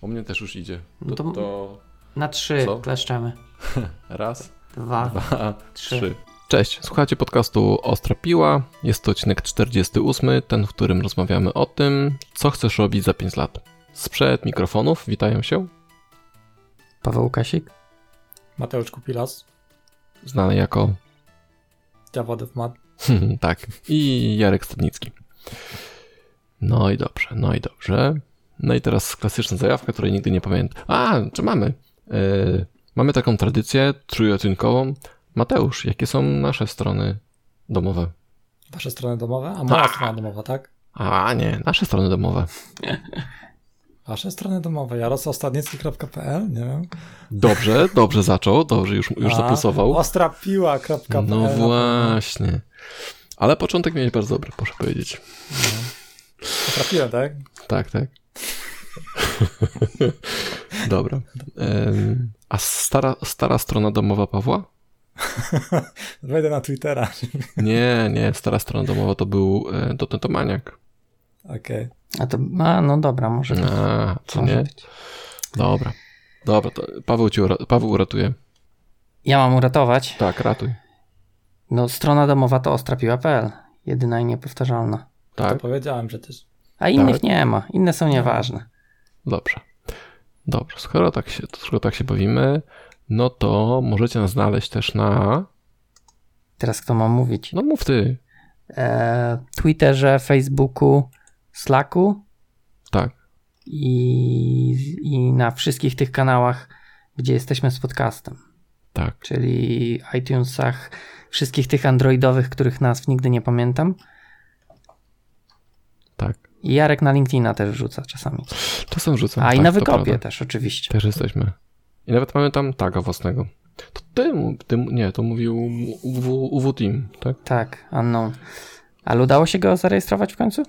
U mnie też już idzie. No To, to- to Na trzy Co? kleszczemy. raz, Dwa. dwa, Trzy. trzy. Cześć, słuchacie podcastu Ostra Piła. Jest to odcinek 48, ten, w którym rozmawiamy o tym, co chcesz robić za 5 lat. Sprzed mikrofonów witają się, Paweł Łukasik. Mateusz Kupilas, znany jako Java DevMat. tak, i Jarek Stadnicki. No i dobrze, no i dobrze. No i teraz klasyczna zajawka, której nigdy nie pamiętam. A, czy mamy? Yy, mamy taką tradycję trójodcinkową. Mateusz, jakie są nasze strony domowe? Wasze strony domowe? A moja strona domowa, tak? A, nie, nasze strony domowe. Wasze strony domowe, jarosławstadnicki.pl, nie wiem. Dobrze, dobrze zaczął, dobrze, już, już A. Ostrapiła.pl. No właśnie. Ale początek miałeś bardzo dobry, proszę powiedzieć. Trafiłem, tak? Tak, tak. Dobra. A stara, stara strona domowa Pawła? Wejdę na Twittera. Nie, nie, stara strona domowa to był e, Dotentomaniak. Okej. A to, a no dobra, może być. A, co Może nie? być. Dobra. Dobra, to Paweł cię ura Paweł uratuje. Ja mam uratować. Tak, ratuj. No strona domowa to ostrapiła.pl. Jedyna i niepowtarzalna. To Tak, powiedziałem przecież. A innych Tak. nie ma. Inne są nieważne. Dobrze. Dobrze, skoro tak się, skoro tak się bawimy, no to możecie nas znaleźć też na... Teraz kto ma mówić? No mów ty. E, Twitterze, Facebooku, Slacku Tak, i, i na wszystkich tych kanałach, gdzie jesteśmy z podcastem. tak. Czyli iTunesach, wszystkich tych androidowych, których nazw nigdy nie pamiętam. I Jarek na LinkedIna też wrzuca czasami. Czasem rzucam. A i tak, na to wykopie prawda. też, oczywiście. Też jesteśmy. I nawet mamy tam taga własnego. To ty, mu- ty nie, to mówił UW, UW Team, tak? Tak, unknown. Ale udało się go zarejestrować w końcu?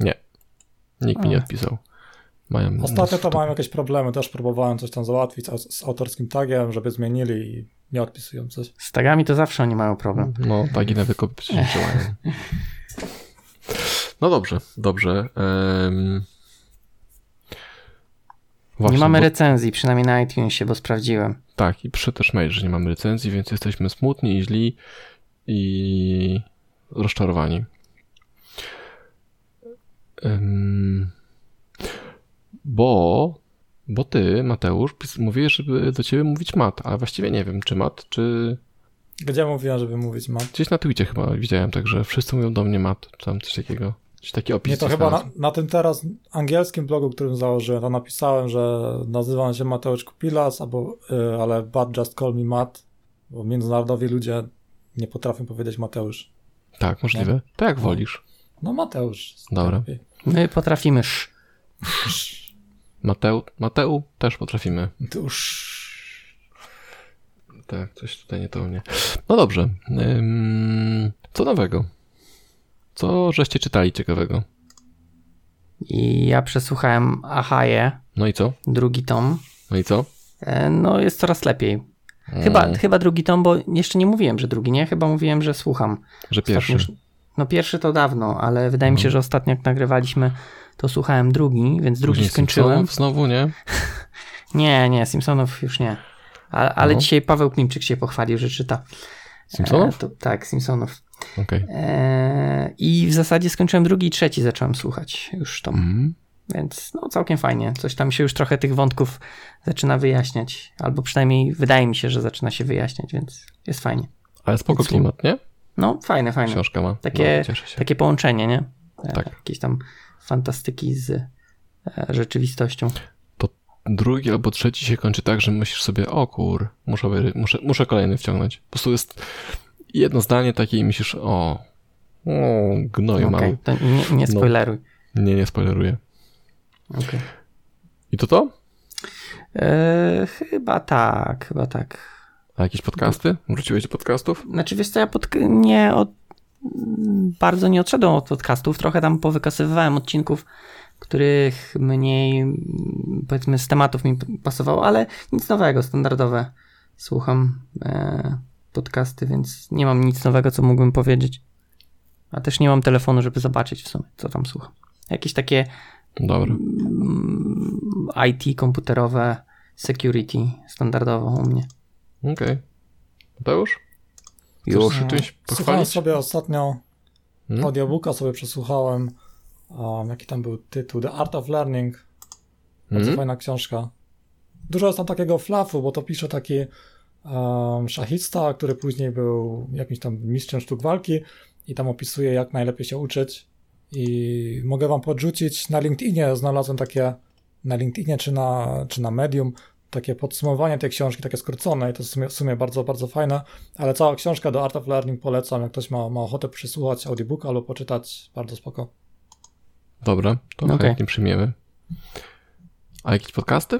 Nikt mi nie A. odpisał. Mają Ostatnio to to- mam jakieś problemy, też próbowałem coś tam załatwić z, z autorskim tagiem, żeby zmienili i nie odpisują coś. Z tagami to zawsze oni mają problem. No, tagi na wykopy przecież działają. No dobrze, dobrze. Em, Właśnie, nie mamy bo, recenzji, przynajmniej na iTunesie, bo sprawdziłem. Tak, i przyszedł też mail, że nie mamy recenzji, więc jesteśmy smutni i źli i rozczarowani. Em, Bo, bo ty, Mateusz, mówiłeś, żeby do ciebie mówić mat, ale właściwie nie wiem, czy mat, czy Gdzie mówiłem, żeby mówić mat? gdzieś na Twitcie chyba widziałem, także wszyscy mówią do mnie mat, czy tam coś takiego. Czy taki opis Nie, to chyba na, na tym teraz angielskim blogu, którym założyłem, to napisałem, że nazywam się Mateusz Kupilas, albo, y, ale but just call me Matt, bo międzynarodowi ludzie nie potrafią powiedzieć Mateusz. Tak, możliwe. To jak wolisz. No Mateusz. Dobra. lepiej. My potrafimy sz. Mateu, Mateu też potrafimy. Ty już... Tak, coś tutaj nie to u mnie. No dobrze. Ym, co nowego? Co żeście czytali ciekawego? I ja przesłuchałem Ahaje, No i co? drugi tom. No i co? E, No jest coraz lepiej. Chyba, Mm, chyba drugi tom, bo jeszcze nie mówiłem, że drugi, nie? Chyba mówiłem, że słucham. że pierwszy. Ostatnio No pierwszy to dawno, ale wydaje mi się, Mhm. że ostatnio jak nagrywaliśmy, to słuchałem drugi, więc drugi Później skończyłem. Simpsonów Znowu, nie? Nie, nie, Simpsonów już nie. A, ale No. dzisiaj Paweł Klimczyk się pochwalił, że czyta. Simpsonów? E, to, tak, Simpsonów. Okej. E, I w zasadzie skończyłem drugi i trzeci zacząłem słuchać już tom. Mhm. Więc no całkiem fajnie. Coś tam się już trochę tych wątków zaczyna wyjaśniać. Albo przynajmniej wydaje mi się, że zaczyna się wyjaśniać, więc jest fajnie. Ale spoko Więc- klimat, nie? No, fajne, fajne. Książka ma. Takie- No. Takie połączenie, nie? E, Tak. Jakieś tam fantastyki z e, rzeczywistością. Drugi albo trzeci się kończy tak, że myślisz sobie, o kur, muszę, muszę, muszę kolejny wciągnąć. Po prostu jest jedno zdanie takie i myślisz, o, o gnoju mały. to nie, nie No. spoileruj. Nie, nie spoileruję. Okej. I to to? E, chyba tak, chyba tak. A jakieś podcasty? Wróciłeś do podcastów? Znaczy, wiesz co, ja pod, nie od, bardzo nie odszedłem od podcastów, trochę tam powykasywałem odcinków, których mniej, powiedzmy, z tematów mi pasowało, ale nic nowego, standardowe. Słucham e, podcasty, więc nie mam nic nowego, co mógłbym powiedzieć. A też nie mam telefonu, żeby zobaczyć w sumie, co tam słucham. Jakieś takie Dobra. mm, IT komputerowe, security standardowo u mnie. Okej. Okay. Mateusz? Już. Się czymś Słuchałem sobie ostatnio Hmm? audiobooka sobie przesłuchałem. Um, jaki tam był tytuł? The Art of Learning. Bardzo Hmm? fajna książka. Dużo jest tam takiego flafu, bo to pisze taki um, szachista, który później był jakimś tam mistrzem sztuk walki i tam opisuje, jak najlepiej się uczyć. I mogę wam podrzucić na LinkedInie, znalazłem takie na LinkedInie czy na, czy na Medium, takie podsumowanie tej książki, takie skrócone i to w sumie, w sumie bardzo, bardzo fajne, ale cała książka do Art of Learning polecam, jak ktoś ma, ma ochotę przysłuchać audiobooka albo poczytać, bardzo spoko. Dobra, to Okej. chętnie przyjmiemy. A jakieś podcasty?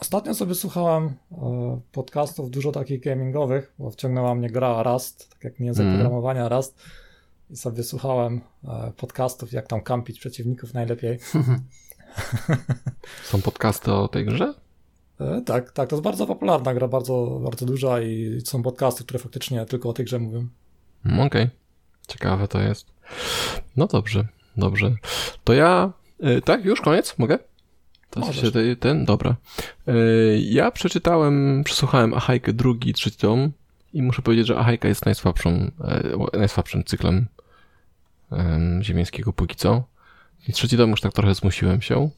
Ostatnio sobie słuchałem e, podcastów dużo takich gamingowych, bo wciągnęła mnie gra Rust, tak jak język Mm. programowania Rust i sobie słuchałem e, podcastów, jak tam kampić przeciwników najlepiej. Są podcasty o tej grze? E, tak, tak, to jest bardzo popularna gra, bardzo, bardzo duża i są podcasty, które faktycznie tylko o tej grze mówią. Mm, Okej. Ciekawe to jest. No dobrze, dobrze. To ja. tak, już koniec? Mogę? To Możesz. się ten, ten, dobra. Y, ja przeczytałem, przesłuchałem Ahajkę drugi i trzeci tom i muszę powiedzieć, że Ahajka jest najsłabszą, e, najsłabszym cyklem em, ziemiańskiego póki co. I trzeci tom już tak trochę zmusiłem się.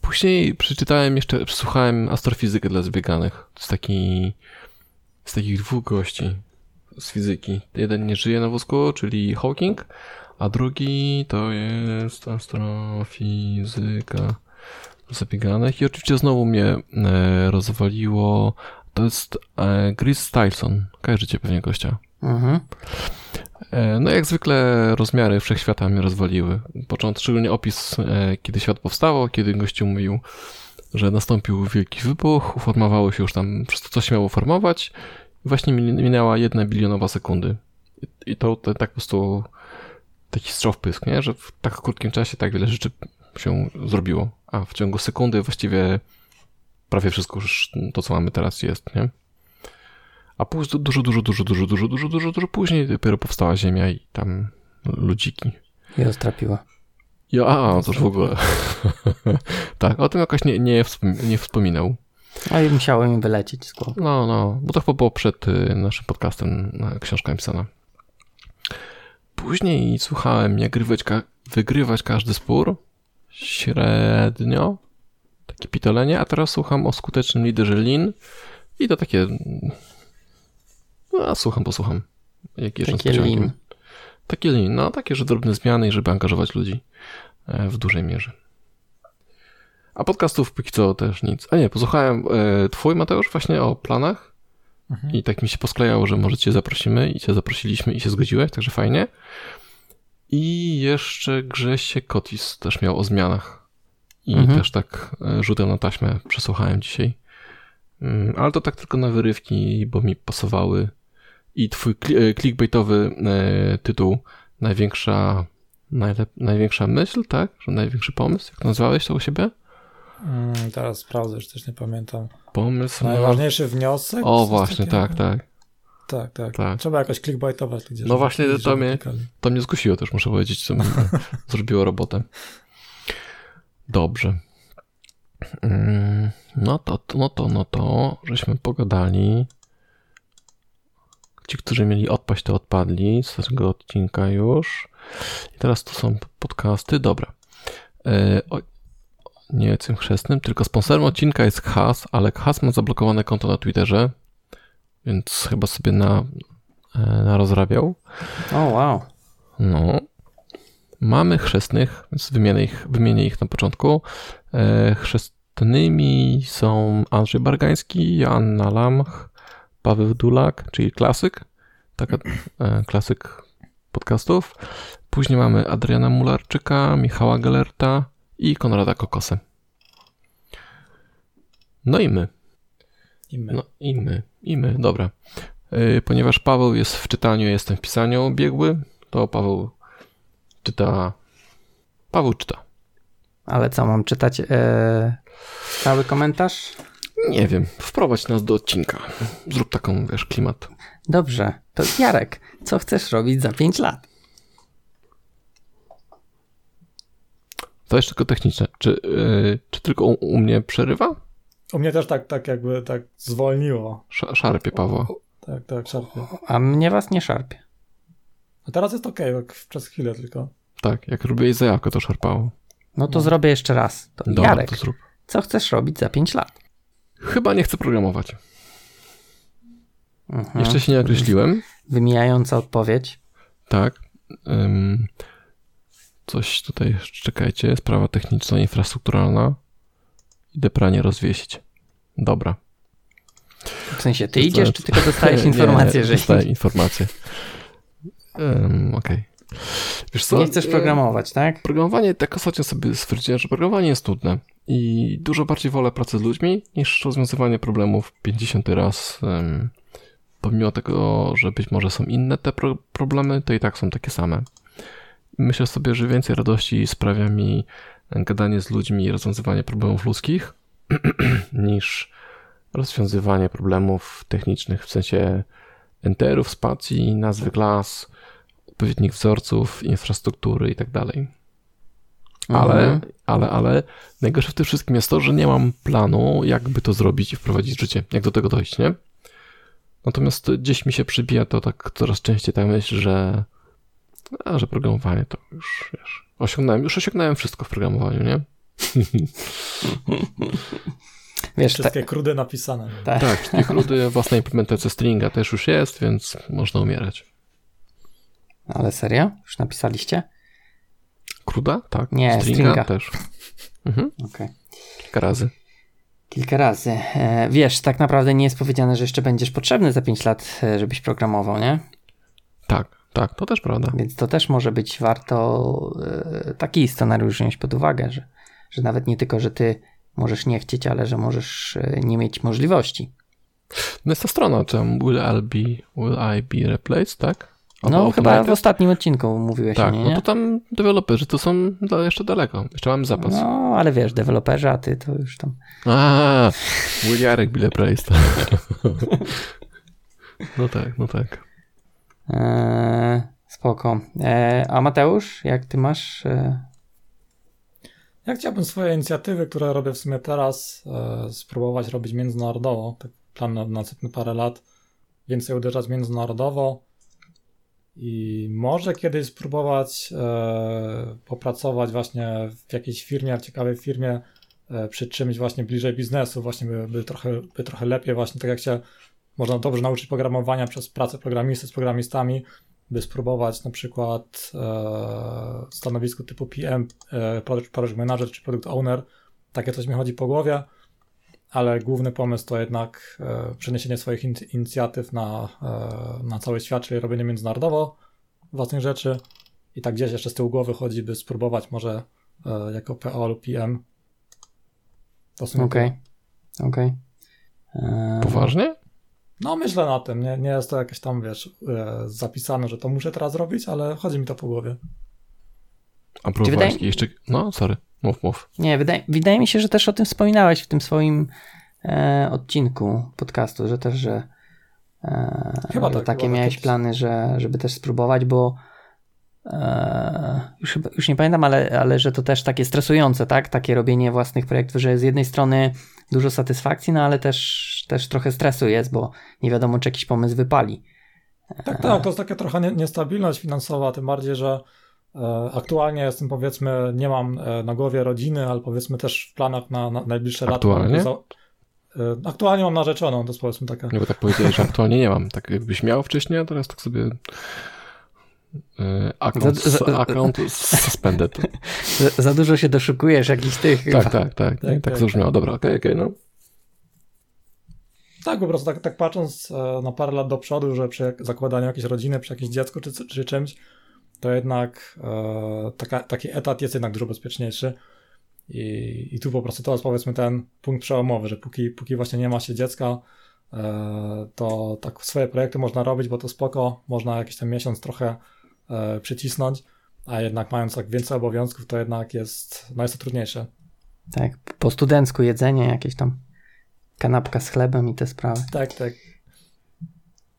Później przeczytałem jeszcze, przesłuchałem astrofizykę dla zbieganych. To jest taki, z takich dwóch gości z fizyki. Jeden nie żyje na wózku, czyli Hawking, a drugi to jest astrofizyka zabieganych. I oczywiście znowu mnie e, rozwaliło. To jest e, Chris Stylson. Kojarzycie pewnie gościa. Mhm. E, No jak zwykle rozmiary wszechświata mnie rozwaliły. Początek, szczególnie opis, kiedy świat powstało, kiedy gościu mówił, że nastąpił wielki wybuch, uformowało się już tam wszystko, co się miało formować. I właśnie min- minęła jedna bilionowa sekundy. I- I to, to tak po prostu taki strzał w pysk, nie? że w tak krótkim czasie tak wiele rzeczy się zrobiło. A w ciągu sekundy właściwie prawie wszystko już to, co mamy teraz jest, nie? A później dużo, dużo, dużo, dużo, dużo, dużo, dużo, dużo później dopiero powstała Ziemia i tam ludziki. I roztrapiła. Ja, a, to już w ogóle. tak, o tym jakoś nie, nie, wspom- nie wspominał. A i musiało mi wylecieć z głowy. No, no, bo to chyba było przed y, naszym podcastem na książka napisana. Później słuchałem, jak wygrywać każdy spór. Średnio. Takie pitolenie, a teraz słucham o skutecznym liderze Lin. I to takie. No, słucham, posłucham. Jak Takie lin. Takie lin, no takie, że drobne zmiany i żeby angażować ludzi e, w dużej mierze. A podcastów póki co też nic. A nie, posłuchałem e, twój Mateusz właśnie o planach Mhm. i tak mi się posklejało, że może cię zaprosimy i cię zaprosiliśmy i się zgodziłeś, także fajnie. I jeszcze Grzesie Kotis też miał o zmianach. I Mhm. też tak e, rzutem na taśmę przesłuchałem dzisiaj. Mm, Ale to tak tylko na wyrywki, bo mi pasowały. I twój e, clickbaitowy e, tytuł Największa, najlep- największa myśl, tak? Że największy pomysł? Jak nazwałeś to u siebie? Mm, teraz sprawdzę, już też nie pamiętam. Pomysł. na- Najważniejszy wniosek? O, właśnie, takiego? tak, tak. Tak, tak. Tak. Trzeba jakoś clickbaitować gdzieś. No właśnie, to mnie-. To mnie skusiło też, muszę powiedzieć, co zrobiło robotę. Dobrze. Mm, No to, no to, no to, żeśmy pogadali. Ci, którzy mieli odpaść, to odpadli z tego odcinka już. I teraz tu są podcasty. Dobra. E, o, nie tym chrzestnym, tylko sponsorem odcinka jest Khas, ale Khas ma zablokowane konto na Twitterze, więc chyba sobie na, e, narozrabiał. O, wow. No. Mamy chrzestnych, więc wymienię ich, wymienię ich na początku. E, chrzestnymi są Andrzej Bargański, Joanna Lamch, Paweł Dulak, czyli klasyk, taka e, klasyk podcastów. Później mamy Adriana Mularczyka, Michała Gelerta i Konrada Kokosę. No i my. I my. No i my, i my, dobra. Yy, Ponieważ Paweł jest w czytaniu, jestem w pisaniu biegły, to Paweł czyta. Paweł czyta. Ale co, mam czytać e, cały komentarz? Nie wiem, wprowadź nas do odcinka. Zrób taką, wiesz, klimat. Dobrze, to Jarek, co chcesz robić za 5 lat? To jeszcze tylko techniczne. Czy, yy, czy tylko u, u, mnie przerywa? U mnie też tak, tak jakby tak zwolniło. Sz szarpie, Paweł. Tak, tak, szarpie. A mnie was nie szarpie. A teraz jest ok, tak przez chwilę tylko. Tak, jak robiłeś zajawkę, to szarpało. No to no. zrobię jeszcze raz. To Dobra, Jarek, to zrób. co chcesz robić za 5 lat? Chyba nie chcę programować. Mhm. Jeszcze się nie określiłem. Wymijająca odpowiedź. Tak. Um, coś tutaj, czekajcie, sprawa techniczna, infrastrukturalna. Idę pranie rozwiesić. Dobra. W sensie, ty idziesz, czy tylko dostajesz informację, nie, że... dostaję informację. Um, Okej. Okay. Wiesz co? Nie chcesz programować, tak? Programowanie, tak ostatnio sobie stwierdziłem, że programowanie jest trudne i dużo bardziej wolę pracę z ludźmi niż rozwiązywanie problemów 50 raz. Um, pomimo tego, że być może są inne te pro problemy, to i tak są takie same. Myślę sobie, że więcej radości sprawia mi gadanie z ludźmi i rozwiązywanie problemów ludzkich niż rozwiązywanie problemów technicznych w sensie enterów, spacji, nazwy klas, odpowiednich wzorców, infrastruktury i tak dalej. Ale, mhm. ale, ale najgorsze w tym wszystkim jest to, że nie mam planu, jakby to zrobić i wprowadzić w życie, jak do tego dojść, nie? Natomiast gdzieś mi się przybija to tak coraz częściej ta myśl, że, a, że programowanie to już, wiesz, osiągnąłem, już osiągnąłem wszystko w programowaniu, nie? Wiesz, wszystkie ta... krudy napisane. Tak, tak wszystkie krudy, własna implementacja stringa też już jest, więc można umierać. Ale serio? Już napisaliście? Kruda? Tak. Nie, stringa, stringa. też. Mhm. Okay. Kilka razy. Kilka razy. E, wiesz, tak naprawdę nie jest powiedziane, że jeszcze będziesz potrzebny za 5 lat, e, żebyś programował, nie? Tak, tak, to też prawda. Więc to też może być warto e, taki scenariusz wziąć pod uwagę, że, że nawet nie tylko, że ty możesz nie chcieć, ale że możesz nie mieć możliwości. No jest ta strona, tam will I be, will I be replaced, tak? No, chyba w ostatnim odcinku mówiłeś tak, o niej, nie? no to tam deweloperzy to są jeszcze daleko. Jeszcze mamy zapas. No, ale wiesz, deweloperzy, a ty to już tam... A, Williarek Bile Price. no tak, no tak. Eee, spoko. Eee, a Mateusz, jak ty masz... Eee... Ja chciałbym swoje inicjatywy, które robię w sumie teraz, e, spróbować robić międzynarodowo. Tak plan na następne parę lat. Więcej uderzać międzynarodowo i może kiedyś spróbować e, popracować właśnie w jakiejś firmie, w ciekawej firmie, e, przy czymś właśnie bliżej biznesu, właśnie by, by, trochę, by trochę lepiej właśnie, tak jak się można dobrze nauczyć programowania przez pracę programisty z programistami, by spróbować na przykład e, stanowisku typu PM, e, Project Manager czy Product Owner, takie coś mi chodzi po głowie, ale główny pomysł to jednak e, przeniesienie swoich in, inicjatyw na, e, na cały świat, czyli robienie międzynarodowo własnych rzeczy i tak gdzieś jeszcze z tyłu głowy chodzi, by spróbować może e, jako PO lub PM. Okej, okej. Okay. Okay. Poważnie? No myślę na tym, nie, nie jest to jakieś tam, wiesz, e, zapisane, że to muszę teraz robić, ale chodzi mi to po głowie. A próbowałeś wydaje... jeszcze... No, sorry. Mów, mów. Nie, wydaje, wydaje mi się, że też o tym wspominałeś w tym swoim e, odcinku podcastu, że też, że, e, chyba że tak, takie chyba miałeś plany, że, żeby też spróbować, bo e, już, już nie pamiętam, ale, ale że to też takie stresujące, tak? Takie robienie własnych projektów, że z jednej strony dużo satysfakcji, no ale też, też trochę stresu jest, bo nie wiadomo, czy jakiś pomysł wypali. Tak, tak, to jest taka trochę niestabilność finansowa, tym bardziej, że E, aktualnie jestem powiedzmy, nie mam e, na głowie rodziny, ale powiedzmy też w planach na, na najbliższe lata. Aktualnie? E, aktualnie mam narzeczoną, to jest powiedzmy taka. Nie, bo tak powiedziałeś, że aktualnie nie mam. Tak jakbyś miał wcześniej, a teraz tak sobie account, za, account suspended. Za, za, dużo się doszukujesz jakichś tych. Tak, tak, tak, tak, tak, tak zabrzmiało. Dobra, okej, okay, okej, okay, no. Tak, po prostu tak, tak patrząc na parę lat do przodu, że przy zakładaniu jakiejś rodziny, przy jakimś dziecku czy, czy czymś, to jednak e, taka, taki etat jest jednak dużo bezpieczniejszy. I, I tu po prostu to jest powiedzmy ten punkt przełomowy, że póki, póki właśnie nie ma się dziecka, e, to tak swoje projekty można robić, bo to spoko, można jakiś ten miesiąc trochę e, przycisnąć, a jednak mając tak więcej obowiązków, to jednak jest, no jest to trudniejsze. Tak, po studencku jedzenie, jakieś tam kanapka z chlebem i te sprawy. Tak, tak.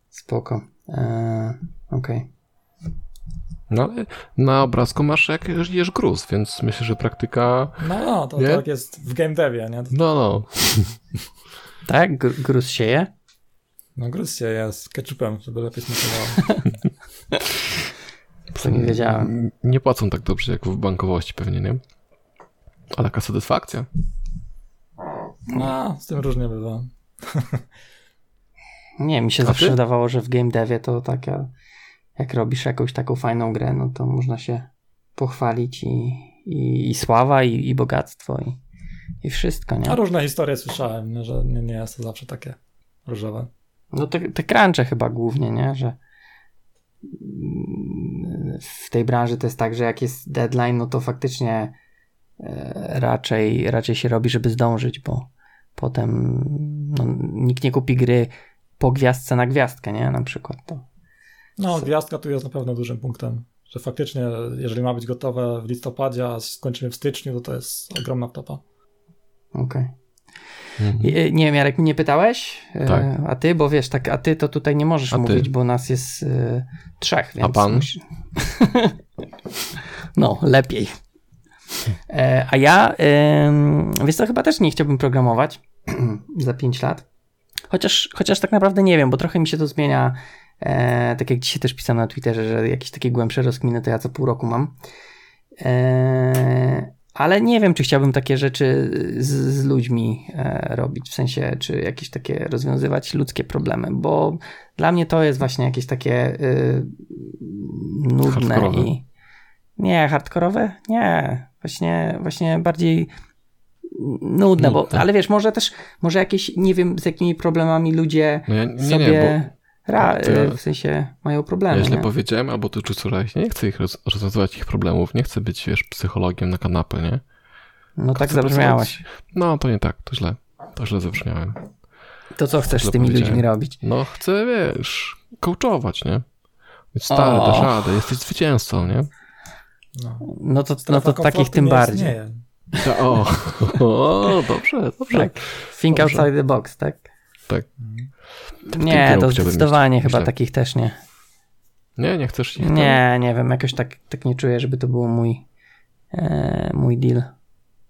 Spoko. Eee, Okej. Okay. No ale na obrazku masz jak jesz gruz, więc myślę, że praktyka... No, no to, to tak jest w game devie, nie? No, no. Tak? Gr gruz się je? No gruz się je z ketchupem, żeby lepiej smakowało. To nie wiedziałem. Nie płacą tak dobrze jak w bankowości pewnie, nie? Ale taka satysfakcja. No, z tym różnie bywa. Nie, mi się A zawsze ty? wydawało, że w game devie to taka, jak robisz jakąś taką fajną grę, no to można się pochwalić i, i, i sława, i, i bogactwo, i, i wszystko, nie? A różne historie słyszałem, że nie, nie jest to zawsze takie różowe. No te, te crunche chyba głównie, nie? Że w tej branży to jest tak, że jak jest deadline, no to faktycznie e, raczej, raczej się robi, żeby zdążyć, bo potem no, nikt nie kupi gry po gwiazdce na gwiazdkę, nie? Na przykład to. No, gwiazdka tu jest na pewno dużym punktem, że faktycznie, jeżeli ma być gotowe w listopadzie, a skończymy w styczniu, to to jest ogromna wtopa. Okej. Mhm. Nie wiem, Jarek, mnie pytałeś? E, Tak. A ty, bo wiesz, tak, a ty to tutaj nie możesz A ty? mówić, bo nas jest e, trzech, więc... pan? musi- no, lepiej. E, a ja, e, wiesz co, chyba też nie chciałbym programować za 5 lat. Chociaż, chociaż tak naprawdę nie wiem, bo trochę mi się to zmienia. E, tak jak dzisiaj też pisałem na Twitterze, że jakieś takie głębsze rozkminy to ja co pół roku mam. E, ale nie wiem, czy chciałbym takie rzeczy z, z ludźmi e, robić, w sensie, czy jakieś takie rozwiązywać ludzkie problemy, bo dla mnie to jest właśnie jakieś takie y, nudne Hardkorowe. i. Nie, hardkorowe? Nie. Właśnie, właśnie bardziej nudne, bo, ale wiesz, może też, może jakieś, nie wiem, z jakimi problemami ludzie No ja, nie, sobie nie, ra, ja- y, w sensie mają bo problemy. ja źle nie? powiedziałem, albo ty czułeś, nie chcę ich roz, rozwiązywać ich problemów, nie chcę być, wiesz, psychologiem na kanapę, nie? No tak Chcę pracować- No, to nie tak, to źle. To źle zabrzmiałem. To co chcesz z tymi ludźmi robić? No, chcę, wiesz, coachować, nie? Być stary, O. dasz radę, jesteś zwycięzcą, nie? No, No to, no to takich tym bardziej. istnieje. O, o, dobrze, dobrze. Tak. Think Dobrze. outside the box, tak? Tak. Nie, to zdecydowanie iść, chyba myślę. takich też nie. Nie, nie chcesz ich Nie, nie wiem, jakoś tak, tak nie czuję, żeby to był mój, e, mój deal.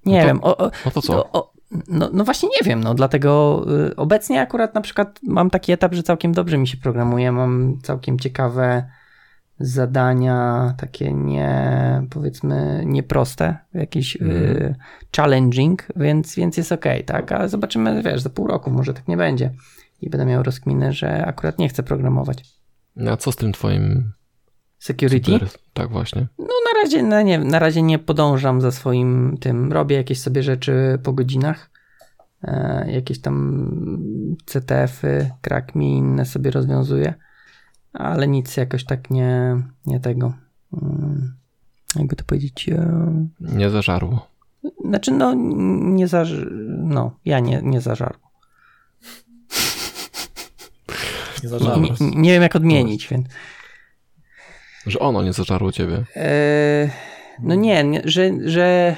Nie No to- wiem, o, o, No to co? o, o, no, no właśnie nie wiem, no dlatego y, obecnie akurat na przykład mam taki etap, że całkiem dobrze mi się programuje, mam całkiem ciekawe zadania, takie nie, powiedzmy, nieproste, jakieś y, challenging, więc, więc jest okej, tak, ale zobaczymy, wiesz, za pół roku może tak nie będzie i będę miał rozkminę, że akurat nie chcę programować. No, A co z tym twoim... Security? cyber- Tak, właśnie. No na razie, no nie, na razie nie podążam za swoim tym. Robię jakieś sobie rzeczy po godzinach. E, jakieś tam CTF-y, crack me inne sobie rozwiązuję. Ale nic jakoś tak nie, nie tego. mm, Jakby to powiedzieć. E, Nie zażarło. znaczy, no, nie zaż... No, ja nie, nie zażarł. Nie Nie, nie, nie wiem, jak odmienić, więc. Że ono nie zażarło ciebie. E, no nie, nie że. że...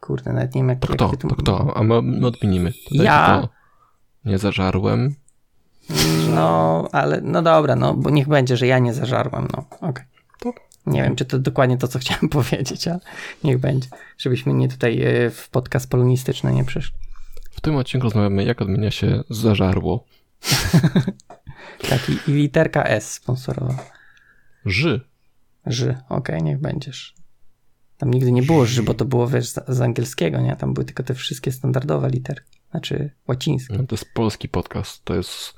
Kurde, nawet nie wiem, jak, To jak kto? ty To kto? A my, my odmienimy. Tutaj Ja. kto? Nie zażarłem. No, ale no dobra, no bo niech będzie, że ja nie zażarłem, no. Okej. To- Nie wiem, czy to dokładnie to, co chciałem powiedzieć, ale niech będzie. Żebyśmy nie tutaj e, w podcast polonistyczny nie przyszli. W tym odcinku rozmawiamy, jak odmienia się zażarło. Tak, i, i literka S sponsorowa. Ży. Ży, okej, niech będziesz. Tam nigdy nie było ży, bo to było, wiesz, z, z angielskiego, nie? Tam były tylko te wszystkie standardowe literki. Znaczy łacińskie. No, To jest polski podcast. To jest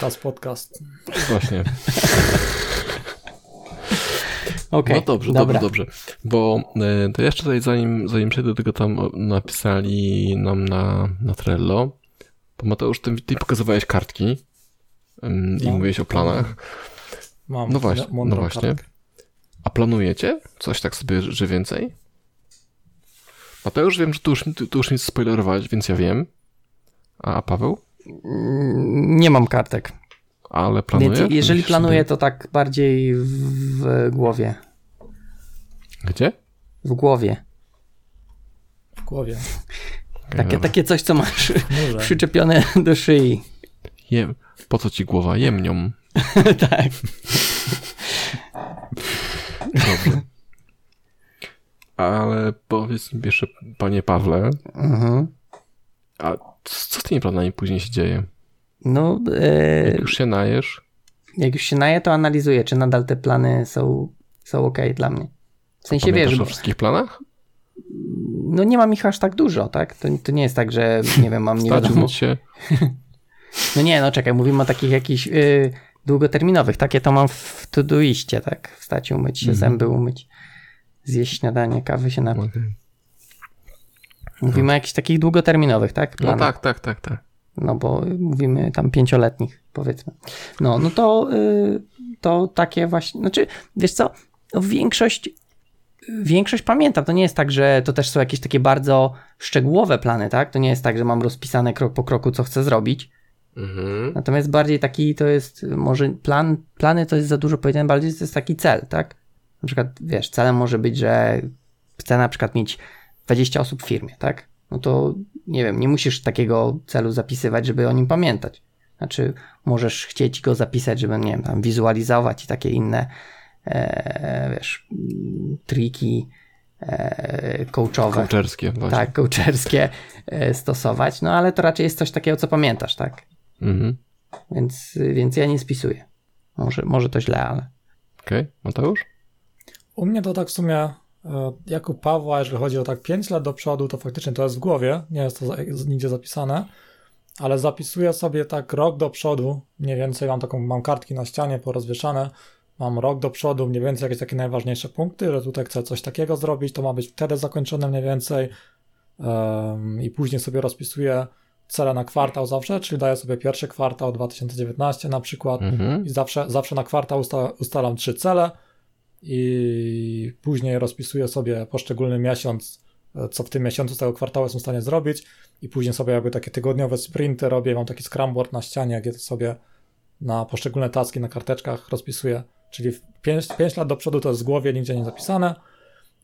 Das podcast. właśnie. Okej, No dobrze, dobra. dobrze, dobrze. Bo e, to jeszcze tutaj, zanim, zanim przejdę do tego, tam napisali nam na, na Trello. Bo Mateusz, ty, ty pokazywałeś kartki ym, i No, mówiłeś o planach. Mam No właśnie, mądrą no właśnie. kartkę. A planujecie? Coś tak sobie, że więcej? Mateusz, wiem, że tu już, tu, tu już nic spoilerowałeś, więc ja wiem. A, Paweł? Mm, Nie mam kartek. Ale planuje? Więc jeżeli planuję, sobie- to tak bardziej w, w głowie. Gdzie? W głowie. W głowie. Takie, takie coś, co masz przyczepione do szyi. Jem. Po co ci głowa? Jemnią. tak. Dobrze. Ale powiedz mi jeszcze, panie Pawle, Mhm. a co z tymi planami później się dzieje? No, e, Jak już się najesz, jak już się naje, to analizuję, czy nadal te plany są, są ok dla mnie. W sensie wiesz, o wszystkich planach? No nie mam ich aż tak dużo, tak? To, to nie jest tak, że nie wiem, mam nie wiadomo. się? No nie, no czekaj, mówimy o takich jakichś y, długoterminowych. Takie to mam w Todoiście, tak? Wstać, umyć się, Mhm. zęby umyć, zjeść śniadanie, kawy się napić. Okej. Mówimy o jakichś takich długoterminowych, tak? No Planach. tak, tak, tak, tak. No bo mówimy tam pięcioletnich, powiedzmy. No, no to, y, to takie właśnie, znaczy, wiesz co, no większość, większość pamiętam. To nie jest tak, że to też są jakieś takie bardzo szczegółowe plany, tak? To nie jest tak, że mam rozpisane krok po kroku, co chcę zrobić. Mhm. Natomiast bardziej taki to jest, może plan, plany to jest za dużo powiedziane, bardziej to jest taki cel, tak? Na przykład, wiesz, celem może być, że chcę na przykład mieć 20 osób w firmie, tak? No to nie wiem, nie musisz takiego celu zapisywać, żeby o nim pamiętać. Znaczy, możesz chcieć go zapisać, żeby, nie wiem, tam wizualizować i takie inne, e, wiesz, triki e, coachowe. Kołczerskie właśnie. Tak, coacherskie e, stosować, no ale to raczej jest coś takiego, co pamiętasz, tak? Mhm. Więc, więc ja nie spisuję. Może, może to źle, ale. Okej, Mateusz? U mnie to tak w sumie, e, jak u Pawła, jeżeli chodzi o tak 5 lat do przodu, to faktycznie to jest w głowie, nie jest to nigdzie zapisane, ale zapisuję sobie tak rok do przodu, mniej więcej mam taką, mam kartki na ścianie porozwieszane, mam rok do przodu, mniej więcej jakieś takie najważniejsze punkty, że tutaj chcę coś takiego zrobić, to ma być wtedy zakończone mniej więcej i później sobie rozpisuję cele na kwartał zawsze, czyli daję sobie pierwszy kwartał 2019 na przykład, Mhm. i zawsze, zawsze na kwartał usta, ustalam trzy cele i później rozpisuję sobie poszczególny miesiąc, e, co w tym miesiącu z tego kwartału jestem w stanie zrobić i później sobie jakby takie tygodniowe sprinty robię, mam taki scrumboard na ścianie, gdzie sobie na poszczególne taski na karteczkach rozpisuję, czyli 5 lat do przodu to jest w głowie, nigdzie nie zapisane,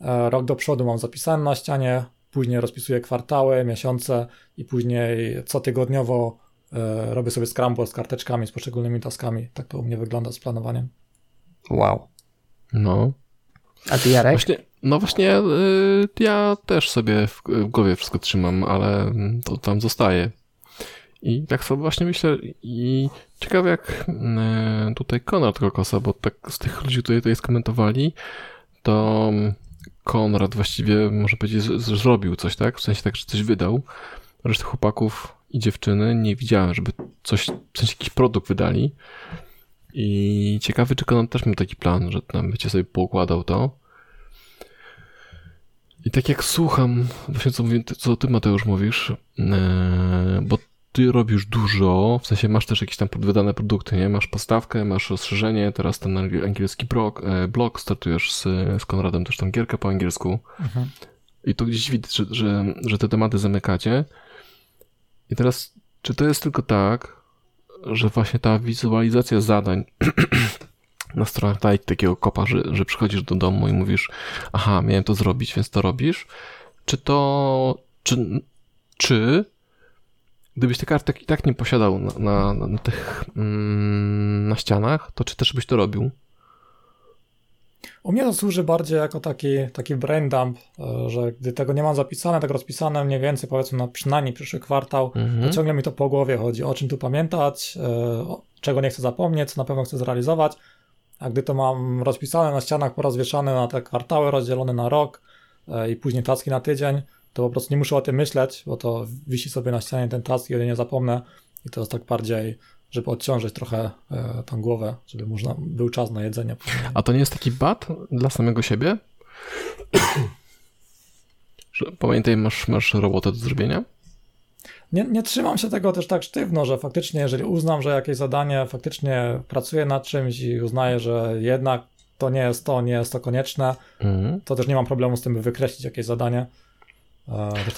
e, rok do przodu mam zapisane na ścianie, później rozpisuję kwartały, miesiące i później cotygodniowo e, robię sobie scrumboard z karteczkami, z poszczególnymi taskami. Tak to u mnie wygląda z planowaniem. Wow. No. A ty, Jarek? Właśnie, no właśnie, y, ja też sobie w, głowie wszystko trzymam, ale to tam zostaje. I tak sobie właśnie myślę, i ciekawe jak y, tutaj Konrad Kokosa, bo tak z tych ludzi tutaj, tutaj skomentowali, to Konrad właściwie, może powiedzieć, zrobił coś, tak? W sensie tak, że coś wydał. Reszty chłopaków i dziewczyny nie widziałem, żeby coś, w sensie jakiś produkt wydali. I ciekawy, czy Konrad też miał taki plan, że tam będzie sobie poukładał to. I tak jak słucham, właśnie co, mówi, co ty Mateusz mówisz, e, bo ty robisz dużo, w sensie masz też jakieś tam wydane produkty, nie? Masz postawkę, masz rozszerzenie, teraz ten angiel- angielski blog, e, blog startujesz z, z Konradem też tam gierkę po angielsku. I to gdzieś widać, że, że, że te tematy zamykacie. I teraz, czy to jest tylko tak, że właśnie ta wizualizacja zadań na stronach daj takiego kopa, że, że przychodzisz do domu i mówisz, aha, miałem to zrobić, więc to robisz? Czy to, czy, czy gdybyś te kartek i tak nie posiadał na, na, na, tych, mm, na ścianach, to czy też byś to robił? U mnie to służy bardziej jako taki, taki brain dump, e, że gdy tego nie mam zapisane, tak rozpisane mniej więcej powiedzmy na przynajmniej przyszły kwartał, Mhm. to ciągle mi to po głowie chodzi, o czym tu pamiętać, e, czego nie chcę zapomnieć, co na pewno chcę zrealizować, a gdy to mam rozpisane na ścianach, porozwieszane na te kwartały, rozdzielone na rok e, i później taski na tydzień, to po prostu nie muszę o tym myśleć, bo to wisi sobie na ścianie ten task, kiedy nie zapomnę i to jest tak bardziej, żeby odciążyć trochę e, tą głowę, żeby można, był czas na jedzenie. A to nie jest taki bat dla samego siebie? Że pamiętaj, masz, masz robotę do zrobienia? Nie, nie trzymam się tego też tak sztywno, że faktycznie, jeżeli uznam, że jakieś zadanie faktycznie pracuję nad czymś i uznaję, że jednak to nie jest to, nie jest to konieczne, Mhm. to też nie mam problemu z tym, by wykreślić jakieś zadanie.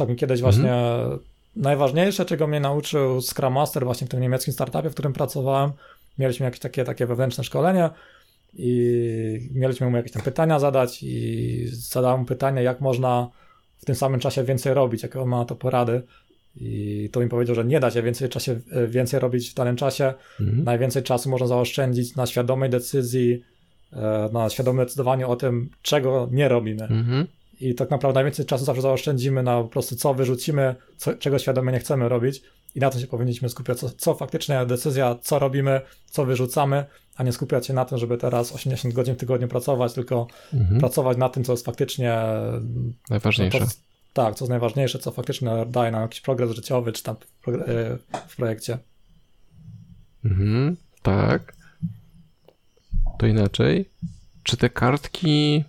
E, mi kiedyś właśnie najważniejsze, czego mnie nauczył Scrum Master właśnie w tym niemieckim startupie, w którym pracowałem, mieliśmy jakieś takie, takie wewnętrzne szkolenie i mieliśmy mu jakieś tam pytania zadać i zadałem mu pytanie, jak można w tym samym czasie więcej robić, jakie on ma na to porady. I to mi powiedział, że nie da się więcej, czasie, więcej robić w danym czasie. Mhm. Najwięcej czasu można zaoszczędzić na świadomej decyzji, e, na świadome decydowanie o tym, czego nie robimy. Mhm. I tak naprawdę najwięcej czasu zawsze zaoszczędzimy na po prostu co wyrzucimy, co, czego świadomie nie chcemy robić i na to się powinniśmy skupiać, co, co faktycznie decyzja, co robimy, co wyrzucamy, a nie skupiać się na tym, żeby teraz 80 godzin w tygodniu pracować, tylko Mhm. pracować na tym, co jest faktycznie Najważniejsze. to, tak, co jest najważniejsze, co faktycznie daje nam jakiś progres życiowy, czy tam w, e, w projekcie. Mhm. Tak. To inaczej. Czy te kartki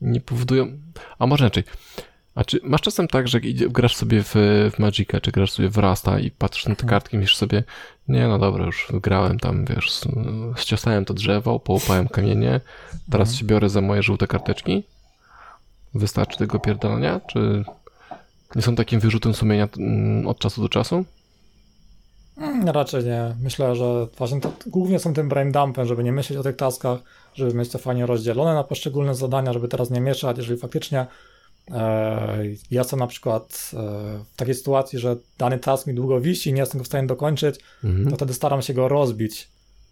nie powodują. A może inaczej. A czy masz czasem tak, że grasz sobie w, w Magica, czy grasz sobie w Rasta i patrzysz na te kartki i myślisz sobie, nie, no dobra, już wygrałem tam, wiesz, ściosałem to drzewo, połupałem kamienie, teraz się biorę za moje żółte karteczki? Wystarczy tego pierdolenia? Czy nie są takim wyrzutem sumienia mm, od czasu do czasu? Mm, Raczej nie. Myślę, że właśnie to, głównie są tym brain dumpem, żeby nie myśleć o tych taskach, żeby mieć to fajnie rozdzielone na poszczególne zadania, żeby teraz nie mieszać, jeżeli faktycznie e, ja jestem na przykład e, w takiej sytuacji, że dany task mi długo wisi i nie jestem go w stanie dokończyć, Mhm. to wtedy staram się go rozbić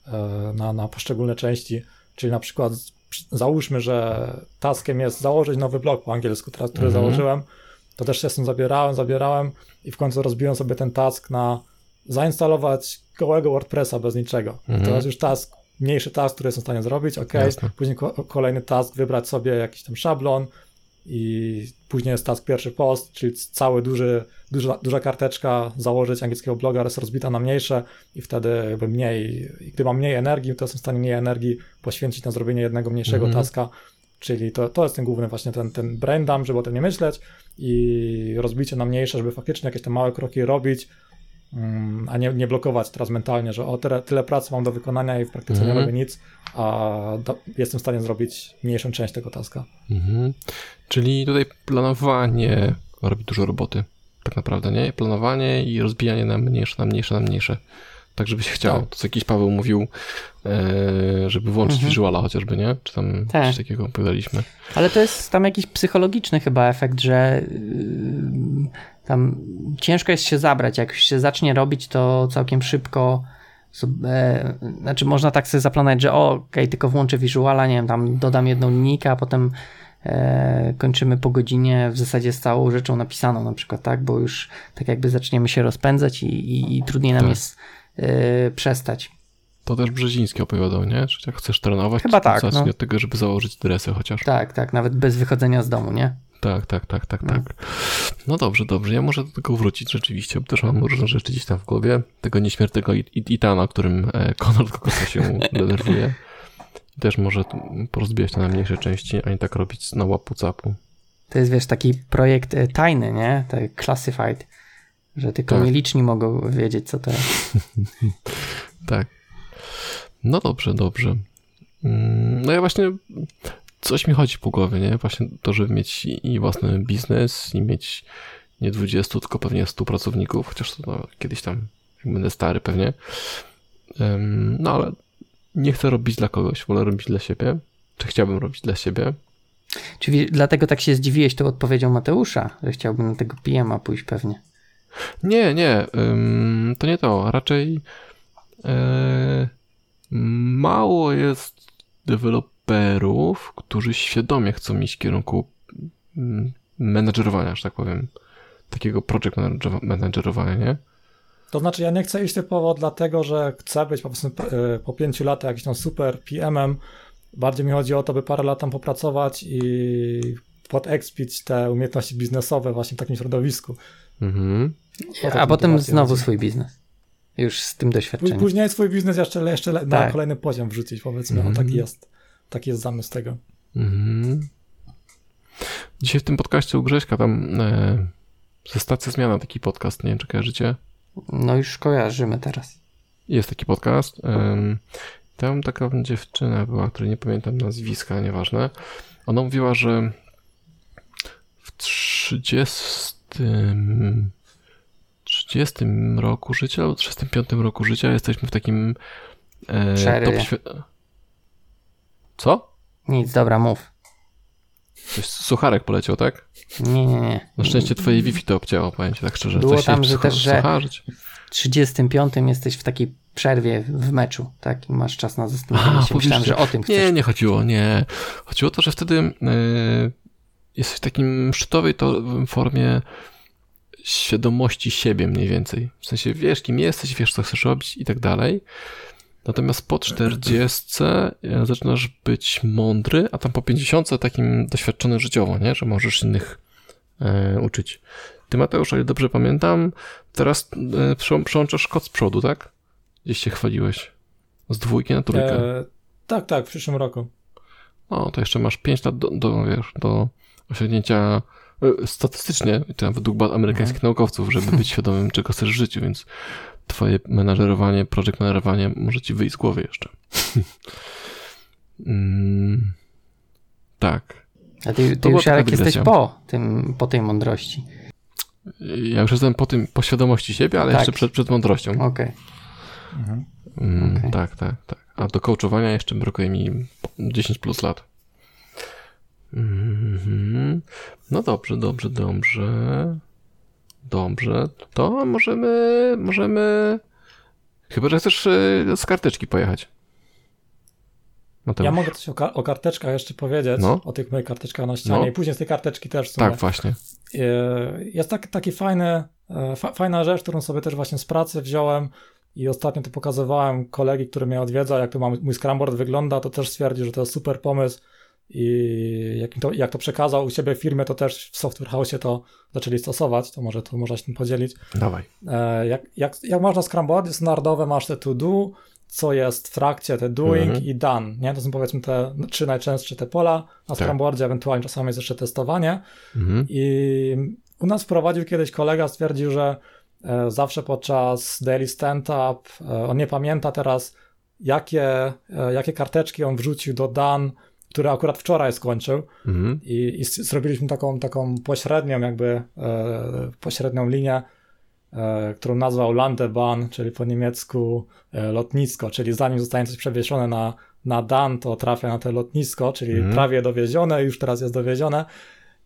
e, na, na poszczególne części, czyli na przykład załóżmy, że taskiem jest założyć nowy blok po angielsku, teraz, który Mhm. założyłem, to też się z tym zabierałem, zabierałem i w końcu rozbiłem sobie ten task na zainstalować gołego WordPressa bez niczego. Mhm. To jest już task, mniejszy task, który jestem w stanie zrobić, ok, Jasne. później ko- kolejny task, wybrać sobie jakiś tam szablon i później jest task pierwszy post, czyli cały duży, duża, duża karteczka, założyć angielskiego bloga, jest rozbita na mniejsze i wtedy jakby mniej, i gdy mam mniej energii, to jestem w stanie mniej energii poświęcić na zrobienie jednego mniejszego Mhm. taska, czyli to, to jest ten główny właśnie ten, ten brain dump, żeby o tym nie myśleć i rozbicie na mniejsze, żeby faktycznie jakieś te małe kroki robić, mm, a nie, nie blokować teraz mentalnie, że o tyle, tyle pracy mam do wykonania i w praktyce Mhm. nie robię nic, a do, jestem w stanie zrobić mniejszą część tego taska. Mhm. Czyli tutaj planowanie robi dużo roboty. Tak naprawdę, nie? Planowanie i rozbijanie na mniejsze, na mniejsze, na mniejsze. Tak, żeby się chciało. Tak. To co jakiś Paweł mówił, e, żeby włączyć Mhm. visuala chociażby, nie? Czy tam Tak. coś takiego opowiadaliśmy. Ale to jest tam jakiś psychologiczny chyba efekt, że yy, tam ciężko jest się zabrać. Jak się zacznie robić, to całkiem szybko. E, znaczy, można tak sobie zaplanować, że o, okej, tylko włączę visuala, nie wiem, tam dodam jedną linijkę, a potem e, kończymy po godzinie w zasadzie z całą rzeczą napisaną, na przykład, tak? Bo już tak jakby zaczniemy się rozpędzać i, i, i trudniej nam Tak. jest e, przestać. To też Brzeziński opowiadał, nie? Czy jak chcesz trenować, Chyba to tak, zacznij no. od tego, żeby założyć dresy chociaż. Tak, tak, nawet bez wychodzenia z domu, nie? Tak, tak, tak, tak, No. tak. No dobrze, dobrze. Ja może do tego wrócić rzeczywiście, bo też mam różne rzeczy gdzieś tam w głowie. Tego nieśmiertego It- It- Itana, którym e, Konrad Kokosa się denerwuje. I też może porozbijać to na mniejsze części, a nie tak robić na łapu capu. To jest, wiesz, taki projekt e, tajny, nie? Tak classified, że tylko Tak. nieliczni mogą wiedzieć, co to jest. Tak. No dobrze, dobrze. Mm, No ja właśnie coś mi chodzi po głowie, nie? Właśnie to, żeby mieć i własny biznes i mieć nie 20, tylko pewnie 100 pracowników, chociaż to no, kiedyś tam, jak będę stary pewnie. No ale nie chcę robić dla kogoś, wolę robić dla siebie. Czy chciałbym robić dla siebie? Czyli dlatego tak się zdziwiłeś tą odpowiedzią Mateusza, że chciałbym na tego PM-a pójść pewnie. Nie, nie, to nie to. Raczej mało jest deweloperów, którzy świadomie chcą iść w kierunku mm, menedżerowania, że tak powiem. Takiego project managerowania, nie? To znaczy, ja nie chcę iść typowo dlatego, że chcę być po, prostu, e, po pięciu latach jakimś tam super PM-em. Bardziej mi chodzi o to, by parę lat tam popracować i podekspić te umiejętności biznesowe właśnie w takim środowisku. Mhm. A potem znowu chodzi. swój biznes. Już z tym doświadczeniem. Później swój biznes jeszcze, jeszcze na Tak. kolejny poziom wrzucić, powiedzmy. O, taki jest. Taki jest zamysł tego. Mhm. Dzisiaj w tym podcaście u Grześka tam e, ze stacji Zmiana taki podcast, nie wiem czy kojarzycie. No już kojarzymy teraz. Jest taki podcast. Ym, tam taka dziewczyna była, której nie pamiętam nazwiska, nieważne. Ona mówiła, że w 30, 30 roku życia albo 35 roku życia jesteśmy w takim e, Przerywie. świe- Co? Nic, dobra, mów. Coś sucharek poleciał, tak? Nie, nie, nie. Na szczęście twoje Wi-Fi to obcięło, powiem ci tak szczerze. Było Coś tam, że też, że- sucharzyć. 35 jesteś w takiej przerwie w meczu, tak? I masz czas na zastanowienie się. Myślałem, że o tym chcesz. Nie, nie chodziło, nie. Chodziło o to, że wtedy yy, jesteś w takim szczytowej to formie świadomości siebie mniej więcej. W sensie wiesz, kim jesteś, wiesz, co chcesz robić i tak dalej. Natomiast po 40 e, zaczynasz być mądry, a tam po 50 takim doświadczony życiowo, nie? że możesz innych e, uczyć. Ty Mateusz, ale dobrze pamiętam, teraz e, przełączasz kod z przodu, tak? Gdzieś się chwaliłeś. Z dwójki na trójkę. E, tak, tak, w przyszłym roku. No, to jeszcze masz 5 lat do, do, wiesz, do osiągnięcia statystycznie, to według amerykańskich mhm. naukowców, żeby być świadomym, czego chcesz w życiu, więc twoje menadżerowanie, project menadżerowanie może ci wyjść z głowy jeszcze. mm, tak. A ty, ty już Jarek jesteś po, tym, po tej mądrości. Ja już jestem po tym, po świadomości siebie, ale tak. jeszcze przed, przed mądrością. Okej. Okay. Mhm. Mm, okay. Tak, tak, tak. A do coachowania jeszcze brakuje mi 10 plus lat. Mm -hmm. No dobrze, dobrze, dobrze. Dobrze, to możemy, możemy... Chyba, że chcesz y, z karteczki pojechać. Mateusz. Ja mogę coś o, o karteczkach jeszcze powiedzieć, no. o tych moich karteczkach na ścianie no. i później z tej karteczki też. Tak, właśnie. Y, jest tak, taki fajny, e, fa, fajna rzecz, którą sobie też właśnie z pracy wziąłem i ostatnio to pokazywałem kolegi, który mnie odwiedza, jak to mam, mój scrumboard wygląda, to też stwierdził, że to jest super pomysł i jak to, jak to przekazał u siebie firmie, to też w Software House to zaczęli stosować, to może to można się tym podzielić. Dawaj. E, jak, jak, jak można scrumboardy standardowe, masz te to do, co jest w trakcie, te doing mhm. i done, nie? To są powiedzmy te trzy najczęstsze te pola na tak. scrumboardzie, ewentualnie czasami jest jeszcze testowanie mhm. i u nas wprowadził kiedyś kolega, stwierdził, że e, zawsze podczas daily stand-up, e, on nie pamięta teraz, jakie, jakie karteczki on wrzucił do done który akurat wczoraj skończył mhm. i, i, zrobiliśmy taką, taką pośrednią jakby e, pośrednią linię, e, którą nazwał Landebahn, czyli po niemiecku e, lotnisko, czyli zanim zostanie coś przewieszone na, na Dan, to trafia na to lotnisko, czyli mhm. prawie dowiezione, już teraz jest dowiezione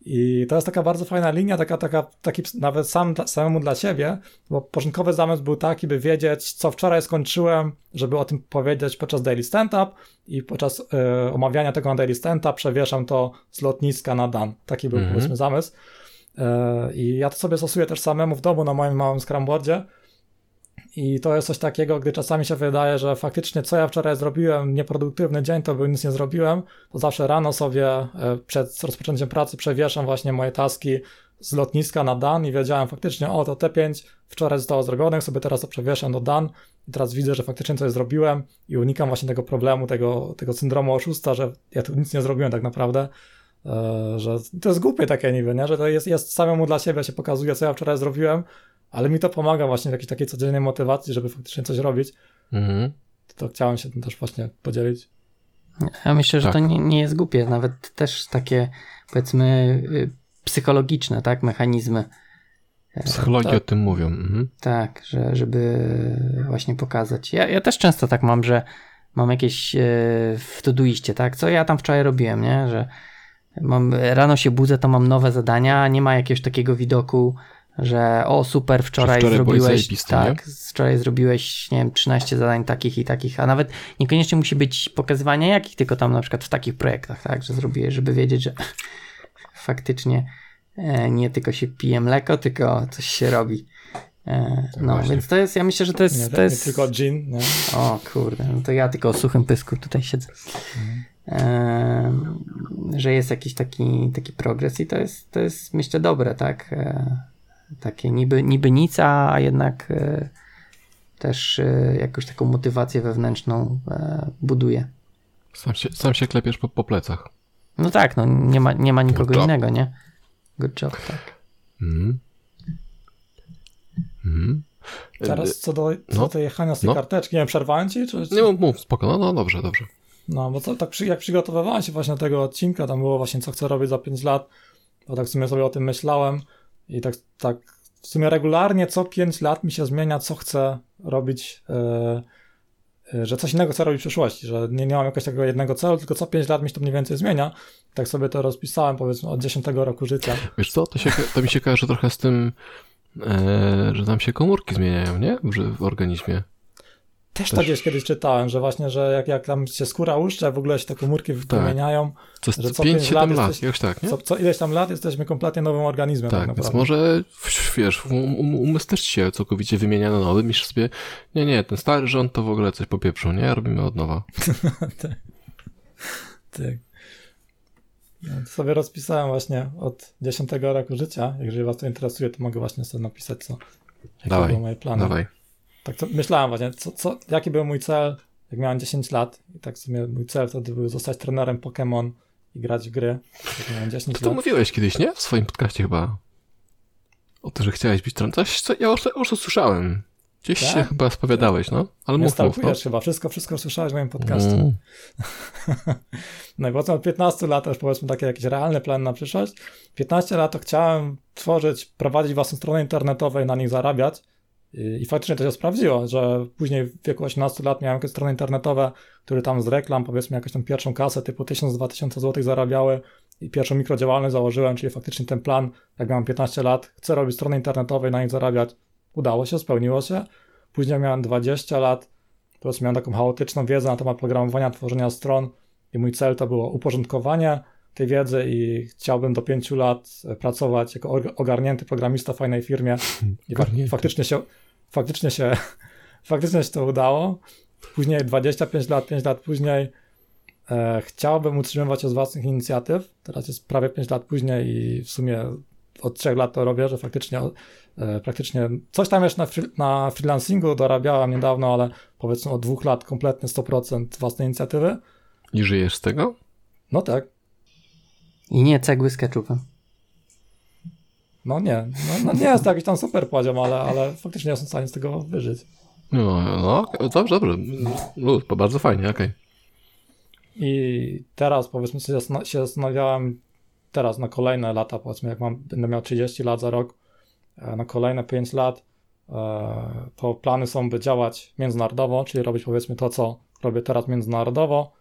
i to jest taka bardzo fajna linia, taka, taka, taki nawet sam, samemu dla siebie, bo początkowy zamysł był taki, by wiedzieć, co wczoraj skończyłem, żeby o tym powiedzieć podczas daily stand-up i podczas y, omawiania tego na daily stand-up przewieszam to z lotniska na dan. Taki był mm -hmm. powiedzmy zamysł. Y, I ja to sobie stosuję też samemu w domu na moim małym scrumboardzie i to jest coś takiego, gdy czasami się wydaje, że faktycznie co ja wczoraj zrobiłem, nieproduktywny dzień, to by nic nie zrobiłem, to zawsze rano sobie e, przed rozpoczęciem pracy przewieszam właśnie moje taski z lotniska na dan i wiedziałem faktycznie, o to T5 wczoraj zostało zrobione, sobie teraz to przewieszam do dan i teraz widzę, że faktycznie coś zrobiłem i unikam właśnie tego problemu, tego, tego syndromu oszusta, że ja tu nic nie zrobiłem tak naprawdę, e, że to jest głupie takie niby, nie? że to jest, jest samemu dla siebie się pokazuje, co ja wczoraj zrobiłem, ale mi to pomaga właśnie w jakiejś takiej codziennej motywacji, żeby faktycznie coś robić. Mhm. To chciałem się tym też właśnie podzielić. Ja myślę, że tak. to nie, nie jest głupie, nawet też takie powiedzmy y, psychologiczne, tak, mechanizmy. Psychologii tak, o tym mówią. Mhm. Tak, że, żeby właśnie pokazać. Ja, ja też często tak mam, że mam jakieś e, w Todoiście, tak, co ja tam wczoraj robiłem, nie, że mam, rano się budzę, to mam nowe zadania, nie ma jakiegoś takiego widoku, że o super, wczoraj, wczoraj zrobiłeś tak, nie? wczoraj zrobiłeś, nie wiem, 13 zadań takich i takich, a nawet niekoniecznie musi być pokazywanie jakich, tylko tam na przykład w takich projektach, tak, że zrobiłeś, żeby wiedzieć, że faktycznie e, nie tylko się pije mleko, tylko coś się robi. E, no, Właśnie. więc to jest, ja myślę, że to jest... Nie, to jest... Nie tylko gin, nie? O kurde, no to ja tylko o suchym pysku tutaj siedzę. Mhm. E, że jest jakiś taki, taki progres i to jest, to jest myślę dobre, tak? E, takie niby, niby nic, a jednak e, też e, jakąś taką motywację wewnętrzną e, buduje. Sam się, sam się klepiesz po, po plecach. No tak, no nie ma, nie ma nikogo innego, nie? Good job, tak. Mm. Mm. Teraz co do, co no. do jechania z tej no. karteczki, nie wiem, przerwałem ci? Czy, czy... Nie mów, mów, spoko, no, no dobrze, dobrze. No, bo to, tak przy, jak przygotowywałem się właśnie do tego odcinka, tam było właśnie co chcę robić za 5 lat, to tak w sumie sobie o tym myślałem, i tak, tak w sumie regularnie co 5 lat mi się zmienia, co chcę robić, yy, że coś innego chcę robić w przyszłości, że nie, nie mam jakiegoś takiego jednego celu, tylko co 5 lat mi się to mniej więcej zmienia. Tak sobie to rozpisałem, powiedzmy, od 10 roku życia. Wiesz co, to, się, to mi się kojarzy trochę z tym, e, że tam się komórki zmieniają, nie? W, w organizmie. Też, Też tak gdzieś kiedyś czytałem, że właśnie, że jak, jak tam się skóra uszcze, w ogóle się te komórki wymieniają. Co, że co 5-7 lat, lat jesteś, tak, nie? Co, co, ileś tam lat jesteśmy kompletnie nowym organizmem. Tak, tak więc może, wiesz, um, umysł też się całkowicie wymienia na nowy, myślisz sobie, nie, nie, ten stary rząd to w ogóle coś popieprzył, nie? Robimy od nowa. tak. tak. No, sobie rozpisałem właśnie od 10 roku życia. Jeżeli was to interesuje, to mogę właśnie sobie napisać, co jakie były moje plany. Dawaj. Tak to myślałem właśnie, co, co, jaki był mój cel, jak miałem 10 lat. I tak sobie mój cel wtedy był zostać trenerem Pokémon i grać w gry. Jak miałem 10 to, mówiłeś kiedyś, nie? W swoim podcaście chyba. O to, że chciałeś być trenerem. Coś, co ja już, już słyszałem. Gdzieś tak? się chyba spowiadałeś, no? Ale mów, mów no. chyba, wszystko, wszystko słyszałeś w moim podcaście. Mm. no i potem od 15 lat już powiedzmy takie jakieś realne plany na przyszłość. 15 lat to chciałem tworzyć, prowadzić własną stronę internetową i na nich zarabiać. I, I faktycznie to się sprawdziło, że później w wieku 18 lat miałem jakieś strony internetowe, które tam z reklam, powiedzmy jakąś tam pierwszą kasę typu 1000-2000 zł zarabiały i pierwszą mikrodziałalność założyłem, czyli faktycznie ten plan, jak miałem 15 lat, chcę robić strony internetowe i na nich zarabiać, Udało się, spełniło się. Później miałem 20 lat, po prostu miałem taką chaotyczną wiedzę na temat programowania, tworzenia stron i mój cel to było uporządkowanie tej wiedzy i chciałbym do 5 lat pracować jako ogarnięty programista w fajnej firmie. I faktycznie się, faktycznie się, faktycznie się to udało. Później 25 lat, 5 lat później e, chciałbym utrzymywać się z własnych inicjatyw. Teraz jest prawie 5 lat później i w sumie od 3 lat to robię, że faktycznie E, praktycznie coś tam jeszcze na, na freelancingu dorabiałam niedawno, ale powiedzmy od dwóch lat kompletnie 100% własnej inicjatywy. I żyjesz z tego? No tak. I nie cegły z ketchupem. No nie, no, no nie jest to jakiś tam super poziom, ale, ale faktycznie jestem w stanie z tego wyżyć. No, no dobrze, dobrze. Luz, bardzo fajnie, okej. Okay. I teraz powiedzmy się zastanawiałem teraz na kolejne lata, powiedzmy jak mam, będę miał 30 lat za rok, E, na kolejne 5 lat, e, to plany są, by działać międzynarodowo, czyli robić powiedzmy to, co robię teraz międzynarodowo.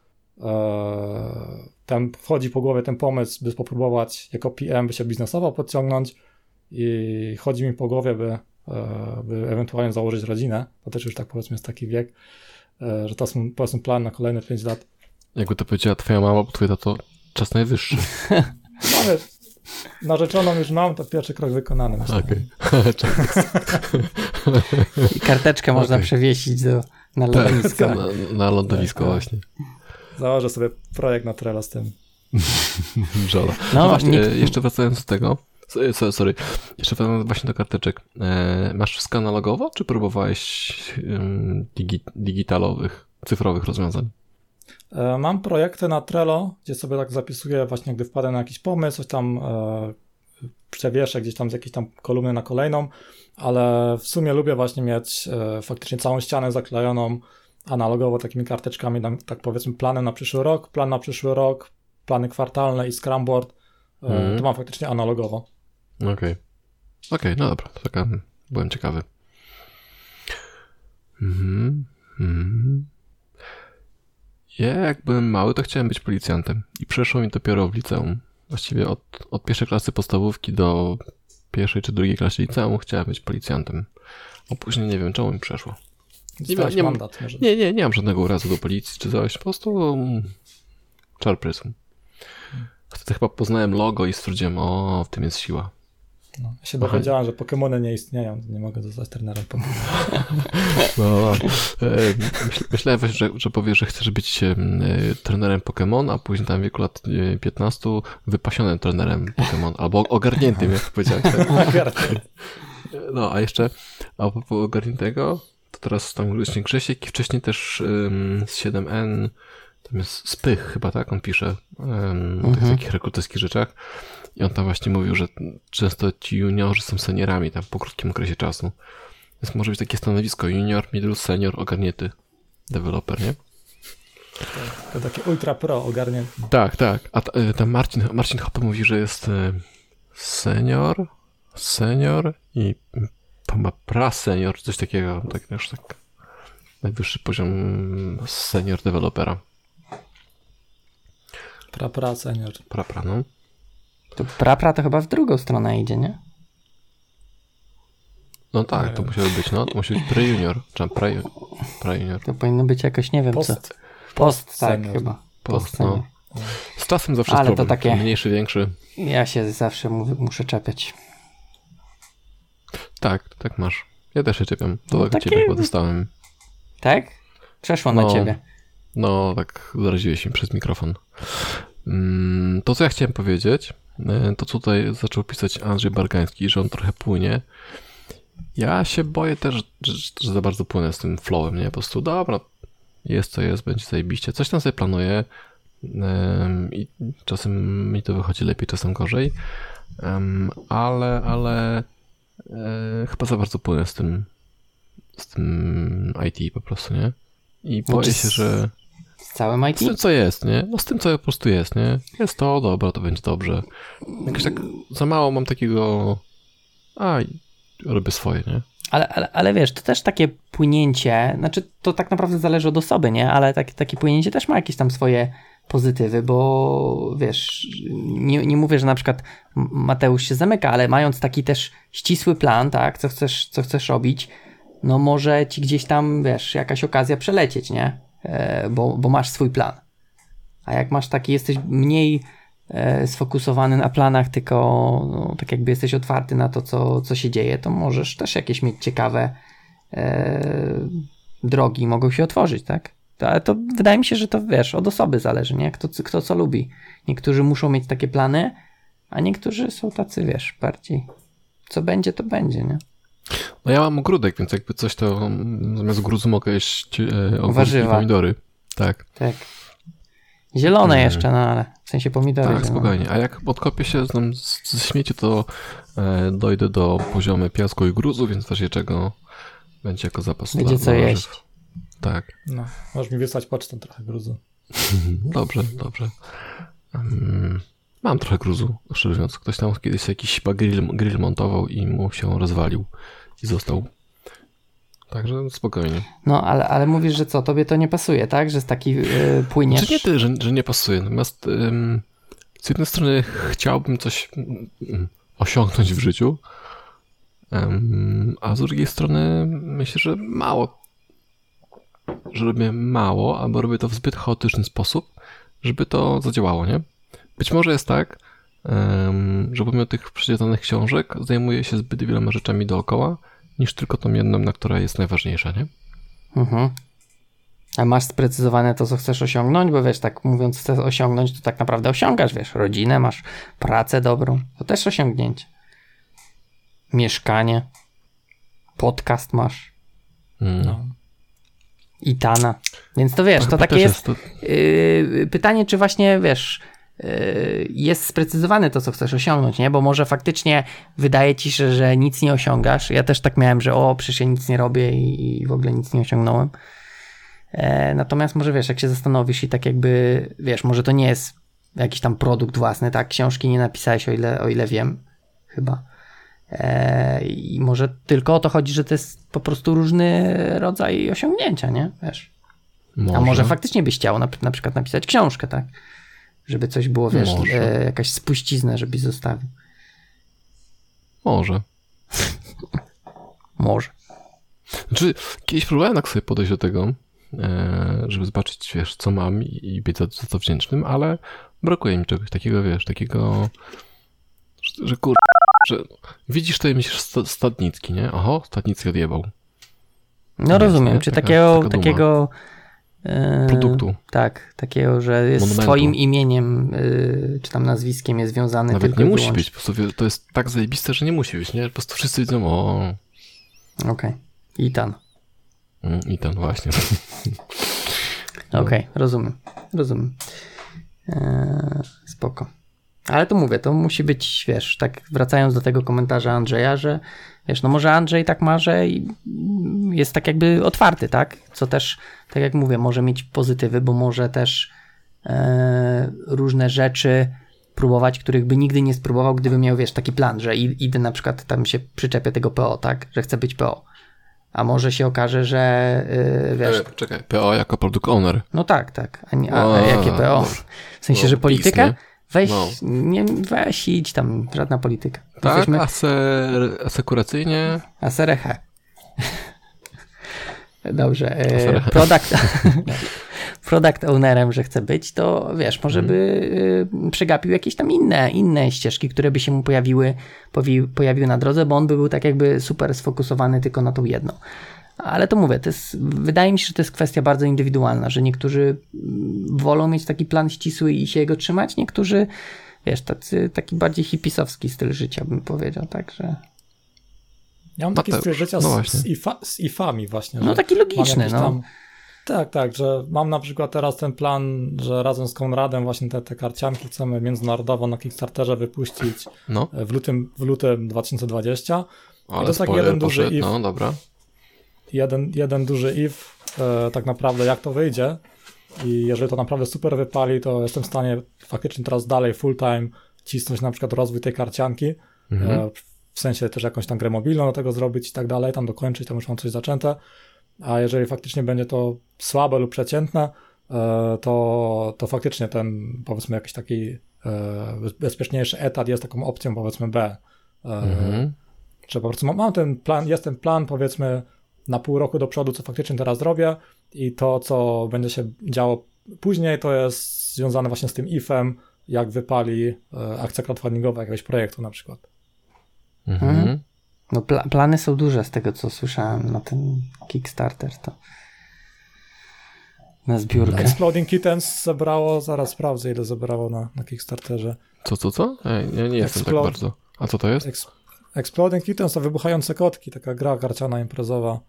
E, ten, wchodzi po głowie ten pomysł, by spróbować jako PM, by się biznesowo podciągnąć i chodzi mi po głowie, by, by ewentualnie założyć rodzinę. To też już tak powiedzmy jest taki wiek, że to są powiedzmy plan na kolejne 5 lat. Jakby to powiedziała twoja mama, bo twój to czas najwyższy. No wiesz, narzeczoną już mam, to pierwszy krok wykonany. Okej. Okay. I karteczkę można okay. przewiesić do, na tak, lądowisko. Na, na lądowisko tak, właśnie. Założę sobie projekt na Trello z tym. Żola. No, no właśnie, nikt... jeszcze wracając do tego, sorry, jeszcze wracając właśnie do karteczek. E, masz wszystko analogowo, czy próbowałeś digi, digitalowych, cyfrowych rozwiązań? E, mam projekty na Trello, gdzie sobie tak zapisuję właśnie, gdy wpadę na jakiś pomysł, coś tam e, przewieszę gdzieś tam z jakiejś tam kolumny na kolejną, ale w sumie lubię właśnie mieć e, faktycznie całą ścianę zaklejoną analogowo takimi karteczkami, tak powiedzmy plany na przyszły rok, plan na przyszły rok, plany kwartalne i Scrumboard, mm. to mam faktycznie analogowo. Okej. Okay. Okej, okay, no dobra, taka, byłem ciekawy. Mhm. Mhm. Ja jak byłem mały, to chciałem być policjantem i przeszło mi dopiero w liceum. Właściwie od, od pierwszej klasy podstawówki do pierwszej czy drugiej klasy liceum chciałem być policjantem. A później nie wiem, czemu mi przeszło. Nie, nie, nie, mandat, nie, nie, nie mam żadnego urazu do policji czy coś, po prostu um, czar prysł. Wtedy chyba poznałem logo i stwierdziłem, o, w tym jest siła. No, ja się dowiedziałem, że Pokémony nie istnieją, nie mogę zostać trenerem Pokémon. No, e, myślałem, że, że powiesz, że chcesz być e, trenerem Pokémon, a później tam w wieku lat 15 e, wypasionym trenerem Pokémon, albo ogarniętym, jak powiedziałeś. Tak? No, a jeszcze a propos ogarniętego, to teraz tam właśnie Grzesiek i wcześniej też um, z 7N, tam jest Spych chyba, tak? On pisze um, o tych mhm. takich rekruterskich rzeczach. I on tam właśnie mówił, że często ci juniorzy są seniorami tam po krótkim okresie czasu. Więc może być takie stanowisko junior, middle, senior, ogarnięty deweloper, nie? To takie ultra pro ogarnięty. Tak, tak. A e, tam Marcin, Marcin Hoppe mówi, że jest e, senior, senior i ma pra senior, coś takiego, tak wiesz, tak najwyższy poziom senior dewelopera. Pra, pra, senior. Pra, pra, no. To prapra to chyba w drugą stronę idzie, nie? No tak, to musiało być, no, to musi być pre-junior, czy pre, pre-junior. To powinno być jakoś, nie wiem Post. co. Post, tak senior. chyba. Post, Post, no. Z czasem zawsze Ale jest to problem. takie- Mniejszy, większy. Ja się zawsze mu- muszę czepiać. Tak, tak masz. Ja też się czepiam. To No tak takie- ciebie chyba dostałem. Tak? Przeszło No. na ciebie. No, tak zaraziłeś mi przez mikrofon. Mm, To, co ja chciałem powiedzieć, e, to tutaj zaczął pisać Andrzej Bargański, że on trochę płynie. Ja się boję też, że, za bardzo płynę z tym flowem, nie? Po prostu, dobra, jest co jest, będzie zajebiście. Coś tam sobie planuję i czasem mi to wychodzi lepiej, czasem gorzej, ale, ale e, chyba za bardzo płynę z tym z tym IT po prostu, nie? I boję Znaczy się, z- że Z całym IT? z tym, co jest, nie? No z tym, co po prostu jest, nie? Jest to, dobra, to będzie dobrze. Jakoś tak za mało mam takiego... A, robię swoje, nie? Ale, ale, ale wiesz, to też takie płynięcie, znaczy to tak naprawdę zależy od osoby, nie? Ale takie, takie płynięcie też ma jakieś tam swoje pozytywy, bo wiesz, nie, nie mówię, że na przykład Mateusz się zamyka, ale mając taki też ścisły plan, tak, co chcesz, co chcesz robić, no może ci gdzieś tam, wiesz, jakaś okazja przelecieć, nie? E, bo, bo masz swój plan. A jak masz taki, jesteś mniej e, sfokusowany na planach, tylko no, tak jakby jesteś otwarty na to, co, co się dzieje, to możesz też jakieś mieć ciekawe e, drogi mogą się otworzyć, tak? To, ale to wydaje mi się, że to wiesz, od osoby zależy, nie? Kto, kto co lubi. Niektórzy muszą mieć takie plany, a niektórzy są tacy, wiesz, bardziej co będzie, to będzie, nie? No ja mam ogródek, więc jakby coś to mm, zamiast gruzu mogę jeść e, ogórki i pomidory. Tak, Tak. Zielone Mm. jeszcze, no ale w sensie pomidory. tak, zielone. spokojnie. A jak odkopię się z, ze śmieci, to e, dojdę do poziomu piasku i gruzu, więc w razie czego będzie jako zapas Będzie dla- co jeść. Tak. No, możesz mi wysłać pocztą trochę gruzu. Dobrze, dobrze. Mm, mam trochę gruzu, szczerze mówiąc. Ktoś tam kiedyś jakiś chyba grill, grill montował i mu się rozwalił i został. Także spokojnie. No, ale, ale mówisz, że co, tobie to nie pasuje, tak? Że z taki yy, płyniesz. Czy nie ty, że, że nie pasuje. Natomiast ym, z jednej strony chciałbym coś ym, osiągnąć w życiu, ym, a z drugiej strony myślę, że mało. Że robię mało, albo robię to w zbyt chaotyczny sposób, żeby to zadziałało, nie? Być może jest tak, że pomimo tych przeczytanych książek zajmuję się zbyt wieloma rzeczami dookoła, niż tylko tą jedną, na która jest najważniejsza, nie? Mhm. A masz sprecyzowane to, co chcesz osiągnąć? Bo wiesz, tak mówiąc, chcesz osiągnąć, to tak naprawdę osiągasz, wiesz, rodzinę, masz pracę dobrą, to też osiągnięcie. Mieszkanie, podcast masz, Mm. No. Itana. Więc to wiesz, to takie jest to- yy, pytanie, czy właśnie, wiesz, yy, jest sprecyzowane to, co chcesz osiągnąć, nie? Bo może faktycznie wydaje ci się, że nic nie osiągasz. Ja też tak miałem, że o, przecież ja nic nie robię i, i w ogóle nic nie osiągnąłem. E, natomiast może wiesz, jak się zastanowisz i tak jakby, wiesz, może to nie jest jakiś tam produkt własny, tak? Książki nie napisałeś, o ile, o ile wiem, chyba. E, I może tylko o to chodzi, że to jest po prostu różny rodzaj osiągnięcia, nie? Wiesz. A może faktycznie byś chciał na, na przykład napisać książkę, tak? Żeby coś było, wiesz, Może. e, jakaś spuścizna, żebyś zostawił. Może. Może. Znaczy, kiedyś próbowałem tak sobie podejść do tego, e, żeby zobaczyć, wiesz, co mam i, i być za, za to wdzięcznym, ale brakuje mi czegoś takiego, wiesz, takiego, że, że kur... że widzisz to i myślisz sta- Stadnicki, nie? Oho, Stadnicki odjebał. No rozumiem, nie? czy Taka- takiego, taka takiego e, Produktu. Tak, takiego, że jest Monumentu. swoim imieniem, y, czy tam nazwiskiem jest związany Nawet tylko nie musi być, po prostu to jest tak zajebiste, że nie musi być, nie? Po prostu wszyscy widzą, o, Okej. Itan. mm, i ten właśnie. Okej, rozumiem. Rozumiem. Eee, spoko. Ale to mówię, to musi być, wiesz, tak wracając do tego komentarza Andrzeja, że wiesz, no może Andrzej tak ma, że i- jest tak jakby otwarty, tak? Co też, tak jak mówię, może mieć pozytywy, bo może też e, różne rzeczy próbować, których by nigdy nie spróbował, gdyby miał, wiesz, taki plan, że idę na przykład tam się przyczepię tego PO, tak? Że chcę być PO. A może się okaże, że yy, wiesz, E, czekaj, PO jako product owner. no tak, tak. A, nie, a, a jakie PO? W sensie, że PiS, nie? Weź, No. nie, weź idź tam, żadna polityka. Tak, Jesteśmy aser, asekuracyjnie. asereche. Dobrze. E, Asereche. product, product ownerem, że chce być, to wiesz, może Mhm. by y, przegapił jakieś tam inne, inne ścieżki, które by się mu pojawiły, pojawiły na drodze, bo on by był tak jakby super sfokusowany tylko na tą jedną. Ale to mówię, to jest, wydaje mi się, że to jest kwestia bardzo indywidualna, że niektórzy mm, wolą mieć taki plan ścisły i się jego trzymać, niektórzy, wiesz, tacy, taki bardziej hipisowski styl życia, bym powiedział, także... Ja mam taki styl życia no z, z, ifa, z ifami właśnie. No taki logiczny, no. tam- Tak, tak, że mam na przykład teraz ten plan, że razem z Konradem właśnie te, te karcianki chcemy międzynarodowo na Kickstarterze wypuścić No, w lutym, w lutym 2020. ale jest taki spoiler jeden duży if. No, dobra. Jeden, jeden duży if, e, tak naprawdę jak to wyjdzie i jeżeli to naprawdę super wypali, to jestem w stanie faktycznie teraz dalej full time cisnąć na przykład rozwój tej karcianki, Mhm. e, w sensie też jakąś tam grę mobilną do tego zrobić i tak dalej, tam dokończyć, tam już mam coś zaczęte, a jeżeli faktycznie będzie to słabe lub przeciętne, e, to, to faktycznie ten powiedzmy jakiś taki e, bezpieczniejszy etat jest taką opcją powiedzmy B. E, Mhm. że po prostu mam, mam ten plan, jest ten plan powiedzmy na pół roku do przodu, co faktycznie teraz robię i to, co będzie się działo później, to jest związane właśnie z tym ifem, jak wypali e, akcja crowdfundingowa jakiegoś projektu na przykład. Mhm. Mhm. No pla- plany są duże z tego, co słyszałem na ten Kickstarter, to na zbiórkę. Exploding Kittens zebrało, zaraz sprawdzę ile zebrało na, na Kickstarterze. Co, co, co? Ej, ja nie jestem tak bardzo. A co to jest? Ex- Exploding Kittens to wybuchające kotki, taka gra karciana imprezowa.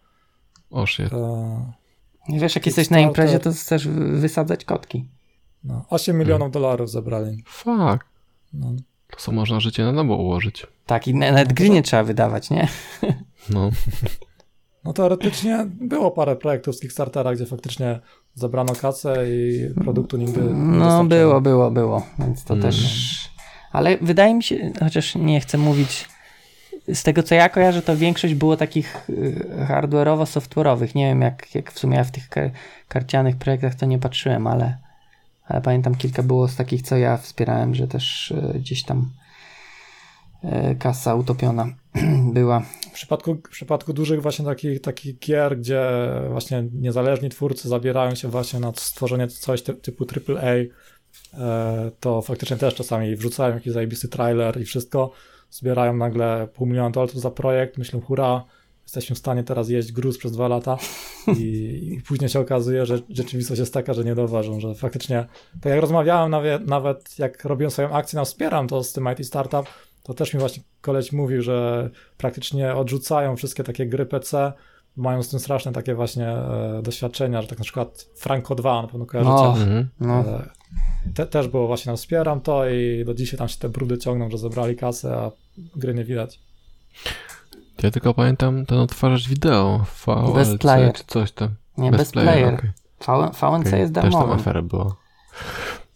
O shit. E, I wiesz, jak jesteś na imprezie, to chcesz wy- wysadzać kotki. no, 8 milionów dolarów zebrali. Fuck. No. To co można życie na nowo ułożyć. Tak, i na- nawet gry nie trzeba wydawać, nie? No. No teoretycznie było parę projektów z Kickstartera, gdzie faktycznie zebrano kasę i produktu nigdy nie No, było, było, było, więc to Mm. też... Ale wydaje mi się, chociaż nie chcę mówić, z tego co ja kojarzę, to większość było takich y, hardware'owo-software'owych. Nie wiem, jak, jak w sumie ja w tych kar- karcianych projektach to nie patrzyłem, ale, ale pamiętam kilka było z takich, co ja wspierałem, że też y, gdzieś tam y, kasa utopiona była. W przypadku, w przypadku dużych właśnie takich, takich gier, gdzie właśnie niezależni twórcy zabierają się właśnie na stworzenie coś ty, typu AAA, e, to faktycznie też czasami wrzucają jakiś zajebisty trailer i wszystko, zbierają nagle pół miliona dolarów za projekt, myślą hurra, jesteśmy w stanie teraz jeść gruz przez dwa lata. I, i później się okazuje, że rzeczywistość jest taka, że nie doważą, że faktycznie, tak jak rozmawiałem nawet, nawet jak robiłem swoją akcję na Wspieram to z tym IT Startup, to też mi właśnie koleś mówił, że praktycznie odrzucają wszystkie takie gry PC, mają z tym straszne takie właśnie e, doświadczenia, że tak na przykład Franco 2 na pewno kojarzycie. No. Mhm. No, E, te, też było właśnie tam wspieram to i do dzisiaj tam się te brudy ciągną, że zebrali kasę, a gry nie widać. Ja tylko pamiętam ten odtwarzacz wideo. VLC Best player. czy coś tam. nie, bez player. okej, V- VNC okej. jest Też tam darmowy. afera była.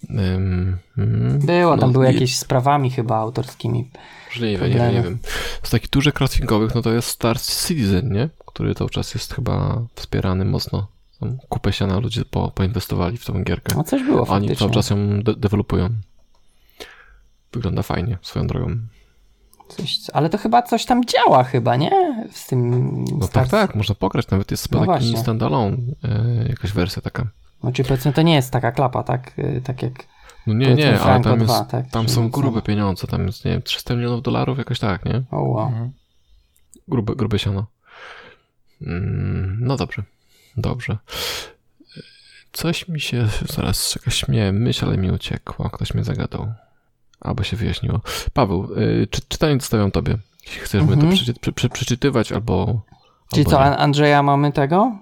Ym, mm, Było, tam no, były i- jakieś z prawami chyba autorskimi. Możliwe, nie wiem, nie wiem. Z takich dużych crowdfundingowych, no to jest Star Citizen, nie? Który cały czas jest chyba wspierany mocno. Tam kupę siana ludzie po, poinwestowali w tą gierkę. No coś było A Oni faktycznie. cały czas ją de- dewelopują. Wygląda fajnie, swoją drogą. Coś, ale to chyba coś tam działa chyba, nie? Z tym No tak, tak, można pograć, nawet jest No chyba taki właśnie. standalone, e, jakaś wersja taka. Znaczy powiedzmy to nie jest taka klapa, tak? Y, Tak jak No nie, nie, ale tam, 2, jest, tak? tam są grube pieniądze, tam jest, nie wiem, 300 milionów dolarów, jakoś tak, nie? O, wow. Mhm. Grube, grube siano. Mm, no dobrze, dobrze. Coś mi się, zaraz jakaś miałem myśl, ale mi uciekła, ktoś mnie zagadał. Albo się wyjaśniło. Paweł, y, czy, czytanie zostawiam tobie. Jeśli chcesz mi to Mhm. przeczy, przy, przy, przeczytywać albo... Czyli albo co, nie. An- Andrzeja mamy tego?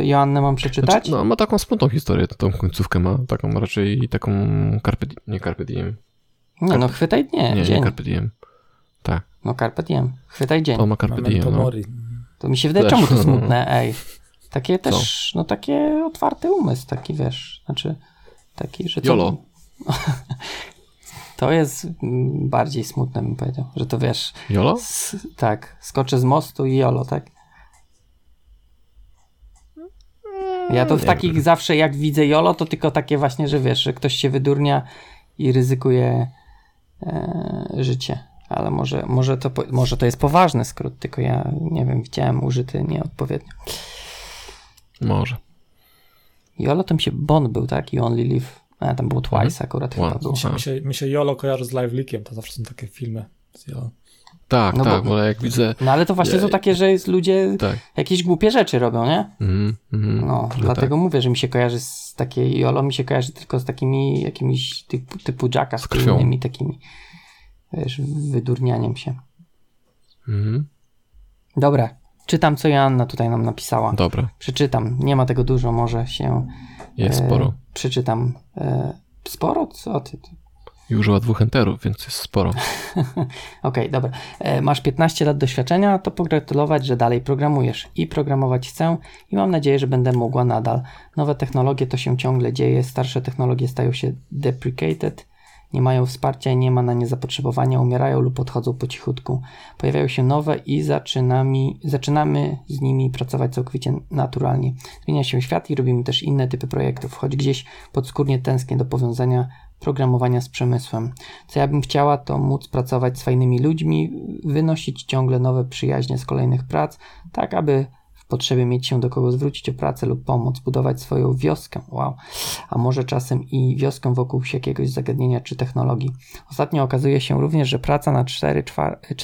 Y, Joannę mam przeczytać? Znaczy, no, ma taką smutną historię, tą końcówkę ma, taką raczej taką carpe, nie carpe diem. nie, no chwytaj nie, Nie, nie dzień. carpe diem. Tak, No carpe diem. Chwytaj dzień. on ma carpe diem, no. mori. To mi się wydaje, Też. czemu to smutne, ej. Takie też, no takie otwarty umysł, taki wiesz, znaczy taki, że co... Jolo. To jest bardziej smutne, bym powiedział, że to wiesz, Jolo? s- tak, skoczę z mostu i jolo, tak? Ja to w Nie takich zawsze, jak widzę jolo, to tylko takie właśnie, że wiesz, że ktoś się wydurnia i ryzykuje e, życie. Ale może, może, to, może to jest poważny skrót, tylko ja nie wiem, widziałem użyty nieodpowiednio. Może. Mhm. YOLO tam się Bond był, tak? You Only Live. A, tam było Twice akurat chyba Once. było. Mi się, A. mi, się, mi się Jolo kojarzy z Live Leakiem, to zawsze są takie filmy z Jolo. Tak, No tak, bo- bo jak widzę. No ale to właśnie Nie. są takie, że jest ludzie Tak. jakieś głupie rzeczy robią, nie? Mhm, mhm, No, że dlatego mówię, że mi się kojarzy z takiej YOLO, mi się kojarzy tylko z takimi jakimiś typu, typu Jacka, z Z innymi takimi, wiesz, wydurnianiem się. Mhm. Dobra, czytam, co Joanna tutaj nam napisała. Dobra, Przeczytam, nie ma tego dużo, może się... jest e, sporo. Przeczytam. E, sporo? Co ty? I użyła dwóch enterów, więc jest sporo. Okej, dobra. E, masz 15 lat doświadczenia, to pogratulować, że dalej programujesz. I programować chcę i mam nadzieję, że będę mogła nadal. Nowe technologie to się ciągle dzieje, starsze technologie stają się deprecated, nie mają wsparcia i nie ma na nie zapotrzebowania, umierają lub odchodzą po cichutku. Pojawiają się nowe i zaczynamy, zaczynamy z nimi pracować całkowicie naturalnie. Zmienia się świat i robimy też inne typy projektów, choć gdzieś podskórnie tęsknię do powiązania programowania z przemysłem. Co ja bym chciała, to móc pracować z fajnymi ludźmi, wynosić ciągle nowe przyjaźnie z kolejnych prac, tak aby potrzebie mieć się do kogo zwrócić o pracę lub pomoc, budować swoją wioskę, wow, a może czasem i wioskę wokół jakiegoś zagadnienia czy technologii. Ostatnio okazuje się również, że praca na 4 czwarte,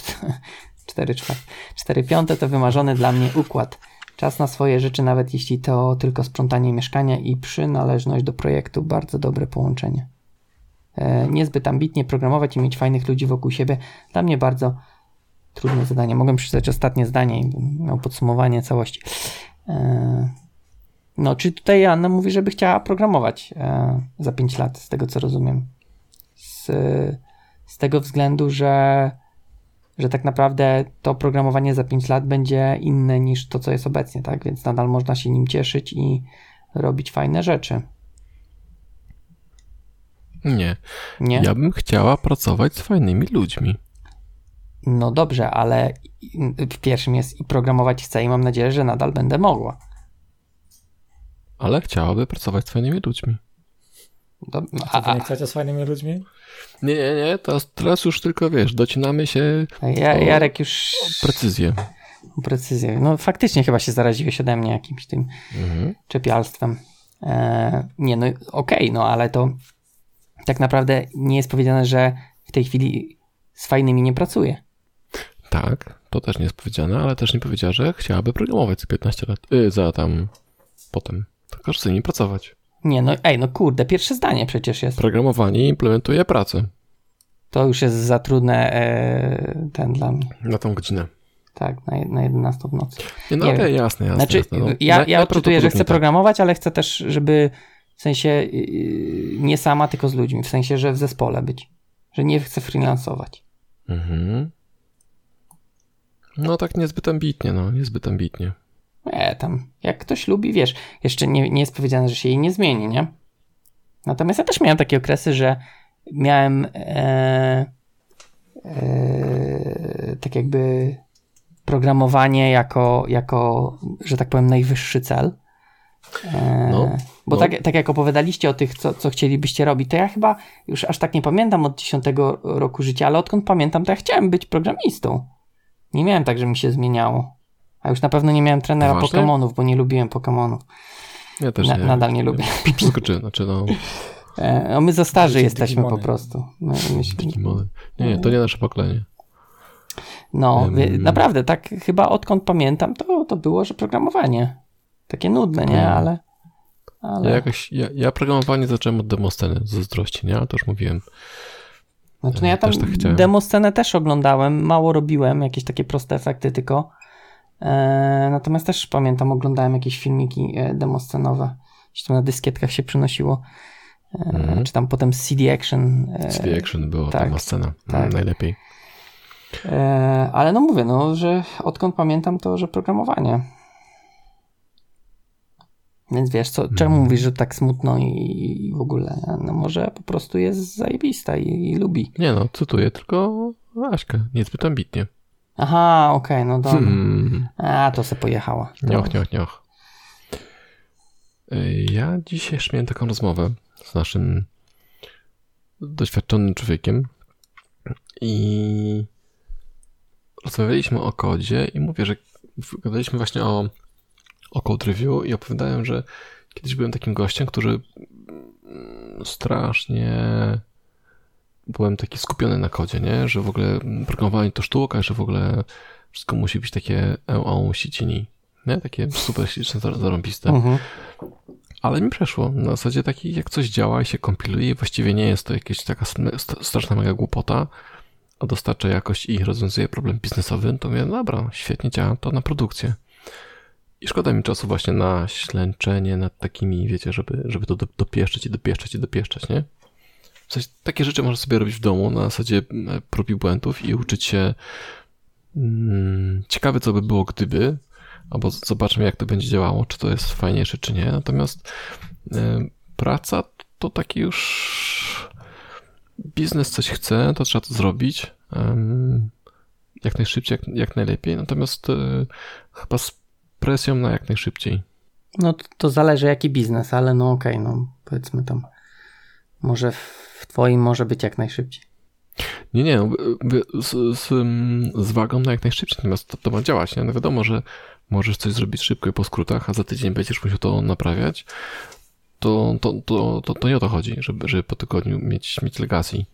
4 czwarte, 4 piąte to wymarzony dla mnie układ. Czas na swoje rzeczy, nawet jeśli to tylko sprzątanie mieszkania i przynależność do projektu, bardzo dobre połączenie e, niezbyt ambitnie programować i mieć fajnych ludzi wokół siebie. Dla mnie bardzo trudne zadanie. Mogłem przeczytać ostatnie zdanie i miał podsumowanie całości. E, no, czy tutaj Anna mówi, żeby chciała programować e, za 5 lat, z tego co rozumiem. Z, z tego względu, że, że tak naprawdę to programowanie za 5 lat będzie inne niż to, co jest obecnie, tak? Więc nadal można się nim cieszyć i robić fajne rzeczy. Nie. Nie? Ja bym chciała pracować z fajnymi ludźmi. No dobrze, ale w pierwszym jest i programować chcę i mam nadzieję, że nadal będę mogła. Ale chciałaby pracować z fajnymi ludźmi. Dob- Co a, wy nie a, chcecie z fajnymi ludźmi? Nie, nie, nie, teraz, teraz już tylko wiesz, docinamy się ja, Jarek już precyzję. precyzję. No faktycznie chyba się zaraziłeś ode mnie jakimś tym Mhm. czepialstwem. E, nie, no okej, no ale to tak naprawdę nie jest powiedziane, że w tej chwili z fajnymi nie pracuję. Tak, to też nie jest powiedziane, ale też nie powiedziała, że chciałaby programować za 15 lat. Y, za tam potem. Tylko że z nimi pracować. Nie, no ej, no kurde, pierwsze zdanie przecież jest. Programowanie implementuje pracę To już jest za trudne e, ten dla mnie. na tą godzinę. Tak, na, na 11 w nocy. Nie, no okej, wiem. jasne, jasne. Znaczy, jasne. No, ja, ja odczytuję, że chcę tak. programować, ale chcę też, żeby w sensie yy, nie sama, tylko z ludźmi, w sensie, że w zespole być. Że nie chcę freelansować. Mhm. No tak niezbyt ambitnie, no, niezbyt ambitnie. Nie, tam, jak ktoś lubi, wiesz, jeszcze nie, nie jest powiedziane, że się jej nie zmieni, nie? Natomiast ja też miałem takie okresy, że miałem e, e, tak jakby programowanie jako, jako, że tak powiem, najwyższy cel. E, No, bo no. Tak, tak jak opowiadaliście o tych, co, co chcielibyście robić, to ja chyba już aż tak nie pamiętam od 10 roku życia, ale odkąd pamiętam, to ja chciałem być programistą. Nie miałem tak, że mi się zmieniało. A już na pewno nie miałem trenera Poważnie? Pokémonów, bo nie lubiłem Pokémonów. Ja też Na- nie. nadal nie lubię. Przeskoczyłem, znaczy no, E, no my za starzy jesteśmy po prostu. My. Nie, nie, to nie nasze pokolenie. no, wie- naprawdę, tak chyba odkąd pamiętam, to, to było, że programowanie. Takie nudne, nie? Mm. Ale... ale... Ja jakoś, ja, ja programowanie zacząłem od demosceny, z zazdrości, nie? Ale to już mówiłem. Znaczy, no ja tam tak chciałem. demo scenę też oglądałem, mało robiłem, jakieś takie proste efekty tylko. E, natomiast też pamiętam, oglądałem jakieś filmiki e, demoscenowe. Gdzieś tam na dyskietkach się przynosiło. E, Mhm. Czy tam potem CD Action. E, CD Action było tak, demoscena. tak. Mm, najlepiej. e, ale no mówię, no, że odkąd pamiętam to, że programowanie. Więc wiesz, co, czemu Mhm. mówisz, że tak smutno i, i w ogóle? No może po prostu jest zajebista i, i lubi. Nie no, cytuję tylko Aśkę, niezbyt ambitnie. Aha, okej, no dobra. Hmm. A, to se pojechała. Nioch, nioch, nioch. Y, Ja dzisiaj miałem taką rozmowę z naszym doświadczonym człowiekiem i rozmawialiśmy o kodzie i mówię, że gadaliśmy właśnie o, o code review i opowiadałem, że kiedyś byłem takim gościem, który strasznie byłem taki skupiony na kodzie, nie? Że w ogóle programowanie to sztuka, że w ogóle wszystko musi być takie EO sicini, nie? Takie super śliczne, zarąbiste. Mhm. Ale mi przeszło. Na zasadzie taki, jak coś działa i się kompiluje, właściwie nie jest to jakaś taka straszna mega głupota, a dostarcza jakość i rozwiązuje problem biznesowy, to mówię, no dobra, świetnie działa to na produkcję. I szkoda mi czasu właśnie na ślęczenie nad takimi, wiecie, żeby, żeby to dopieszczać i dopieszczać i dopieszczać, nie? W sensie, takie rzeczy można sobie robić w domu na zasadzie prób i błędów i uczyć się hmm, ciekawe, co by było gdyby, albo zobaczmy, jak to będzie działało, czy to jest fajniejsze, czy nie. Natomiast y, praca to taki już biznes coś chce, to trzeba to zrobić jak najszybciej, jak, jak najlepiej. Natomiast y, chyba z presją na jak najszybciej. No to, to zależy jaki biznes, ale no okej, okay, no powiedzmy tam może w twoim może być jak najszybciej. Nie, nie, no, z, z, z wagą na jak najszybciej, natomiast to, to ma działać, nie? No wiadomo, że możesz coś zrobić szybko i po skrótach, a za tydzień będziesz musiał to naprawiać, to, to, to, to, to nie o to chodzi, żeby, żeby po tygodniu mieć, mieć legacy.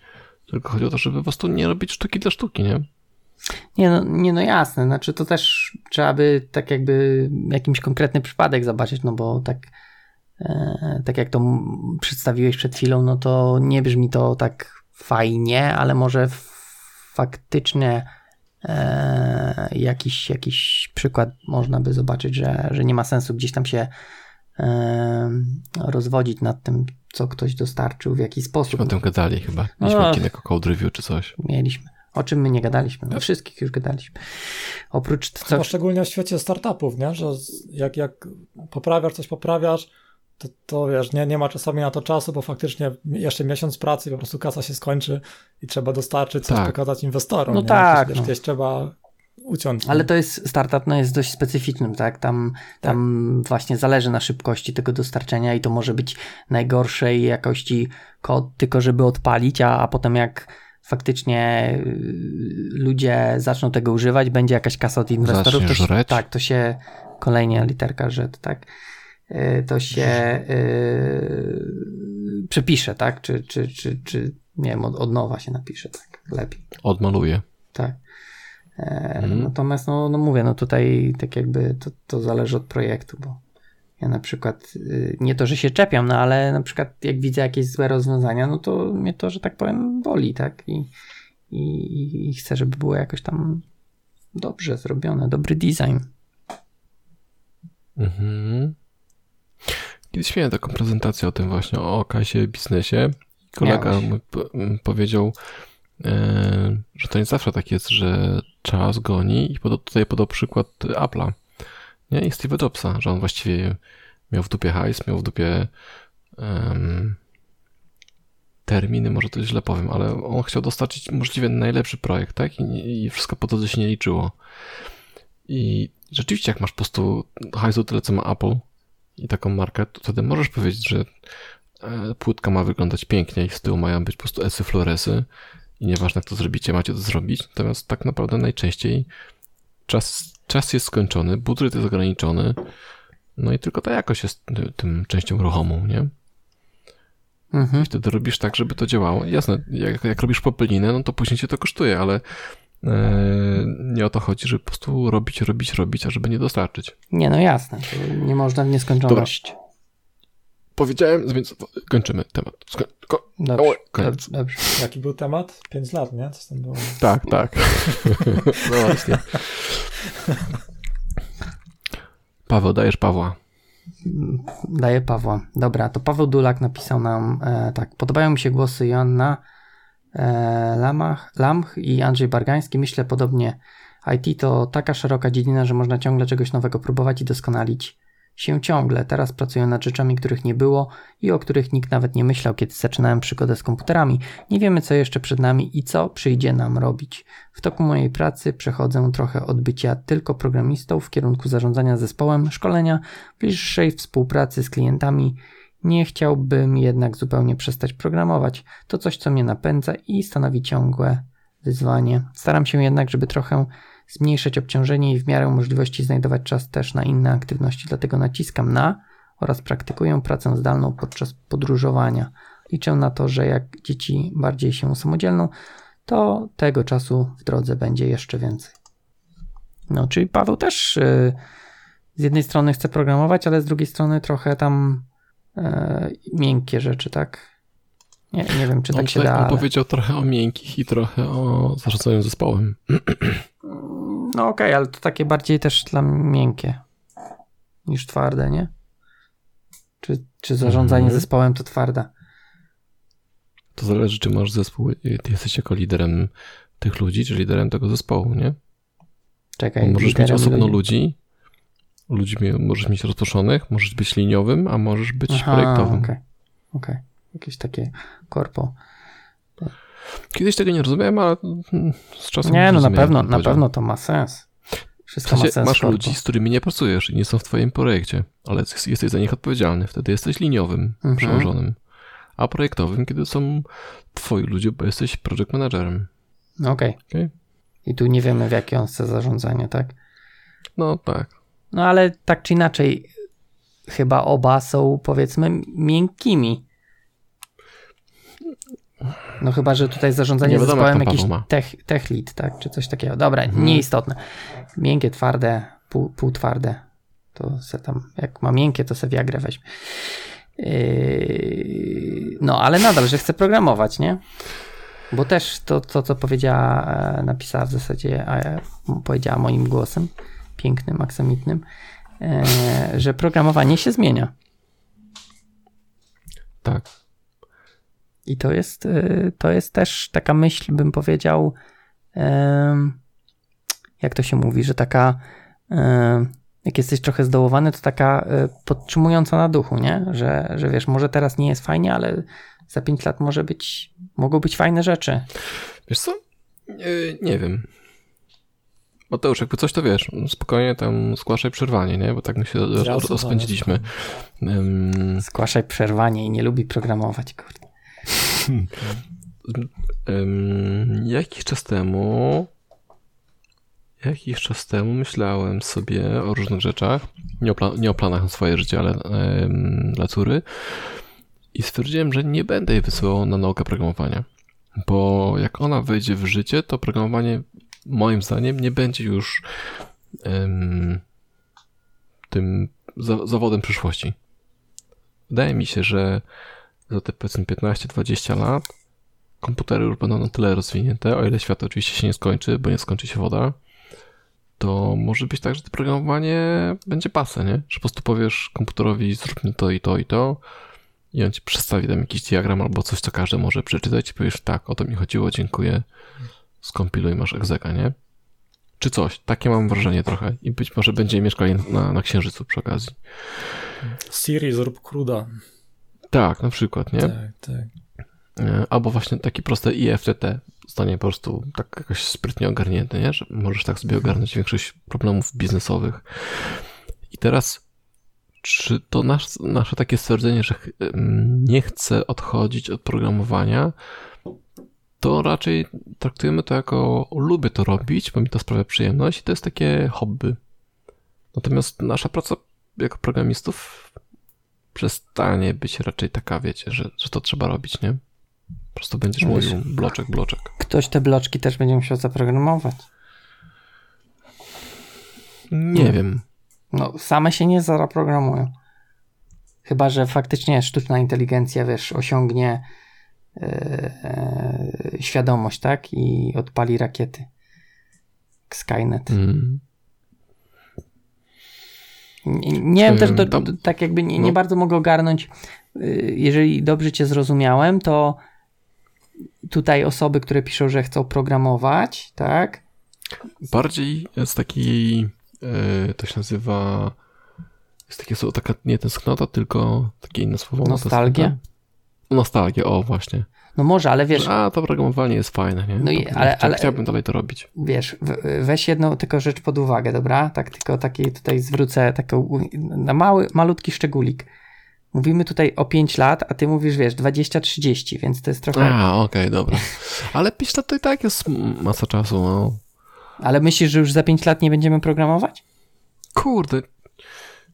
Tylko chodzi o to, żeby po prostu nie robić sztuki dla sztuki, nie? Nie no, nie no jasne, znaczy to też trzeba by tak jakby jakimś konkretny przypadek zobaczyć, no bo tak e, tak jak to przedstawiłeś przed chwilą, no to nie brzmi to tak fajnie, ale może faktycznie e, jakiś, jakiś przykład można by zobaczyć, że, że nie ma sensu gdzieś tam się e, rozwodzić nad tym, co ktoś dostarczył, w jaki sposób. O tym gadali chyba. Mieliśmy no, odcinek o code review czy coś. Mieliśmy. O czym my nie gadaliśmy? O wszystkich już gadaliśmy. Oprócz co... szczególnie w świecie startupów, nie? że jak, jak poprawiasz coś, poprawiasz, to, to wiesz, nie, nie ma czasami na to czasu, bo faktycznie jeszcze miesiąc pracy po prostu kasa się skończy i trzeba dostarczyć coś, tak. pokazać inwestorom. No nie? tak. Wiesz, no. Gdzieś trzeba uciąć. Ale to jest startup, no jest dość specyficznym, tak? Tam, tam tak. właśnie zależy na szybkości tego dostarczenia i to może być najgorszej jakości kod, tylko żeby odpalić, a, a potem jak faktycznie y, ludzie zaczną tego używać, będzie jakaś kasa od inwestorów, to się, tak, to się kolejnie literka rzecz, tak, y, to się yy, przepisze, tak, czy, czy, czy, czy nie wiem, od, od nowa się napisze, tak, lepiej. Odmaluje. Tak. mm. Natomiast, no, no mówię, no tutaj tak jakby to, to zależy od projektu, bo ja na przykład, y, nie to, że się czepiam, no ale na przykład jak widzę jakieś złe rozwiązania, no to mnie to, że tak powiem, boli, tak? I, i, i chcę, żeby było jakoś tam dobrze zrobione, dobry design. Mhm. Kiedyś miałem taką prezentację o tym właśnie, o okazie biznesie. Kolega powiedział, e, że to nie zawsze tak jest, że czas goni i podał, tutaj podał przykład Apple'a nie? I Steve Jobsa, że on właściwie miał w dupie hajs, miał w dupie um, terminy, może to źle powiem, ale on chciał dostarczyć możliwie najlepszy projekt, tak? I, i wszystko po to się nie liczyło. I rzeczywiście, jak masz po prostu hajsu tyle, co ma Apple i taką markę, to wtedy możesz powiedzieć, że e, płytka ma wyglądać pięknie i z tyłu mają być po prostu esy floresy i nieważne jak to zrobicie, macie to zrobić. Natomiast tak naprawdę najczęściej czas czas jest skończony, budżet jest ograniczony, no i tylko ta jakość jest tym częścią ruchomą, nie? Mhm. I wtedy robisz tak, żeby to działało. Jasne, jak, jak robisz popelinę, no to później cię to kosztuje, ale e, nie o to chodzi, żeby po prostu robić, robić, robić, a żeby nie dostarczyć. Nie, no jasne. Nie można w nieskończoność. Dobra. Powiedziałem, więc kończymy temat. Sko ko dobrze, o, koniec. Dobrze. Jaki był temat? Pięć lat, nie? Co tam było? Tak, tak. no właśnie. Paweł, dajesz Pawła. Daję Pawła. Dobra, to Paweł Dulak napisał nam e, tak. Podobają mi się głosy Joanna e, Lamach, Lamch i Andrzej Bargański. Myślę podobnie. IT to taka szeroka dziedzina, że można ciągle czegoś nowego próbować i doskonalić się ciągle. Teraz pracuję nad rzeczami, których nie było i o których nikt nawet nie myślał, kiedy zaczynałem przygodę z komputerami. Nie wiemy, co jeszcze przed nami i co przyjdzie nam robić. W toku mojej pracy przechodzę trochę od bycia tylko programistą w kierunku zarządzania zespołem, szkolenia, bliższej współpracy z klientami Nie chciałbym jednak zupełnie przestać programować. To coś, co mnie napędza i stanowi ciągłe wyzwanie. Staram się jednak, żeby trochę zmniejszyć obciążenie i w miarę możliwości znajdować czas też na inne aktywności, dlatego naciskam na oraz praktykuję pracę zdalną podczas podróżowania. Liczę na to, że jak dzieci bardziej się usamodzielną, to tego czasu w drodze będzie jeszcze więcej. No, czyli Paweł też yy, z jednej strony chce programować, ale z drugiej strony trochę tam yy, miękkie rzeczy, tak? Nie, nie wiem, czy on tak się da. On ale... powiedział trochę o miękkich i trochę o zarządzaniu zespołem. No okej, okay, ale to takie bardziej też dla miękkie niż twarde, nie? Czy, czy zarządzanie mm. zespołem to twarda? To zależy, czy masz zespół, ty jesteś jako liderem tych ludzi, czy liderem tego zespołu, nie? Czekaj, Bo możesz mieć osobno ludzi, ludzi, ludzi możesz mieć rozproszonych, możesz być liniowym, a możesz być Aha, projektowym. Okej, okay. okay. jakieś takie korpo. Kiedyś tego nie rozumiałem, ale z czasem Nie, no na pewno, na pewno to ma sens. Wszystko w sensie, ma sens. Masz korpo. ludzi, z którymi nie pracujesz i nie są w twoim projekcie, ale jesteś za nich odpowiedzialny. Wtedy jesteś liniowym, mhm. przełożonym. A projektowym, kiedy są twoi ludzie, bo jesteś project managerem. Okej. Okay. okay. I tu nie wiemy, w jakie on chce zarządzanie, tak? No tak. No ale tak czy inaczej, chyba oba są powiedzmy miękkimi. No chyba, że tutaj zarządzanie wiadomo, zespołem jakiś tech, tech lead, tak? Czy coś takiego. Dobra, mhm. nieistotne. Miękkie, twarde, pół, półtwarde. To se tam, jak ma miękkie, to se Viagrę weźmie. Yy, no, ale nadal, że chce programować, nie? Bo też to, to co powiedziała, e, napisała w zasadzie, a ja powiedziała moim głosem, pięknym, aksamitnym, e, że programowanie się zmienia. Tak. I to jest, e, to jest też taka myśl, bym powiedział, jak to się mówi, że taka, jak jesteś trochę zdołowany, to taka podtrzymująca na duchu, nie? Że, że wiesz, może teraz nie jest fajnie, ale za 5 lat może być, mogą być fajne rzeczy. Wiesz co? Yy, nie wiem. Mateusz, jakby coś to wiesz, spokojnie tam zgłaszaj przerwanie, nie? Bo tak my się rozpędziliśmy. Um... Zgłaszaj przerwanie i nie lubi programować, kurde. Jakiś czas temu jakiś czas temu myślałem sobie o różnych rzeczach, nie o, plan nie o planach na swoje życie, ale dla córy i stwierdziłem, że nie będę jej wysyłał na naukę programowania. Bo jak ona wejdzie w życie, to programowanie moim zdaniem nie będzie już tym za zawodem przyszłości. Wydaje mi się, że za te powiedzmy 15-20 lat komputery już będą na tyle rozwinięte, o ile świat oczywiście się nie skończy, bo nie skończy się woda, to może być tak, że to programowanie będzie pasę, nie? Że po prostu powiesz komputerowi zrób mi to i to i to, i on ci przedstawi tam jakiś diagram albo coś, co każdy może przeczytać i powiesz tak, o to mi chodziło, dziękuję, skompiluj, masz egzeka, nie? Czy coś. Takie mam wrażenie trochę. I być może będzie mieszkali na, na Księżycu przy okazji. Siri, zrób kruda. Tak, na przykład, nie? Tak, tak. E, albo właśnie taki prosty IFTT zostanie po prostu tak jakoś sprytnie ogarnięty, nie? Że możesz tak sobie ogarnąć większość problemów biznesowych. I teraz czy to nasz, nasze takie stwierdzenie, że nie chcę odchodzić od programowania, to raczej traktujemy to jako lubię to robić, bo mi to sprawia przyjemność i to jest takie hobby. Natomiast nasza praca jako programistów przestanie być raczej taka, wiecie, że, że to trzeba robić, nie? Po prostu będziesz mówił bloczek, bloczek. Ktoś te bloczki też będzie musiał zaprogramować. Nie hmm. wiem. No, same się nie zaprogramują. Chyba, że faktycznie sztuczna inteligencja, wiesz, osiągnie yy, yy, świadomość, tak? I odpali rakiety. Skynet. Mm. Nie, nie wiem też, do, do, tak jakby nie, nie no. bardzo mogę ogarnąć. Yy, jeżeli dobrze Cię zrozumiałem, to tutaj osoby, które piszą, że chcą programować, tak? Bardziej z takiej E, to się nazywa. Jest takie taka nie tęsknota, tylko takie inne słowo. Nostalgia? Nostalgia, o właśnie. No może, ale wiesz. A to programowanie jest fajne, nie? No i, ale, ale, chciałbym dalej to robić. Wiesz, weź jedną tylko rzecz pod uwagę, dobra? Tak, tylko taki tutaj zwrócę taką na mały, malutki szczególik. Mówimy tutaj o 5 lat, a ty mówisz, wiesz, 20-30, więc to jest trochę... A, okej, okay, dobra. Ale 5 lat to i tak jest masa czasu, no. Ale myślisz, że już za 5 lat nie będziemy programować? Kurde,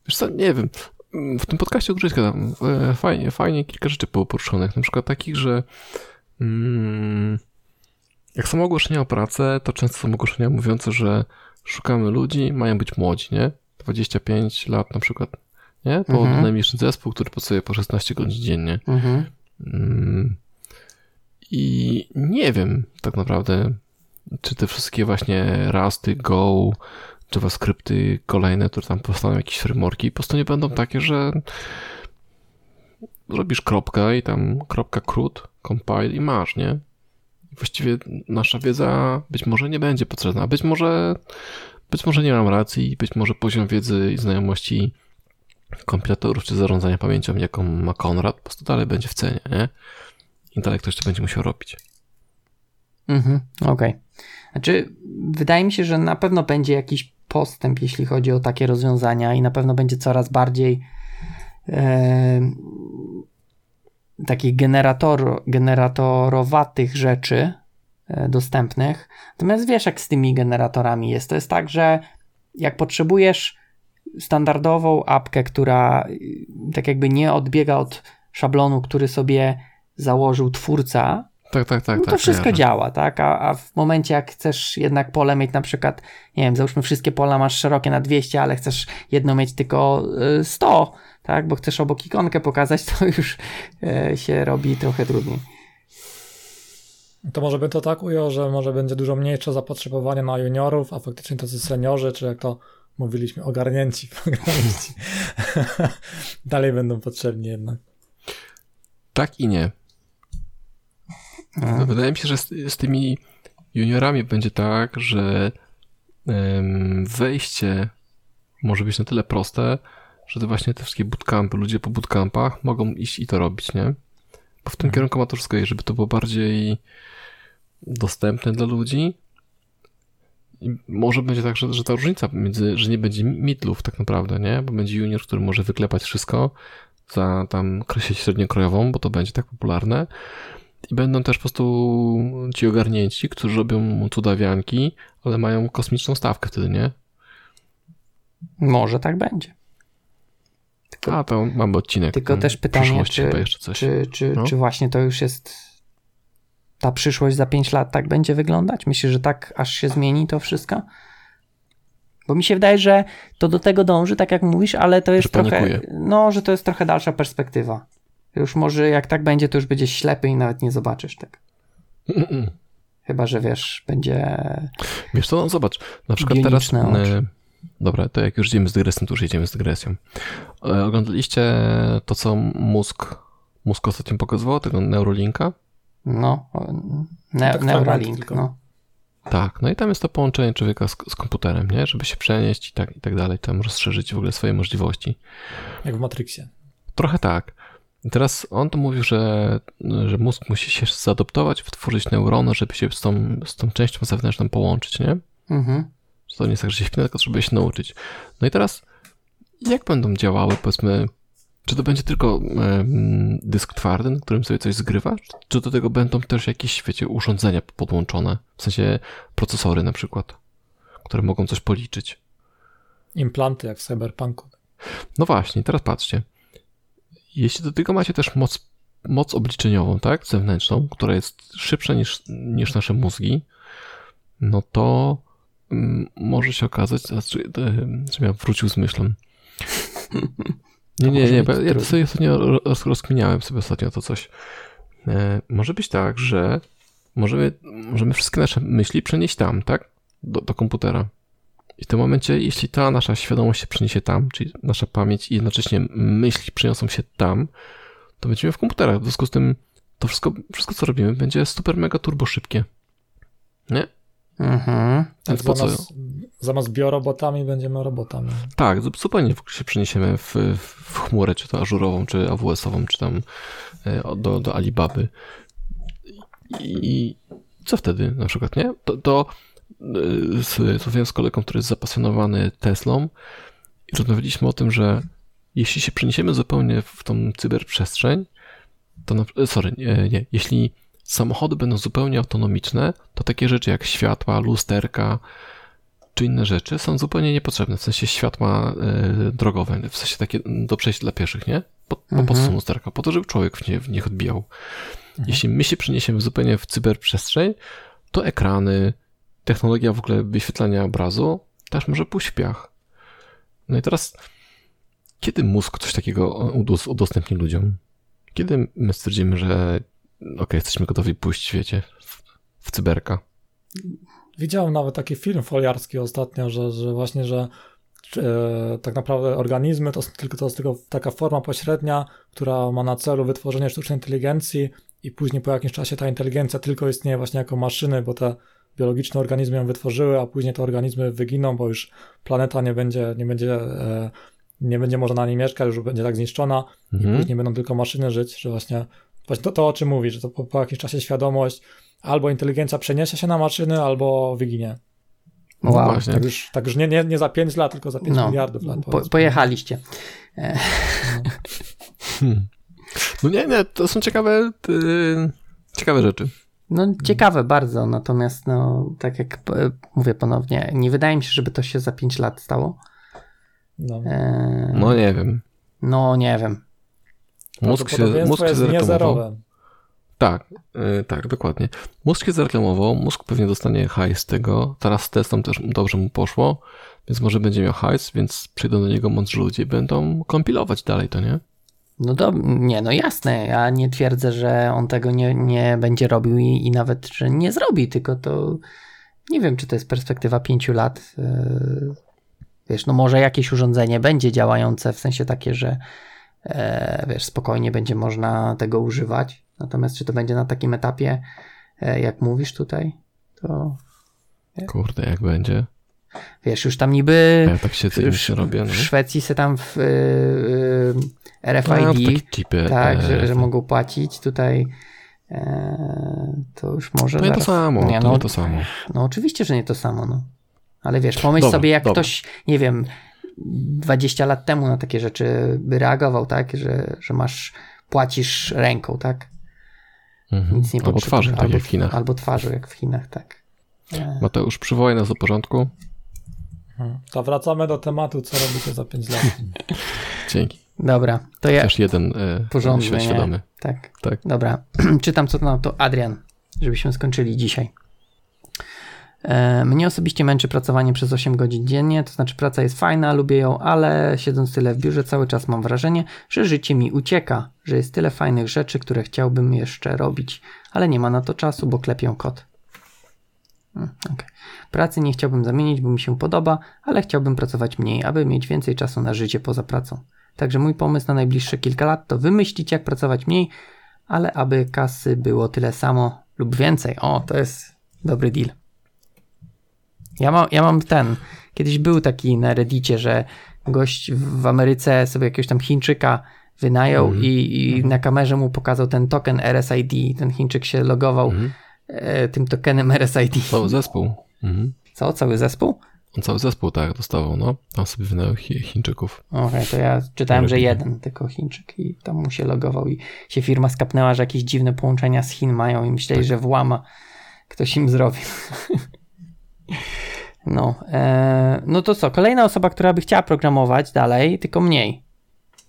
wiesz co, nie wiem. W tym podcaście od tam e, fajnie, fajnie kilka rzeczy było poruszonych, na przykład takich, że mm, jak są ogłoszenia o pracę, to często są ogłoszenia mówiące, że szukamy ludzi, mają być młodzi, nie? 25 lat na przykład, nie? To mhm. dynamiczny zespół, który pracuje po 16 godzin dziennie. Mhm. Mm, I nie wiem tak naprawdę, czy te wszystkie właśnie Rusty, Go, JavaScripty kolejne, które tam powstaną, jakieś frameworki, po prostu nie będą takie, że robisz kropkę i tam kropka CRUD, compile i masz, nie? Właściwie nasza wiedza być może nie będzie potrzebna, być może, być może nie mam racji, być może poziom wiedzy i znajomości kompilatorów czy zarządzania pamięcią, jaką ma Konrad, po prostu dalej będzie w cenie, nie? Intelekt ktoś to będzie musiał robić. Mhm, okej. Okay. Znaczy, wydaje mi się, że na pewno będzie jakiś postęp, jeśli chodzi o takie rozwiązania, i na pewno będzie coraz bardziej e, takich generator, generatorowatych rzeczy e, dostępnych. Natomiast wiesz, jak z tymi generatorami jest. To jest tak, że jak potrzebujesz standardową apkę, która tak jakby nie odbiega od szablonu, który sobie założył twórca, tak, tak, tak. No to tak, wszystko działa, tak? A, a, w momencie, jak chcesz jednak pole mieć na przykład, nie wiem, załóżmy wszystkie pola masz szerokie na 200, ale chcesz jedno mieć tylko 100, y, tak? Bo chcesz obok ikonkę pokazać, to już y, się robi trochę trudniej. To może by to tak ujął, że może będzie dużo mniejsze zapotrzebowanie na juniorów, a faktycznie tacy seniorzy, czy jak to mówiliśmy, ogarnięci programiści, dalej będą potrzebni jednak. Tak i nie. No, wydaje mi się, że z, z, tymi juniorami będzie tak, że wejście może być na tyle proste, że to właśnie te wszystkie bootcampy, ludzie po bootcampach mogą iść i to robić, nie? Bo w tym mhm. kierunku ma to wszystko żeby to było bardziej dostępne dla ludzi. I może będzie tak, że, że ta różnica między, że nie będzie mitlów tak naprawdę, nie? Bo będzie junior, który może wyklepać wszystko za tam sieć średniokrojową, bo to będzie tak popularne. I będą też po prostu ci ogarnięci, którzy robią cudawianki, ale mają kosmiczną stawkę wtedy, nie? Może tak będzie. Tylko, A, to mamy odcinek. Tylko też pytanie, czy, czy, czy, no? czy właśnie to już jest ta przyszłość za 5 lat tak będzie wyglądać? Myślę, że tak aż się zmieni to wszystko? Bo mi się wydaje, że to do tego dąży, tak jak mówisz, ale to jest że trochę. Panikuje. No, że to jest trochę dalsza perspektywa. Już może jak tak będzie, to już będzie ślepy i nawet nie zobaczysz tak. Chyba, że wiesz, będzie. Wiesz co, no zobacz, na przykład teraz. E, dobra, to jak już idziemy z dygresją, to już jedziemy z dygresją. E, oglądaliście to, co mózg, mózg ostatnio pokazywał, tego Neurolinka? No, ne tak Neuralink, no. Tak, no i tam jest to połączenie człowieka z, z, komputerem, nie? Żeby się przenieść i tak, i tak dalej, tam rozszerzyć w ogóle swoje możliwości. Jak w Matrixie. Trochę tak. I teraz on to mówił, że, że mózg musi się zaadoptować, wytworzyć neurony, żeby się z tą, z tą częścią zewnętrzną połączyć, nie? Mhm. Że to nie jest tak, że się wpina, tylko żeby się nauczyć. No i teraz, jak będą działały, powiedzmy, czy to będzie tylko dysk twardy, na którym sobie coś zgrywa, czy do tego będą też jakieś, wiecie, urządzenia podłączone, w sensie procesory na przykład, które mogą coś policzyć? Implanty, jak w cyberpunku. No właśnie, teraz patrzcie. Jeśli do tego macie też moc, moc obliczeniową, tak, zewnętrzną, która jest szybsza niż, niż nasze mózgi, no to mm, może się okazać, że, że ja wrócił z myślą. Nie, nie, nie, ja to sobie ostatnio roz, rozkminiałem sobie ostatnio to coś. E, może być tak, że możemy, możemy wszystkie nasze myśli przenieść tam, tak? Do, do komputera. I w tym momencie, jeśli ta nasza świadomość się przeniesie tam, czyli nasza pamięć i jednocześnie myśli przeniosą się tam, to będziemy w komputerach. W związku z tym to wszystko, wszystko co robimy, będzie super mega turbo szybkie. Nie? Mhm. Tak, zamiast, zamiast biorobotami będziemy robotami. Tak, zupełnie się przeniesiemy w, w chmurę, czy to ażurową, czy AWS-ową, czy tam e, do, do Alibaby. I co wtedy na przykład, nie? To, to rozmawiałem z kolegą, który jest zapasjonowany Teslą i rozmawialiśmy o tym, że jeśli się przeniesiemy zupełnie w tą cyberprzestrzeń, to, na, sorry, nie, nie, jeśli samochody będą zupełnie autonomiczne, to takie rzeczy jak światła, lusterka czy inne rzeczy są zupełnie niepotrzebne, w sensie światła y, drogowe, w sensie takie do przejść dla pieszych, nie? Po, po, po są lusterka? Po to, żeby człowiek w, nie, w nich odbijał. Mhm. Jeśli my się przeniesiemy zupełnie w cyberprzestrzeń, to ekrany, technologia w ogóle wyświetlania obrazu też może pójść w piach. No i teraz, kiedy mózg coś takiego udostępni ludziom? Kiedy my stwierdzimy, że ok, jesteśmy gotowi pójść, wiecie, w, w cyberka? Widziałem nawet taki film foliarski ostatnio, że, że właśnie, że e, tak naprawdę organizmy to, tylko, to jest tylko taka forma pośrednia, która ma na celu wytworzenie sztucznej inteligencji i później po jakimś czasie ta inteligencja tylko istnieje właśnie jako maszyny, bo te biologiczne organizmy ją wytworzyły, a później te organizmy wyginą, bo już planeta nie będzie, nie będzie, e, nie będzie można na niej mieszkać, już będzie tak zniszczona mhm. i później będą tylko maszyny żyć, że właśnie, właśnie to, to o czym mówisz, że to po, po jakimś czasie świadomość albo inteligencja przeniesie się na maszyny, albo wyginie. No wow. Właśnie. Tak już, tak już nie, nie, nie za 5 lat, tylko za 5 no, miliardów lat. Po, pojechaliście. No. Hmm. no nie, nie, to są ciekawe, ty, ciekawe rzeczy. No ciekawe bardzo, natomiast no tak jak mówię ponownie, nie wydaje mi się, żeby to się za 5 lat stało. No, e... no nie wiem. No nie wiem. Mózg się, mózg się zreklamował. Tak, yy, tak, dokładnie. Mózg się zreklamował, mózg pewnie dostanie hajs z tego. Teraz z testem też dobrze mu poszło, więc może będzie miał hajs, więc przyjdą do niego mądrzy ludzie i będą kompilować dalej to, nie? No do, nie, no jasne, ja nie twierdzę, że on tego nie, nie będzie robił i, i nawet, że nie zrobi, tylko to nie wiem, czy to jest perspektywa pięciu lat. Yy, wiesz, no może jakieś urządzenie będzie działające, w sensie takie, że e, wiesz, spokojnie będzie można tego używać. Natomiast czy to będzie na takim etapie, e, jak mówisz tutaj, to... Kurde, jak będzie? Wiesz, już tam niby. Ja tak już robię. W Szwecji se tam w y, y, RFID. A, chipy, tak, że, że, mogą płacić. Tutaj e, to już może. To nie to samo. Nie, no, to to samo. No oczywiście, że nie to samo. No. Ale wiesz, pomyśl dobra, sobie, jak dobra. ktoś, nie wiem, 20 lat temu na takie rzeczy by reagował, tak? Że, że masz, płacisz ręką, tak? Mhm. Nic nie Albo twarzy, tak albo, jak w Chinach. Albo twarzy, jak w Chinach, tak. E. Mateusz, przywołaj nas do porządku. Mhm. To wracamy do tematu, co robicie za 5 lat. Dzięki. Dobra, to ja. Też jeden e, porządny, świadomy. Tak. tak. Dobra, czytam co to, to Adrian, żebyśmy skończyli dzisiaj. E, mnie osobiście męczy pracowanie przez 8 godzin dziennie, to znaczy praca jest fajna, lubię ją, ale siedząc tyle w biurze cały czas mam wrażenie, że życie mi ucieka, że jest tyle fajnych rzeczy, które chciałbym jeszcze robić, ale nie ma na to czasu, bo klepię kot. Hmm, okay. Pracy nie chciałbym zamienić, bo mi się podoba, ale chciałbym pracować mniej, aby mieć więcej czasu na życie poza pracą. Także mój pomysł na najbliższe kilka lat to wymyślić, jak pracować mniej, ale aby kasy było tyle samo lub więcej. O, to jest dobry deal. Ja mam, ja mam ten. Kiedyś był taki na Reddicie, że gość w Ameryce sobie jakiegoś tam Chińczyka wynajął mm. i, i mm. na kamerze mu pokazał ten token RSID. Ten Chińczyk się logował mm. E, tym tokenem RSID. Cały zespół. Mhm. Co? Cały zespół? On cały zespół tak dostawał, no. Tam sobie wynajął chi Chińczyków. Okej, okay, to ja czytałem, że jeden tylko Chińczyk i tam mu się logował i się firma skapnęła, że jakieś dziwne połączenia z Chin mają i myśleli, tak. że włama ktoś im zrobił. No, e, no to co? Kolejna osoba, która by chciała programować dalej, tylko mniej.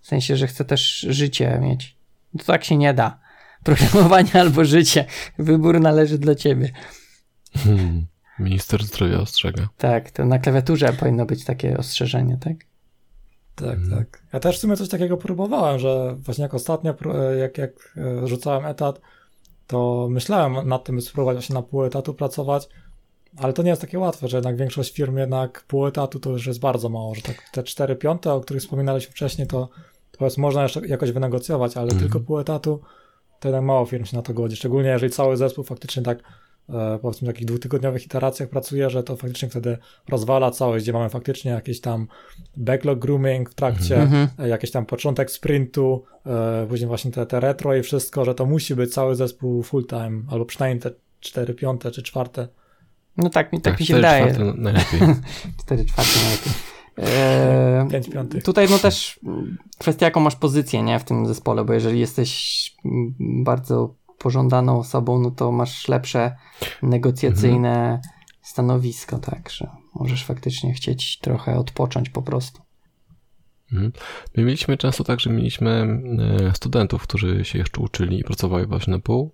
W sensie, że chce też życie mieć. To tak się nie da. Programowanie albo życie. Wybór należy dla ciebie. Hmm. Minister zdrowia ostrzega. Tak, to na klawiaturze powinno być takie ostrzeżenie, tak? Tak, hmm. tak. Ja też w sumie coś takiego próbowałem, że właśnie jak ostatnio, jak, jak e, rzucałem etat, to myślałem nad tym, by spróbować właśnie na pół etatu pracować, ale to nie jest takie łatwe, że jednak większość firm jednak pół etatu to już jest bardzo mało, że tak te 4 piąte, o których wspominaliśmy wcześniej, to, to jest, można jeszcze jakoś wynegocjować, ale mm. tylko pół etatu to jednak mało firm się na to godzi, szczególnie jeżeli cały zespół faktycznie tak e, powiedzmy w takich dwutygodniowych iteracjach pracuje, że to faktycznie wtedy rozwala całość, gdzie mamy faktycznie jakiś tam backlog grooming w trakcie, mm -hmm. jakiś tam początek sprintu, e, później właśnie te, te retro i wszystko, że to musi być cały zespół full time, albo przynajmniej te 4 piąte czy czwarte no tak, tak, tak mi się wydaje. 4 najlepiej. 4 czwarte najlepiej. Eee, Pięć piątych. Tutaj no też kwestia, jaką masz pozycję, nie, w tym zespole, bo jeżeli jesteś bardzo pożądaną osobą, no to masz lepsze negocjacyjne mhm. stanowisko, tak, że możesz faktycznie chcieć trochę odpocząć po prostu. Mhm. My mieliśmy często tak, że mieliśmy e, studentów, którzy się jeszcze uczyli i pracowali właśnie na pół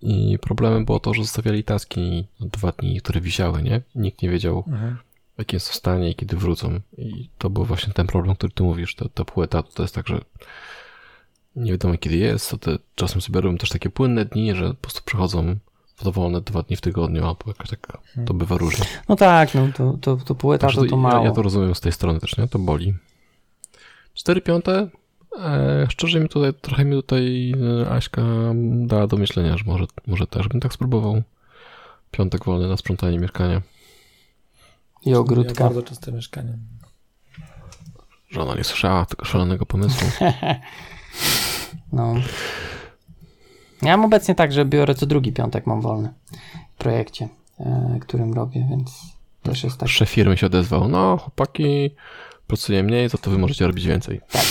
i problemem było to, że zostawiali taski dwa dni, które wisiały, nie? Nikt nie wiedział, mhm. W jakim są stanie i kiedy wrócą. I to był właśnie ten problem, który ty mówisz, to, to pół etatu to jest tak, że nie wiadomo kiedy jest, to te, czasem sobie robią też takie płynne dni, że po prostu przychodzą w dowolne dwa dni w tygodniu, albo jakoś tak, to mhm. bywa różnie. No tak, no to, to, to pół etatu to, to mało. Ja, ja to rozumiem z tej strony też, nie? To boli. 4 piąte E, szczerze mi tutaj, trochę mi tutaj e, Aśka dała do myślenia, że może, może też bym tak spróbował. Piątek wolny na sprzątanie mieszkania. I ogródka. Ja bardzo czyste mieszkanie. Żona nie słyszała tego szalonego pomysłu. no. Ja mam obecnie tak, że biorę co drugi piątek mam wolny w projekcie, e, którym robię, więc też jest tak. Szef firmy się odezwał. No, chłopaki, pracuję mniej, za to wy możecie robić więcej. Tak.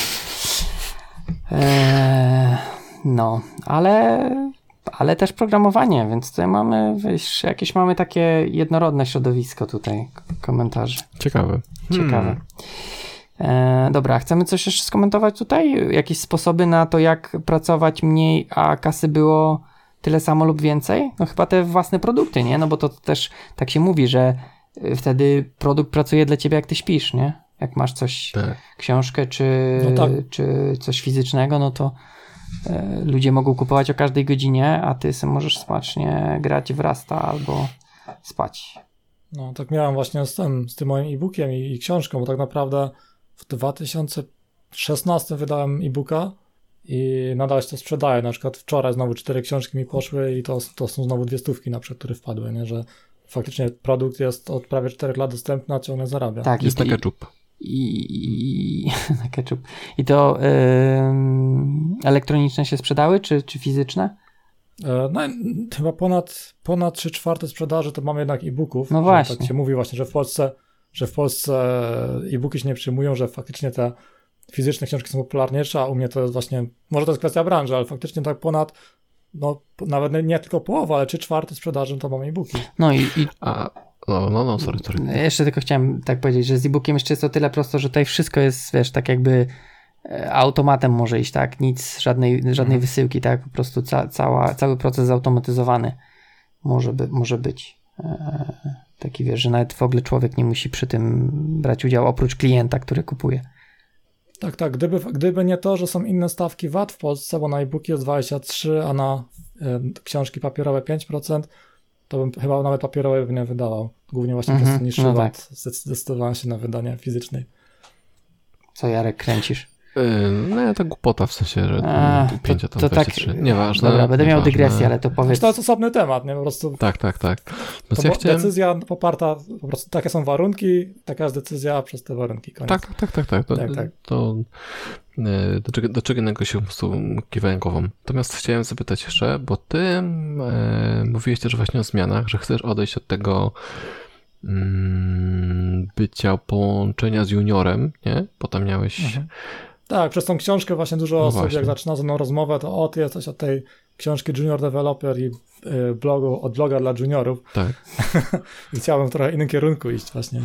Eee, no, ale, ale też programowanie, więc tutaj mamy, wiesz, jakieś mamy takie jednorodne środowisko tutaj komentarzy. Ciekawe. Ciekawe. Hmm. Eee, dobra, chcemy coś jeszcze skomentować tutaj? Jakieś sposoby na to, jak pracować mniej, a kasy było tyle samo lub więcej? No chyba te własne produkty, nie? No bo to też tak się mówi, że wtedy produkt pracuje dla ciebie, jak ty śpisz, nie? Jak masz coś, tak. książkę czy, no tak. czy coś fizycznego, no to e, ludzie mogą kupować o każdej godzinie, a ty sobie możesz smacznie grać w Rasta albo spać. No, tak miałem właśnie z tym, z tym moim e-bookiem i, i książką, bo tak naprawdę w 2016 wydałem e-booka i nadal się to sprzedaje. Na przykład wczoraj znowu cztery książki mi poszły i to, to są znowu dwie stówki na przykład, które wpadły, nie? że faktycznie produkt jest od prawie czterech lat dostępny, a ciągle zarabia. Tak, jest i, na ketchup i, i na ketchup. I to yy, elektroniczne się sprzedały, czy, czy fizyczne? E, no, chyba ponad, ponad 3 czwarte sprzedaży to mamy jednak e-booków. No właśnie. Tak się mówi właśnie, że w Polsce, że w Polsce e-booki się nie przyjmują, że faktycznie te fizyczne książki są popularniejsze, a u mnie to jest właśnie, może to jest kwestia branży, ale faktycznie tak ponad, no nawet nie tylko połowa, ale 3 czwarte sprzedaży to mamy e-booki. No i, i... A no, no, no, sorry, sorry. Jeszcze tylko chciałem tak powiedzieć, że z e-bookiem jeszcze jest to tyle prosto, że tutaj wszystko jest, wiesz, tak jakby e, automatem może iść, tak? Nic, żadnej, żadnej mhm. wysyłki, tak? Po prostu ca, cała, cały proces zautomatyzowany może, by, może być. E, taki, wiesz, że nawet w ogóle człowiek nie musi przy tym brać udziału, oprócz klienta, który kupuje. Tak, tak. Gdyby, gdyby nie to, że są inne stawki VAT w Polsce, bo na e-booki jest 23, a na y, książki papierowe 5%, to bym chyba nawet papierowe bym nie wydawał. Głównie właśnie mm -hmm. przez niższy no tak. zdecydowałem się na wydanie fizycznej. Co Jarek kręcisz? No to głupota w sensie, że A, pięcia to, to 23. Tak, nieważne. Dobra, będę miał dygresję, ale to powiedz. To jest osobny temat, nie? Po prostu. Tak, tak, tak. No to ja chciałem... Decyzja poparta, po prostu takie są warunki, taka jest decyzja przez te warunki. Koniec. Tak, tak, tak, tak. To, tak, tak. to yy, do, czego, do czego innego się po prostu kiwałem głową. Natomiast chciałem zapytać jeszcze, bo ty e, mówiłeś też właśnie o zmianach, że chcesz odejść od tego mm, bycia połączenia z juniorem, nie? Potem miałeś mhm. Tak, przez tą książkę właśnie dużo no osób, właśnie. jak zaczyna ze mną rozmowę, to o, ty jesteś od tej książki Junior Developer i y, blogu, od bloga dla juniorów. Tak. I chciałbym w trochę innym kierunku iść właśnie.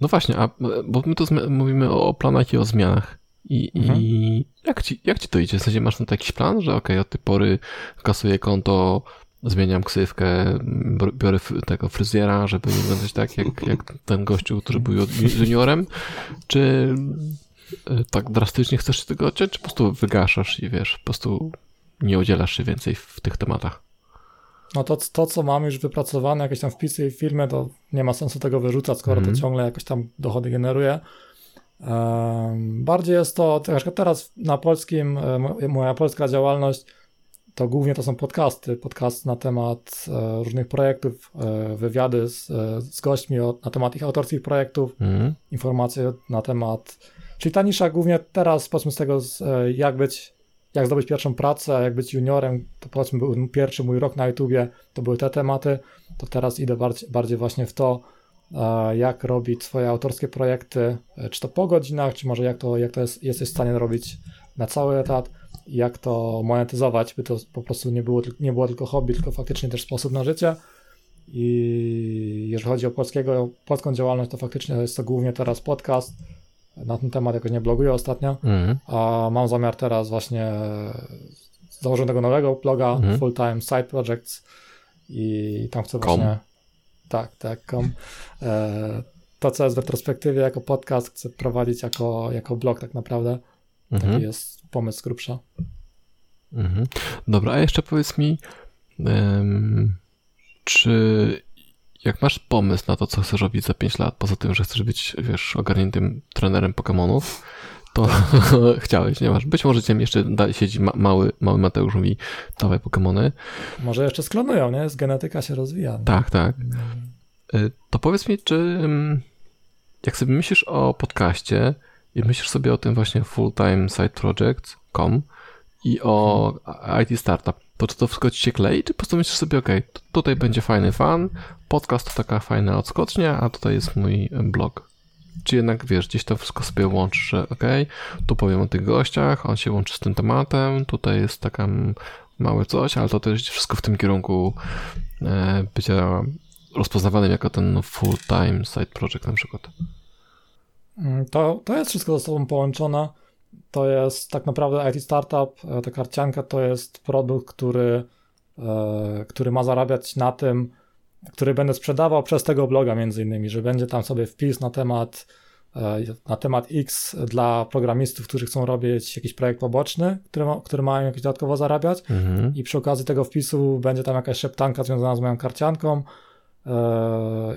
No właśnie, a, bo my tu mówimy o planach i o zmianach. I, mhm. i jak, ci, jak ci to idzie? W sensie masz na to jakiś plan, że ok, od tej pory kasuję konto, zmieniam ksywkę, biorę tego fryzjera, żeby nie wyglądać tak jak, jak ten gościu, który był juniorem, czy tak drastycznie chcesz się tego odciąć, czy po prostu wygaszasz i wiesz, po prostu nie udzielasz się więcej w tych tematach? No to, to co mam już wypracowane, jakieś tam wpisy w filmie, to nie ma sensu tego wyrzucać, skoro mm. to mhm. ciągle jakoś tam dochody generuje. Um, bardziej jest to, teraz na polskim, e, moja polska działalność, to głównie to są podcasty, podcast na temat e, różnych projektów, e, wywiady z, e, z gośćmi o, na temat ich autorskich projektów, mm. informacje na temat Czyli ta nisza głównie teraz, powiedzmy z tego, e, jak być, jak zdobyć pierwszą pracę, jak być juniorem, to powiedzmy był pierwszy mój rok na YouTubie, to były te tematy, to teraz idę bardziej, bardziej właśnie w to, jak robić swoje autorskie projekty, czy to po godzinach, czy może jak to, jak to jest, jesteś w stanie robić na cały etat, jak to monetyzować, by to po prostu nie było, nie było tylko hobby, tylko faktycznie też sposób na życie. I jeżeli chodzi o polskiego, polską działalność, to faktycznie jest to głównie teraz podcast. Na ten temat jakoś nie bloguję ostatnio, mm. a mam zamiar teraz właśnie założyć tego nowego bloga, mm. Full Time Side Projects i tam chcę com. właśnie... Tak, tak, com. E, to, co jest w retrospektywie jako podcast, chcę prowadzić jako, jako blog tak naprawdę. Taki mm -hmm. jest pomysł z grubsza. Mhm. Dobra, a jeszcze powiedz mi, um, czy jak masz pomysł na to, co chcesz robić za 5 lat, poza tym, że chcesz być, wiesz, ogarniętym trenerem Pokémonów, to chciałeś, nie masz. Być może cię jeszcze da, siedzi ma, mały, mały Mateusz mówi, dawaj Pokémony. Może jeszcze sklonują, nie? Z genetyka się rozwija. Tak, tak. Y, to powiedz mi, czy jak sobie myślisz o podcaście i myślisz sobie o tym właśnie full-time side project.com i o IT startup, to czy to się klei, czy po prostu myślisz sobie, ok, tutaj będzie fajny fan, podcast to taka fajna odskocznia, a tutaj jest mój blog. Czy jednak, wiesz, gdzieś to wszystko sobie łączysz, że ok, tu powiem o tych gościach, on się łączy z tym tematem, tutaj jest taka małe coś, ale to też wszystko w tym kierunku e, bycia rozpoznawanym jako ten full-time side project na przykład. To, to jest wszystko ze sobą połączone. To jest tak naprawdę IT Startup, e, ta karcianka to jest produkt, który, e, który ma zarabiać na tym, który będę sprzedawał przez tego bloga między innymi, że będzie tam sobie wpis na temat e, na temat X dla programistów, którzy chcą robić jakiś projekt poboczny, który, który mają jakoś dodatkowo zarabiać mhm. i przy okazji tego wpisu będzie tam jakaś szeptanka związana z moją karcianką,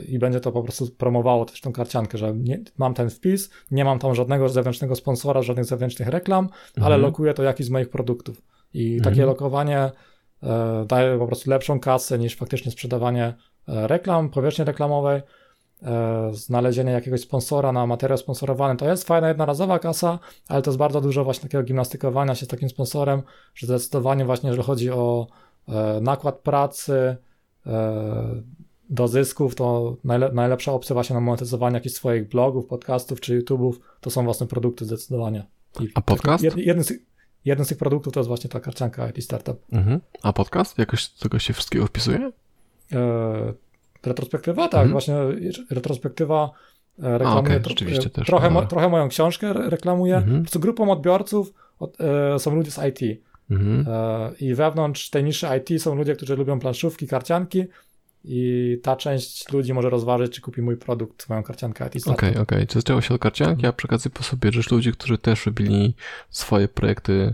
i będzie to po prostu promowało też tą karciankę, że nie, mam ten wpis, nie mam tam żadnego zewnętrznego sponsora, żadnych zewnętrznych reklam, mhm. ale lokuję to jakiś z moich produktów. I mhm. takie lokowanie e, daje po prostu lepszą kasę niż faktycznie sprzedawanie e, reklam, powierzchni reklamowej. E, znalezienie jakiegoś sponsora na materiał sponsorowany to jest fajna jednorazowa kasa, ale to jest bardzo dużo właśnie takiego gimnastykowania się z takim sponsorem, że zdecydowanie właśnie, jeżeli chodzi o e, nakład pracy, e, do zysków, to najle najlepsza opcja właśnie na monetyzowanie jakichś swoich blogów, podcastów czy YouTube'ów to są własne produkty zdecydowanie. I A podcast? Jed, jeden, z, jeden z tych produktów to jest właśnie ta karcianka IT Startup. Mhm. A podcast? Jakoś tego się wszystkiego wpisuje? E, retrospektywa? Tak, mhm. właśnie retrospektywa e, reklamuje A, okay, tro też, trochę, mo trochę moją książkę reklamuje. Mhm. Prostu grupą odbiorców od, e, są ludzie z IT. Mhm. E, I wewnątrz tej niszy IT są ludzie, którzy lubią planszówki, karcianki, i ta część ludzi może rozważyć, czy kupi mój produkt, moją karciankę Okej, okej. Okay, okay. Czy zaczęło się od karcianki, a przy okazji posobierzesz ludzi, którzy też robili swoje projekty,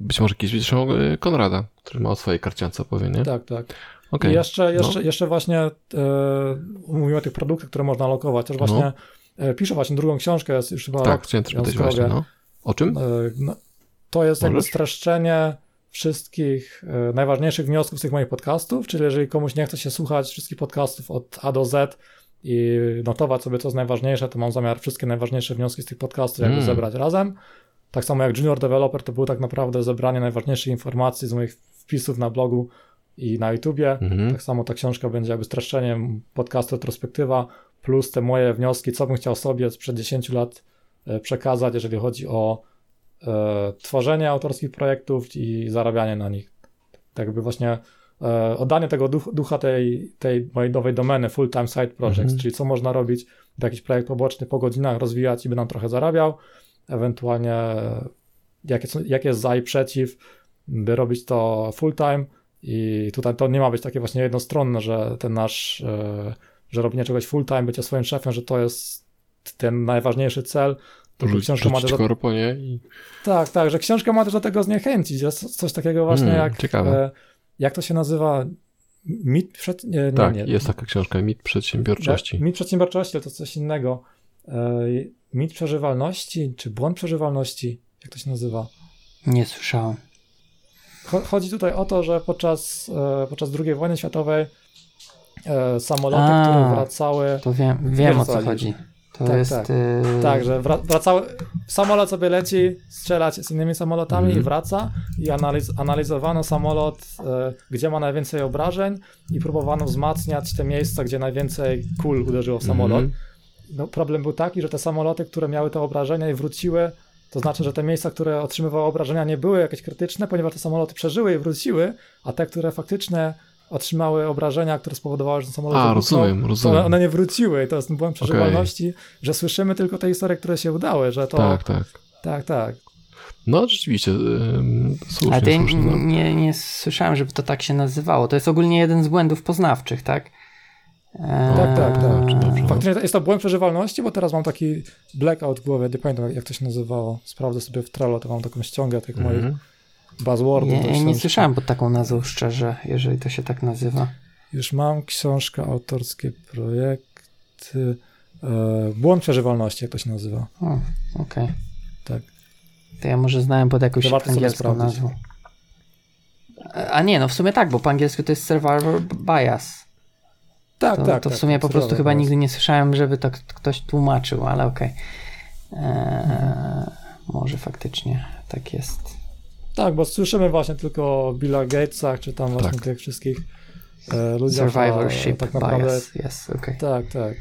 być może kiedyś widzisz Konrada, który ma o swojej karciance opowie, nie? Tak, tak. Okay. I jeszcze, jeszcze, no. jeszcze właśnie e, mówimy o tych produktach, które można lokować. Też właśnie no. e, piszę właśnie drugą książkę, jest już chyba Tak, rok, chciałem też pytać właśnie, no. O czym? E, no, to jest Możesz? jakby streszczenie wszystkich e, najważniejszych wniosków z tych moich podcastów, czyli jeżeli komuś nie chce się słuchać wszystkich podcastów od A do Z i notować sobie, co jest najważniejsze, to mam zamiar wszystkie najważniejsze wnioski z tych podcastów jakby mm. zebrać razem. Tak samo jak Junior Developer to było tak naprawdę zebranie najważniejszych informacji z moich wpisów na blogu i na YouTubie. Mm. Tak samo ta książka będzie jakby streszczeniem podcastu retrospektywa plus te moje wnioski, co bym chciał sobie sprzed 10 lat e, przekazać, jeżeli chodzi o e, tworzenie autorskich projektów i zarabianie na nich. Tak jakby właśnie e, oddanie tego duch, ducha tej, tej mojej nowej domeny full-time side projects, mhm. czyli co można robić, jakiś projekt poboczny po godzinach rozwijać i by nam trochę zarabiał, ewentualnie jakie, jakie jest za i przeciw, by robić to full-time i tutaj to nie ma być takie właśnie jednostronne, że ten nasz, e, że robienie czegoś full-time, bycie swoim szefem, że to jest ten najważniejszy cel, Rzuć, książka ma do... korpo, nie? I... Tak, tak, że książka ma też do tego zniechęcić. Jest coś takiego właśnie hmm, jak... Ciekawe. E, jak to się nazywa? Mit przed... Nie, nie, tak, nie. jest taka książka, Mit przedsiębiorczości. Mit przedsiębiorczości, ale to coś innego. E, mit przeżywalności, czy błąd przeżywalności? Jak to się nazywa? Nie słyszałem. Chodzi tutaj o to, że podczas, e, podczas II wojny światowej samoloty, A, które wracały... To wiem, wiem o co chodzi. To Tak, jest... tak. y, Tak, że wra- wracały, samolot sobie leci strzelać z innymi samolotami Mhm. i wraca i analiz, analizowano samolot, e, gdzie ma najwięcej obrażeń i próbowano wzmacniać te miejsca, gdzie najwięcej kul uderzyło w samolot. Mhm. No, problem był taki, że te samoloty, które miały te obrażenia i wróciły, to znaczy, że te miejsca, które otrzymywały obrażenia nie były jakieś krytyczne, ponieważ te samoloty przeżyły i wróciły, a te, które faktycznie otrzymały obrażenia, które spowodowały, że ten samolot A, rozumiem, to rozumiem. one, one nie wróciły i to jest ten błąd przeżywalności, że słyszymy tylko te historie, które się udały, że to... Tak, tak. tak, tak. No rzeczywiście, słusznie, Ale to ja słusznie. No. nie, nie słyszałem, żeby to tak się nazywało. To jest ogólnie jeden z błędów poznawczych, tak? Eee, Tak, tak, tak. Dobrze, dobrze. Faktycznie jest to błąd przeżywalności, bo teraz mam taki blackout w głowie, nie pamiętam jak to się nazywało. Sprawdzę sobie w Trello, to mam taką ściągę tych moich Mhm. Do ja nie książki. słyszałem pod taką nazwą szczerze, jeżeli to się tak nazywa. Już mam książkę, autorskie projekty. E, błąd przeżywalności, jak to się nazywa. O, okej. Tak. To ja może znałem pod jakąś angielską nazwą. A nie, no w sumie tak, bo po angielsku to jest survivor bias. Tak, To, tak. to w tak, sumie tak, po prostu chyba się. nigdy nie słyszałem, żeby to ktoś tłumaczył, ale okej. Eee, Może faktycznie tak jest. Tak, bo słyszymy właśnie tylko o Billa Gatesach, czy tam właśnie Tak. tych wszystkich e, ludziach. Survivorship tak naprawdę, bias, jest, okej. Tak, tak.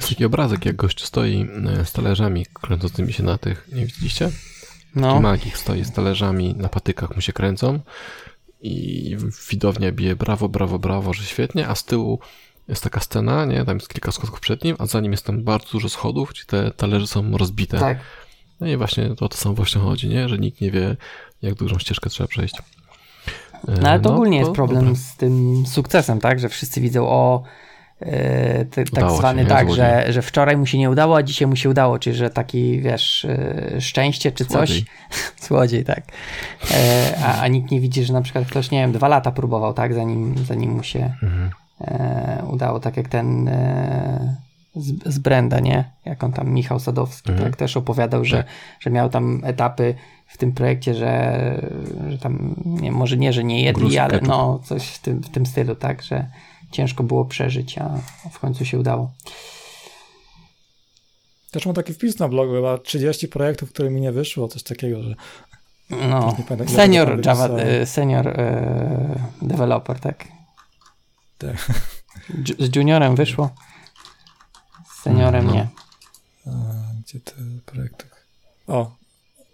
Taki obrazek, jak gościu stoi e, z talerzami kręcącymi się na tych, nie widzieliście? No, Taki magik stoi z talerzami, na patykach mu się kręcą i widownia bije brawo, brawo, brawo, że świetnie, a z tyłu jest taka scena, nie, tam jest kilka schodków przed nim, a za nim jest tam bardzo dużo schodów, gdzie te talerze są rozbite. tak. No i właśnie o to samo właśnie chodzi, nie, że nikt nie wie, jak dużą ścieżkę trzeba przejść. No ale to ogólnie jest problem dobre. z tym sukcesem, tak? Że wszyscy widzą o ty, tak się, zwany nie? tak, że, że wczoraj mu się nie udało, a dzisiaj mu się udało, czyli że taki, wiesz, e, szczęście czy coś. Złodziej. Złodziej, tak. E, a, a nikt nie widzi, że na przykład ktoś, nie wiem, dwa lata próbował, tak? Zanim, zanim mu się Mhm. udało, tak jak ten z, z Brenda, nie? Jak on tam, Michał Sadowski, Mhm. tak? Też opowiadał, że, Tak. że miał tam etapy w tym projekcie, że, że tam, nie, może nie, że nie jedli, Gruz ale ketchup. no coś w tym, w tym stylu, tak? Że ciężko było przeżyć, a w końcu się udało. Też mam taki wpis na blogu, chyba 30 projektów, które mi nie wyszło, coś takiego, że No, pamiętam, senior Java, e, senior e, developer, tak? Tak. Z juniorem wyszło, seniorem No. nie. A, gdzie te projekty? O,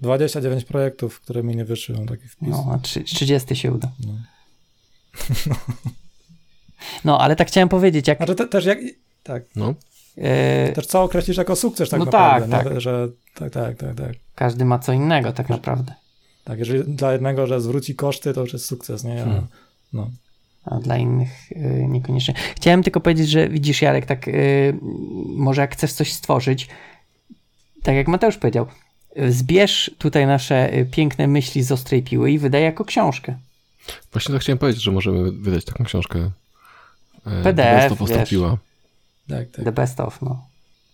29 projektów, które mi nie wyszły, mam taki wpis. No, a trzy- 30 się uda. No. No, ale tak chciałem powiedzieć, jak Znaczy te, też jak... Tak, No, e, też co określisz jako sukces tak No naprawdę, tak, nie? tak. że tak, tak, tak, tak. każdy ma co innego tak naprawdę. Tak, jeżeli dla jednego, że zwróci koszty, to już jest sukces, nie? A, Hmm. No. A dla innych y, niekoniecznie. Chciałem tylko powiedzieć, że widzisz, Jarek, tak y, może jak chcesz coś stworzyć, tak jak Mateusz powiedział, zbierz tutaj nasze y, piękne myśli z ostrej piły i wydaj jako książkę. właśnie to chciałem powiedzieć, że możemy wydać taką książkę. e, PDF, Best of. Tak, tak. The best of, no.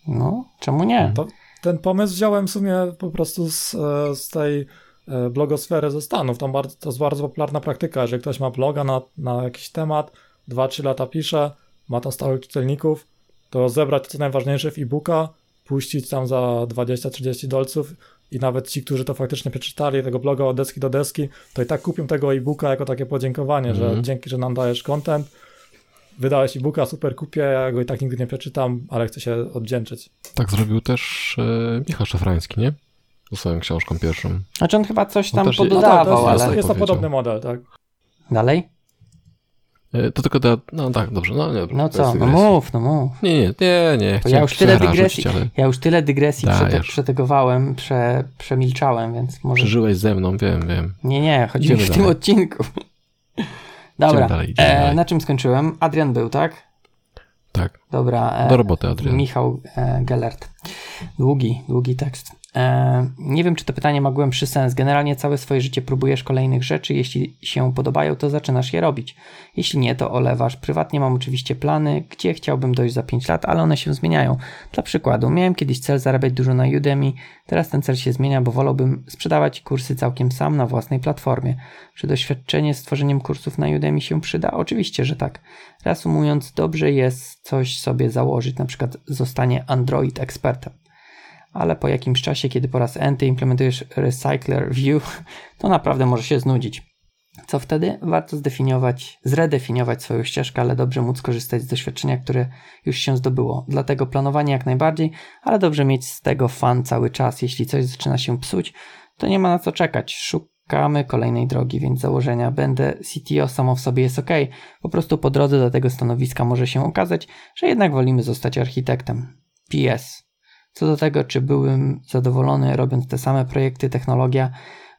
No, czemu nie? To, ten pomysł wziąłem w sumie po prostu z, e, z tej e, blogosfery ze Stanów. Tam bardzo, to jest bardzo popularna praktyka. Jeżeli ktoś ma bloga na, na jakiś temat, 2-3 lata pisze, ma tam stałych czytelników, to zebrać co najważniejsze w e-booka, puścić tam za 20-30 dolców i nawet ci, którzy to faktycznie przeczytali, tego bloga od deski do deski, to i tak kupią tego e-booka jako takie podziękowanie, że Mhm. dzięki, że nam dajesz content, wydałeś e-booka, super kupię, ja go i tak nigdy nie przeczytam, ale chcę się odwdzięczyć. Tak zrobił też e, Michał Szafrański, nie? Z swoją książką pierwszą. Znaczy on chyba coś tam też je- No tak, pododawał, to jest, ale... jest to podobny model, tak. Dalej? E, To tylko da... No tak, dobrze, no nie. No co? No mów, no mów. Nie, nie, nie, nie. ja już tyle dygresji- ale Ja już tyle dygresji przete, przetegowałem, prze, przemilczałem, więc może... przeżyłeś ze mną, wiem, wiem. Nie, nie, chodzi mi w tym odcinku. Dobra, dalej, idziemy e, dalej. na czym skończyłem? Adrian był, tak? Tak, Dobra. E, do roboty, Adrian. Michał e, Gellert. Długi, długi tekst. E, nie wiem, czy to pytanie ma głębszy sens. Generalnie całe swoje życie próbujesz kolejnych rzeczy. Jeśli się podobają, to zaczynasz je robić. Jeśli nie, to olewasz. Prywatnie mam oczywiście plany, gdzie chciałbym dojść za 5 lat, ale one się zmieniają. Dla przykładu, miałem kiedyś cel zarabiać dużo na Udemy. Teraz ten cel się zmienia, bo wolałbym sprzedawać kursy całkiem sam na własnej platformie. Czy doświadczenie z tworzeniem kursów na Udemy się przyda? Oczywiście, że tak. Reasumując, dobrze jest coś sobie założyć, na przykład zostanie Android ekspertem ale po jakimś czasie, kiedy po raz enty implementujesz Recycler View, to naprawdę może się znudzić. Co wtedy? Warto zdefiniować, zredefiniować swoją ścieżkę, ale dobrze móc korzystać z doświadczenia, które już się zdobyło. Dlatego planowanie jak najbardziej, ale dobrze mieć z tego fan cały czas. Jeśli coś zaczyna się psuć, to nie ma na co czekać. Szukamy kolejnej drogi, więc założenia będę CTO samo w sobie jest ok. Po prostu po drodze do tego stanowiska może się okazać, że jednak wolimy zostać architektem. PS. Co do tego, czy byłem zadowolony robiąc te same projekty, technologia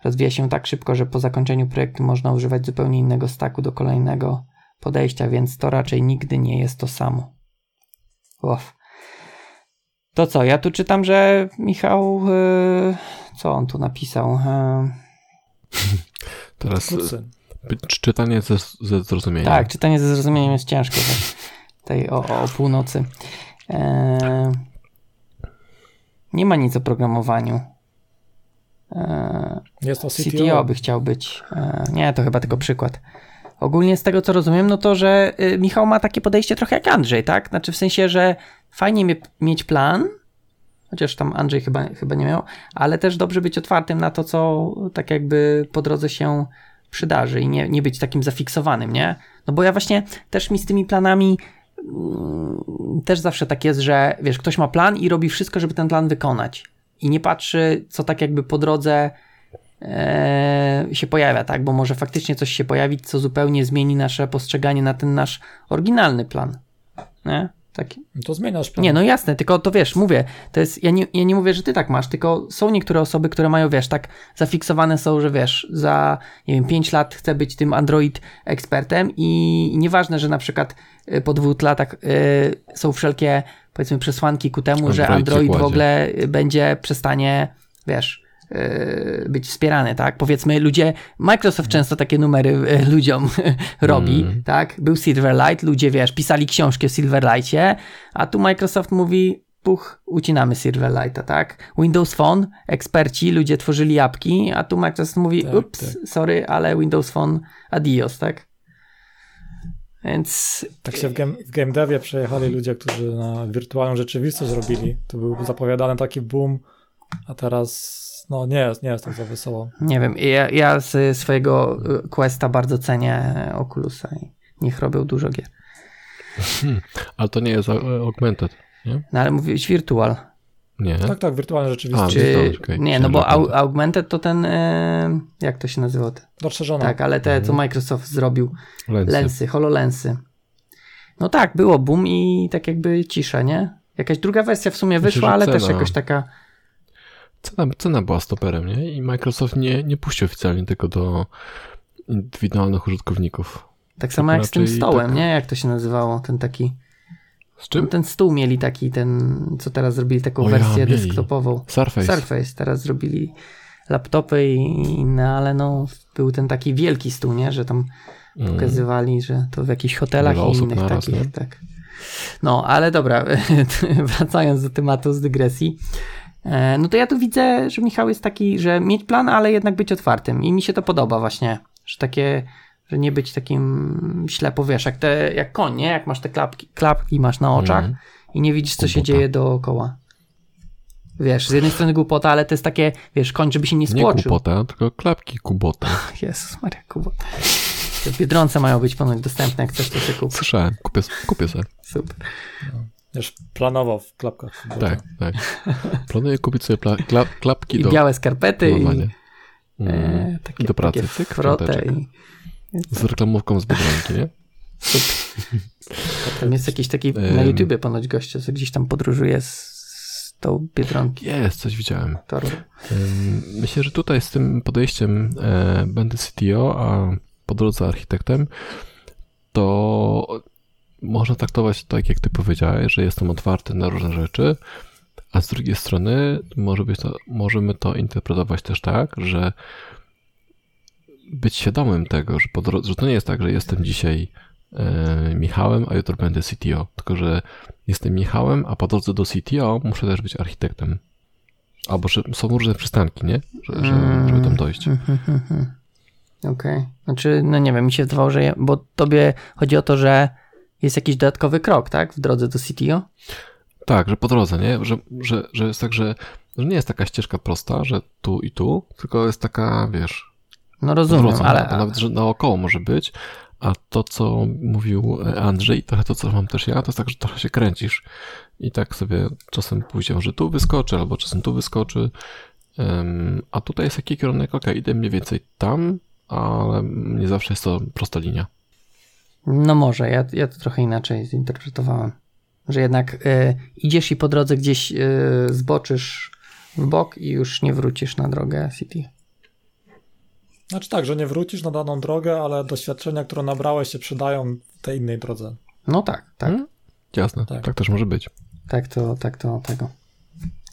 rozwija się tak szybko, że po zakończeniu projektu można używać zupełnie innego staku do kolejnego podejścia, więc to raczej nigdy nie jest to samo. Uff. To co, ja tu czytam, że Michał, yy, co on tu napisał? Yy... Teraz czytanie ze, ze zrozumieniem. Tak, czytanie ze zrozumieniem jest ciężko. Tej o, o północy. Nie ma nic o programowaniu. E, Jest to CTO. CTO by chciał być. E, nie, to chyba tylko przykład. Ogólnie z tego co rozumiem, no to, że y, Michał ma takie podejście trochę jak Andrzej, tak? Znaczy w sensie, że fajnie mieć plan, chociaż tam Andrzej chyba, chyba nie miał, ale też dobrze być otwartym na to, co tak jakby po drodze się przydarzy i nie, nie być takim zafiksowanym, nie? No bo ja właśnie też mi z tymi planami też zawsze tak jest, że wiesz, ktoś ma plan i robi wszystko, żeby ten plan wykonać. I nie patrzy, co tak jakby po drodze e, się pojawia, tak? Bo może faktycznie coś się pojawić, co zupełnie zmieni nasze postrzeganie na ten nasz oryginalny plan. Nie? Taki. To zmieniasz plan. Nie, no jasne, tylko to wiesz, mówię, to jest, ja nie, ja nie mówię, że ty tak masz, tylko są niektóre osoby, które mają, wiesz, tak zafiksowane są, że wiesz, za, nie wiem, 5 lat chcę być tym Android ekspertem i nieważne, że na przykład po dwóch latach y, są wszelkie, powiedzmy, przesłanki ku temu, Android że Android w ogóle będzie, przestanie, wiesz, być wspierany, tak? Powiedzmy, ludzie, Microsoft często takie numery ludziom robi, mm. tak? Był Silverlight, ludzie, wiesz, pisali książki o Silverlightie, a tu Microsoft mówi, puch, ucinamy Silverlighta, tak? Windows Phone, eksperci, ludzie tworzyli apki, a tu Microsoft mówi, tak, ups, tak. sorry, ale Windows Phone adios, tak? Więc... Tak się w game, w game devie przejechali ludzie, którzy na wirtualną rzeczywistość robili. To był zapowiadany taki boom, a teraz no nie jest, nie jest tak za wesoło. Nie wiem, ja, ja z swojego y, Questa bardzo cenię Oculusa i niech robią dużo gier. Hmm, ale to nie jest augmented, nie? No ale mówisz virtual. Nie. Tak, tak, wirtualne rzeczywistość. Czy, okay. Nie, no bo au, augmented to ten, y, jak to się nazywa? Rozszerzone. Tak, ale te, co mhm. Microsoft zrobił, lensy, lensy HoloLensy. No tak, było boom i tak jakby cisza, nie? Jakaś druga wersja w sumie wyszła, ale cena. też jakoś taka Cena, cena była stoperem, nie? I Microsoft nie, nie puścił oficjalnie tylko do indywidualnych użytkowników. Tak samo jak z tym stołem, tak... nie? Jak to się nazywało? Ten taki. Z czym? Ten stół mieli taki, ten, co teraz zrobili taką o wersję ja, desktopową. Surface. Surface. Teraz zrobili laptopy i inne, ale no, był ten taki wielki stół, nie? Że tam mm. pokazywali, że to w jakichś hotelach i innych naraz, takich, nie? tak. No, ale dobra, wracając do tematu z dygresji. E, no to ja tu widzę, że Michał jest taki, że mieć plan, ale jednak być otwartym i mi się to podoba właśnie, że takie, że nie być takim ślepo, wiesz, jak, te, jak koń, nie? Jak masz te klapki, klapki masz na oczach mm. i nie widzisz, co głupota. się dzieje dookoła. Wiesz, z jednej strony głupota, ale to jest takie, wiesz, koń, żeby się nie spłoczył. Nie głupota, tylko klapki kubota. Jezus Maria, kubota. Te biedronce mają być ponoć dostępne, jak chcesz to sobie kupić. Słyszałem, kupię, kupię sobie. Super. No. Już planował w klapkach. Tak, tak. Planuję kupić sobie pla, klap, klapki I do... białe skarpety i, mm. e, takie, I do pracy. Takie frotę i... Z reklamówką z Biedronki, nie? Tam jest jakiś taki na YouTubie ponoć gościa, co gdzieś tam podróżuje z, z tą Biedronki. Jest, coś widziałem. Myślę, że tutaj z tym podejściem e, będę CTO, a po drodze architektem, to można traktować tak, jak ty powiedziałeś, że jestem otwarty na różne rzeczy, A z drugiej strony może być to, możemy to interpretować też tak, że być świadomym tego, że, po drodze, że to nie jest tak, że jestem dzisiaj e, Michałem, a jutro będę CTO, tylko że jestem Michałem, a po drodze do CTO muszę też być architektem. Albo że są różne przystanki, nie? Że, że, żeby tam dojść. Okej. Okay. Znaczy, no nie wiem, mi się zdawało, że. Bo tobie chodzi o to, że jest jakiś dodatkowy krok, tak? W drodze do CTO? Tak, że po drodze, nie? Że, że, że jest tak, że, że nie jest taka ścieżka prosta, że tu i tu, tylko jest taka, wiesz. No rozumiem, ale. Nawet, że naokoło może być. A to, co mówił Andrzej, trochę to, co mam też ja, to jest tak, że trochę się kręcisz i tak sobie czasem pójdzie, że tu wyskoczy, albo czasem tu wyskoczy. Um, a tutaj jest taki kierunek, ok, idę mniej więcej tam, ale nie zawsze jest to prosta linia. No może, ja, ja to trochę inaczej zinterpretowałem. Że jednak y, idziesz i po drodze gdzieś y, zboczysz w bok i już nie wrócisz na drogę City. Znaczy tak, że nie wrócisz na daną drogę, ale doświadczenia, które nabrałeś się przydają tej innej drodze. No tak, tak. Hmm? Jasne, tak. tak też może być. Tak to, tak to, tego.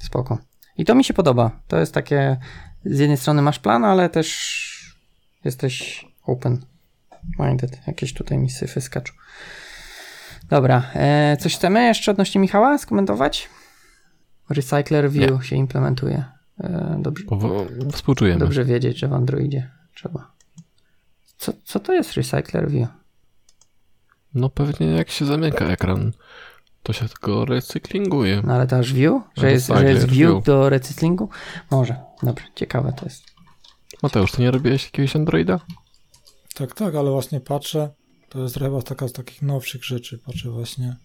Spoko. I to mi się podoba. To jest takie, z jednej strony masz plan, ale też jesteś open minded. Jakieś tutaj mi syfy skaczą. Dobra, e, coś chcemy jeszcze odnośnie Michała skomentować? Recycler View Nie. się implementuje. E, dobrze. Współczujemy. Dobrze wiedzieć, że w Androidzie trzeba. Co, co to jest Recycler View? No pewnie jak się zamyka ekran, to się tylko recyklinguje. No ale to aż view? Że jest, że jest view, view do recyklingu? Może. Dobrze, ciekawe to jest. Mateusz, ty nie robiłeś jakiegoś Androida? Tak, tak, ale właśnie patrzę. To jest chyba taka z takich nowszych rzeczy. Patrzę właśnie.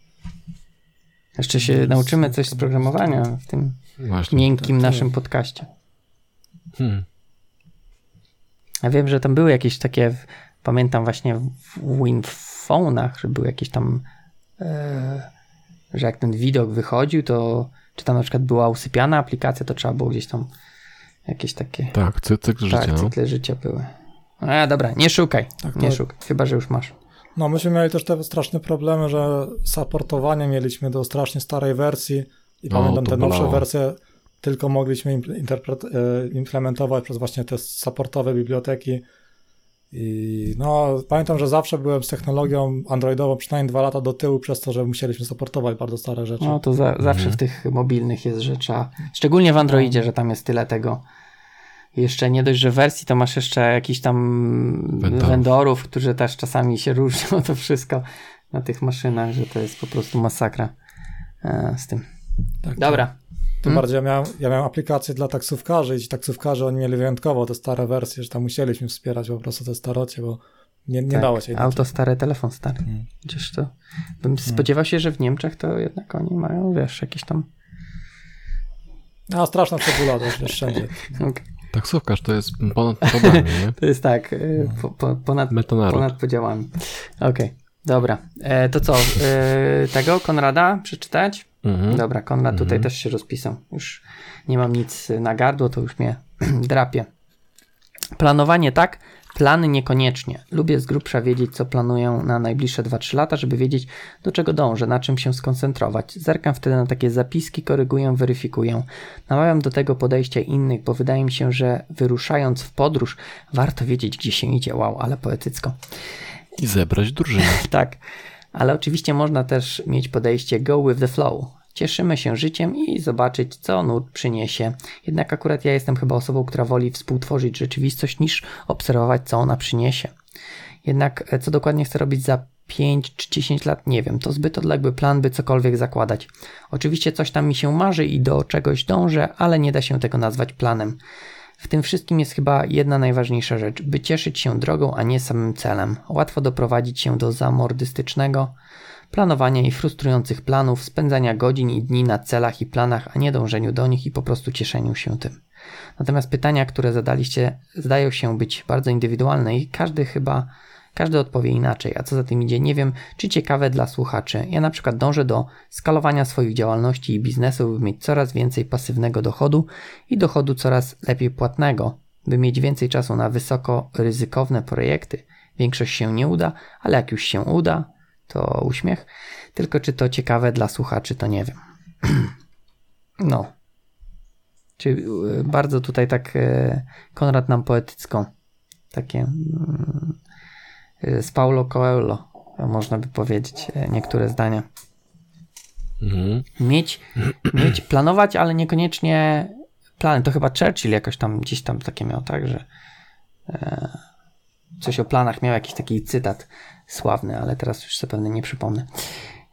Jeszcze się nauczymy coś z programowania w tym właśnie, miękkim tak, naszym tak. podcaście. Hmm. Ja wiem, że tam były jakieś takie, pamiętam właśnie w WinPhone'ach, że były jakieś tam, e, że jak ten widok wychodził, to czy tam na przykład była usypiana aplikacja, to trzeba było gdzieś tam jakieś takie... Tak, cykl życia. Tak, cykle życia były. A dobra, nie szukaj, tak, nie szukaj, chyba, że już masz. No, myśmy mieli też te straszne problemy, że supportowanie mieliśmy do strasznie starej wersji i no, pamiętam te nowsze wersje tylko mogliśmy e, implementować przez właśnie te supportowe biblioteki. I no, pamiętam, że zawsze byłem z technologią androidową przynajmniej dwa lata do tyłu, przez to, że musieliśmy supportować bardzo stare rzeczy. No to za, zawsze mhm. w tych mobilnych jest rzecz, szczególnie w Androidzie, że tam jest tyle tego jeszcze nie dość, że wersji, to masz jeszcze jakiś tam Vendor. vendorów, którzy też czasami się różnią to wszystko na tych maszynach, że to jest po prostu masakra e, z tym. Tak, Dobra. Tym hmm? bardziej ja miałem, ja miałem aplikację dla taksówkarzy i ci taksówkarze oni mieli wyjątkowo te stare wersje, że tam musieliśmy wspierać po prostu te starocie, bo nie, nie tak, dało się. Auto stare, telefon stary. Hmm. Gdzieś to. Bym hmm. spodziewał się, że w Niemczech to jednak oni mają, wiesz, jakieś tam. A straszna cebula też wiesz, wszędzie. okay. Taksówkarz to jest ponad podziałami, nie? to jest tak, e, po, po, ponad, ponad podziałami. Okej, okay. Dobra. E, to co, e, tego Konrada przeczytać? Mhm. Dobra, Konrad tutaj mhm. też się rozpisał. Już nie mam nic na gardło, to już mnie drapie. Planowanie tak, Plany niekoniecznie. Lubię z grubsza wiedzieć, co planuję na najbliższe 2-3 lata, żeby wiedzieć, do czego dążę, na czym się skoncentrować. Zerkam wtedy na takie zapiski, koryguję, weryfikuję. Namawiam do tego podejścia innych, bo wydaje mi się, że wyruszając w podróż, warto wiedzieć, gdzie się idzie. Wow, ale poetycko. I zebrać drużynę. tak. Ale oczywiście można też mieć podejście go with the flow, cieszymy się życiem i zobaczyć, co nurt przyniesie. Jednak akurat ja jestem chyba osobą, która woli współtworzyć rzeczywistość niż obserwować, co ona przyniesie. Jednak e, co dokładnie chcę robić za 5 czy 10 lat, nie wiem. To zbyt odległy plan, by cokolwiek zakładać. Oczywiście coś tam mi się marzy i do czegoś dążę, ale nie da się tego nazwać planem. W tym wszystkim jest chyba jedna najważniejsza rzecz, by cieszyć się drogą, a nie samym celem. Łatwo doprowadzić się do zamordystycznego, planowania i frustrujących planów, spędzania godzin i dni na celach i planach, a nie dążeniu do nich i po prostu cieszeniu się tym. Natomiast pytania, które zadaliście, zdają się być bardzo indywidualne i każdy chyba każdy odpowie inaczej, a co za tym idzie, nie wiem, czy ciekawe dla słuchaczy. Ja na przykład dążę do skalowania swoich działalności i biznesu, by mieć coraz więcej pasywnego dochodu i dochodu coraz lepiej płatnego, by mieć więcej czasu na wysoko ryzykowne projekty. Większość się nie uda, ale jak już się uda, to uśmiech. Tylko czy to ciekawe dla słuchaczy, to nie wiem. No. Czyli y, bardzo tutaj tak y, Konrad nam poetycką. Takie mm, z Paulo Coelho, można by powiedzieć, y, niektóre zdania. Mhm. Mieć, mieć, planować, ale niekoniecznie plany. To chyba Churchill jakoś tam gdzieś tam takie miał, tak, że e, coś o planach miał jakiś taki cytat sławny, ale teraz już sobie pewnie nie przypomnę.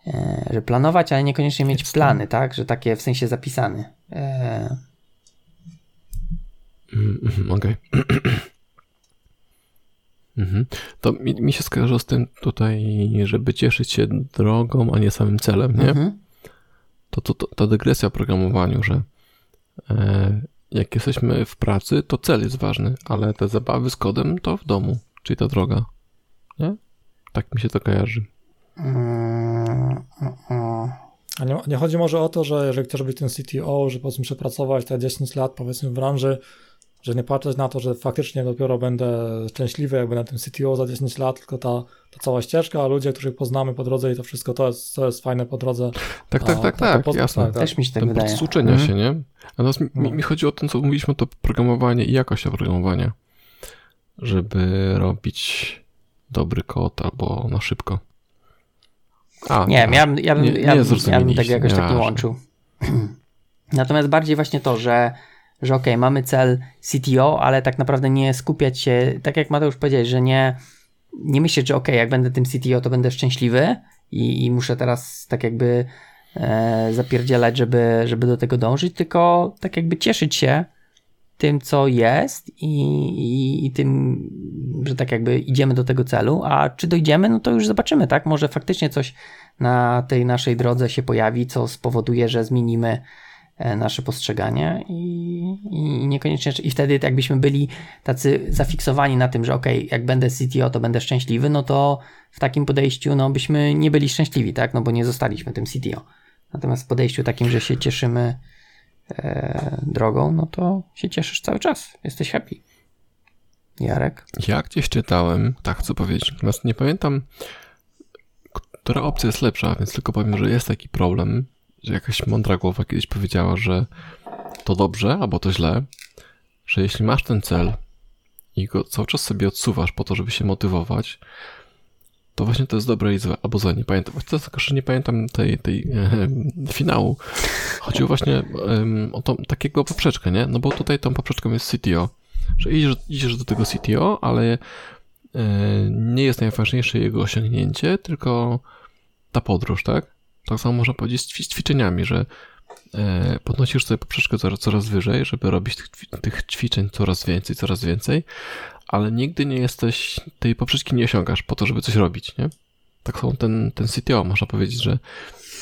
E, że planować, ale niekoniecznie mieć plany, tak, że takie w sensie zapisane. E, Mhm, mhm, Okej. Mhm. To mi, mi się skojarzyło z tym tutaj, żeby cieszyć się drogą, a nie samym celem, nie? mhm. To, to, to ta dygresja o programowaniu, że e, jak jesteśmy w pracy, to cel jest ważny, ale te zabawy z kodem to w domu, czyli ta droga. Nie? Tak mi się to kojarzy. Mm, mm, mm. A nie, nie chodzi może o to, że jeżeli chcesz być tym CTO, że powiedzmy przepracować te 10 lat powiedzmy w branży, że nie patrzeć na to, że faktycznie dopiero będę szczęśliwy, jak będę tym CTO za 10 lat, tylko ta, ta cała ścieżka, a ludzie, których poznamy po drodze i to wszystko, to jest, to jest fajne po drodze. Tak, tak, A, tak, tak, po- jasne. tak, tak. Też mi się tak Ten wydaje. uczenia Mhm. się, nie? Natomiast mi, mi, No. mi chodzi o to, co mówiliśmy, to programowanie i jakość oprogramowania, żeby robić dobry kod albo na szybko. A, Nie, ja, bym- ja, bym, Nie- ja, bym- ja bym tego jakoś tak nie łączył. Natomiast bardziej właśnie to, że, że okej, mamy cel CTO, ale tak naprawdę nie skupiać się, tak jak Mateusz powiedziałeś, że nie, nie myśleć, że okej, jak będę tym CTO, to będę szczęśliwy i, i muszę teraz tak jakby e, zapierdzielać, żeby, żeby do tego dążyć, tylko tak jakby cieszyć się tym, co jest i, i, i tym, że tak jakby idziemy do tego celu, a czy dojdziemy, no to już zobaczymy, tak? Może faktycznie coś na tej naszej drodze się pojawi, co spowoduje, że zmienimy nasze postrzeganie i, i niekoniecznie, i wtedy jakbyśmy byli tacy zafiksowani na tym, że okej, jak będę CTO, to będę szczęśliwy, no to w takim podejściu, no byśmy nie byli szczęśliwi, tak? No bo nie zostaliśmy tym CTO. Natomiast w podejściu takim, że się cieszymy e, drogą, no to się cieszysz cały czas. Jesteś happy. Jarek? Ja gdzieś czytałem, tak chcę powiedzieć, natomiast nie pamiętam, która opcja jest lepsza, więc tylko powiem, że jest taki problem, jakaś mądra głowa kiedyś powiedziała, że to dobrze albo to źle, że jeśli masz ten cel i go cały czas sobie odsuwasz po to, żeby się motywować, to właśnie to jest dobre i złe, albo złe, nie pamiętam. To tylko, że nie pamiętam tej, tej e, finału. Chodziło właśnie em, o tą, takiego poprzeczkę, nie? No bo tutaj tą poprzeczką jest CTO, że idziesz, idziesz do tego CTO, ale e, nie jest najważniejsze jego osiągnięcie, tylko ta podróż, tak? Tak samo można powiedzieć z ćwi- z ćwiczeniami, że e, podnosisz sobie poprzeczkę coraz, coraz wyżej, żeby robić tych, tych ćwiczeń coraz więcej, coraz więcej, ale nigdy nie jesteś, tej poprzeczki nie osiągasz po to, żeby coś robić, nie? Tak samo ten, ten CTO, można powiedzieć, że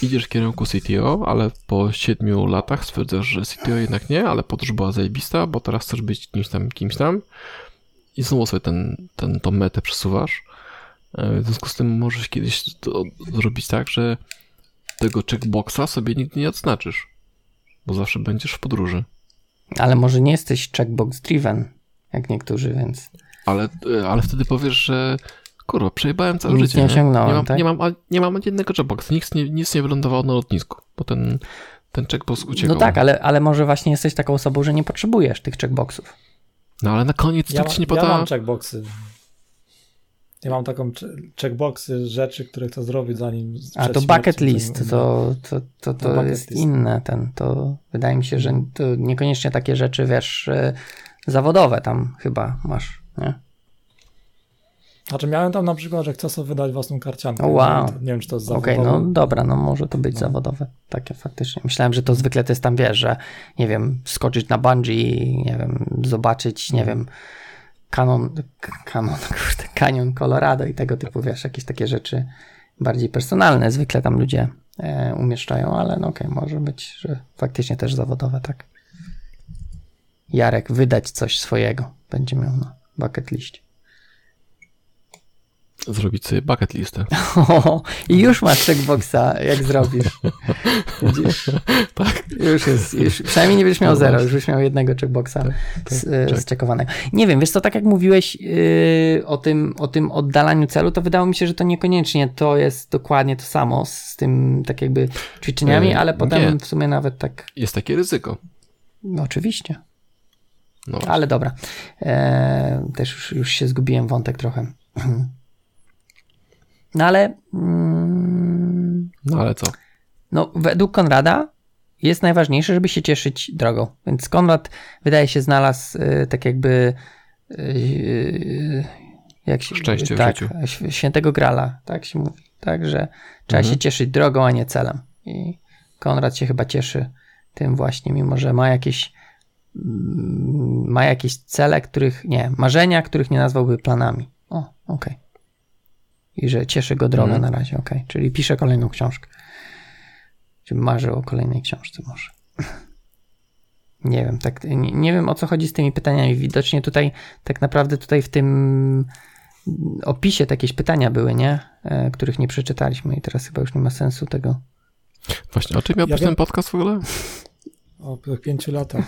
idziesz w kierunku CTO, ale po siedmiu latach stwierdzasz, że CTO jednak nie, ale podróż była zajebista, bo teraz chcesz być kimś tam, kimś tam i znowu sobie ten, ten, tą metę przesuwasz. E, W związku z tym możesz kiedyś to zrobić tak, że tego checkboxa sobie nigdy nie odznaczysz, bo zawsze będziesz w podróży. Ale może nie jesteś checkbox driven, jak niektórzy, więc Ale, e, ale wtedy powiesz, że kurwa, przejebałem całe Nic życie. nie osiągnąłem, nie, mam, tak? nie, mam, nie mam ani jednego checkboxa, nic nie, nic nie wylądowało na lotnisku, bo ten, ten checkbox uciekał. No tak, ale, ale może właśnie jesteś taką osobą, że nie potrzebujesz tych checkboxów. No ale na koniec Ja, tak ci nie pada... ja mam checkboxy. Ja mam taką checkboxy rzeczy, które chcę zrobić zanim. A to bucket list, to, to, to, to No, jest list. inne. Ten, to wydaje mi się, że to niekoniecznie takie rzeczy, wiesz, e, zawodowe tam chyba masz, nie? Znaczy miałem tam na przykład, że chcę sobie wydać własną karciankę. Wow. Nie, wiem, czy to jest Okej, zawodowe. no dobra, no może to być No. zawodowe. Takie faktycznie. Myślałem, że to zwykle to jest tam, wiesz, że nie wiem, skoczyć na bungee, nie wiem, zobaczyć, nie wiem, kanon, kanon, kurde, kanion Colorado i tego typu, wiesz, jakieś takie rzeczy bardziej personalne zwykle tam ludzie e, umieszczają, ale no okej, może być, że faktycznie też zawodowe, tak. Jarek, wydać coś swojego będzie miał na bucket liście. Zrobić sobie bucket listę. O, I już masz checkboxa, jak zrobisz. Widzisz? Tak. Już jest, już, przynajmniej nie będziesz miał No zero, już byś miał jednego checkboxa z, e, check. zczekowanego. Nie wiem, wiesz co, tak jak mówiłeś yy, o, tym, o tym oddalaniu celu, to wydało mi się, że to niekoniecznie to jest dokładnie to samo z tym tak jakby ćwiczeniami, Yy, ale potem nie. w sumie nawet tak, Jest takie ryzyko. no oczywiście. No. Ale dobra. E, też już, już się zgubiłem wątek trochę. No ale mm, No ale co? no, według Konrada jest najważniejsze, żeby się cieszyć drogą. Więc Konrad wydaje się znalazł e, tak jakby e, jak się, Szczęście w tak, życiu. świętego grala, tak się mówi. Tak, że trzeba Mhm. się cieszyć drogą, a nie celem. I Konrad się chyba cieszy tym właśnie, mimo że ma jakieś mm, ma jakieś cele, których nie, marzenia, których nie nazwałby planami. O, okej. I że cieszy go droga Mhm. na razie, okej. Czyli pisze kolejną książkę. Czy marzy o kolejnej książce może. Nie wiem, tak, nie, nie wiem o co chodzi z tymi pytaniami. Widocznie tutaj, tak naprawdę tutaj w tym opisie jakieś pytania były, nie? E, których nie przeczytaliśmy i teraz chyba już nie ma sensu tego. Właśnie, o czym miał Ja być ten podcast w ogóle? O tych pięciu latach.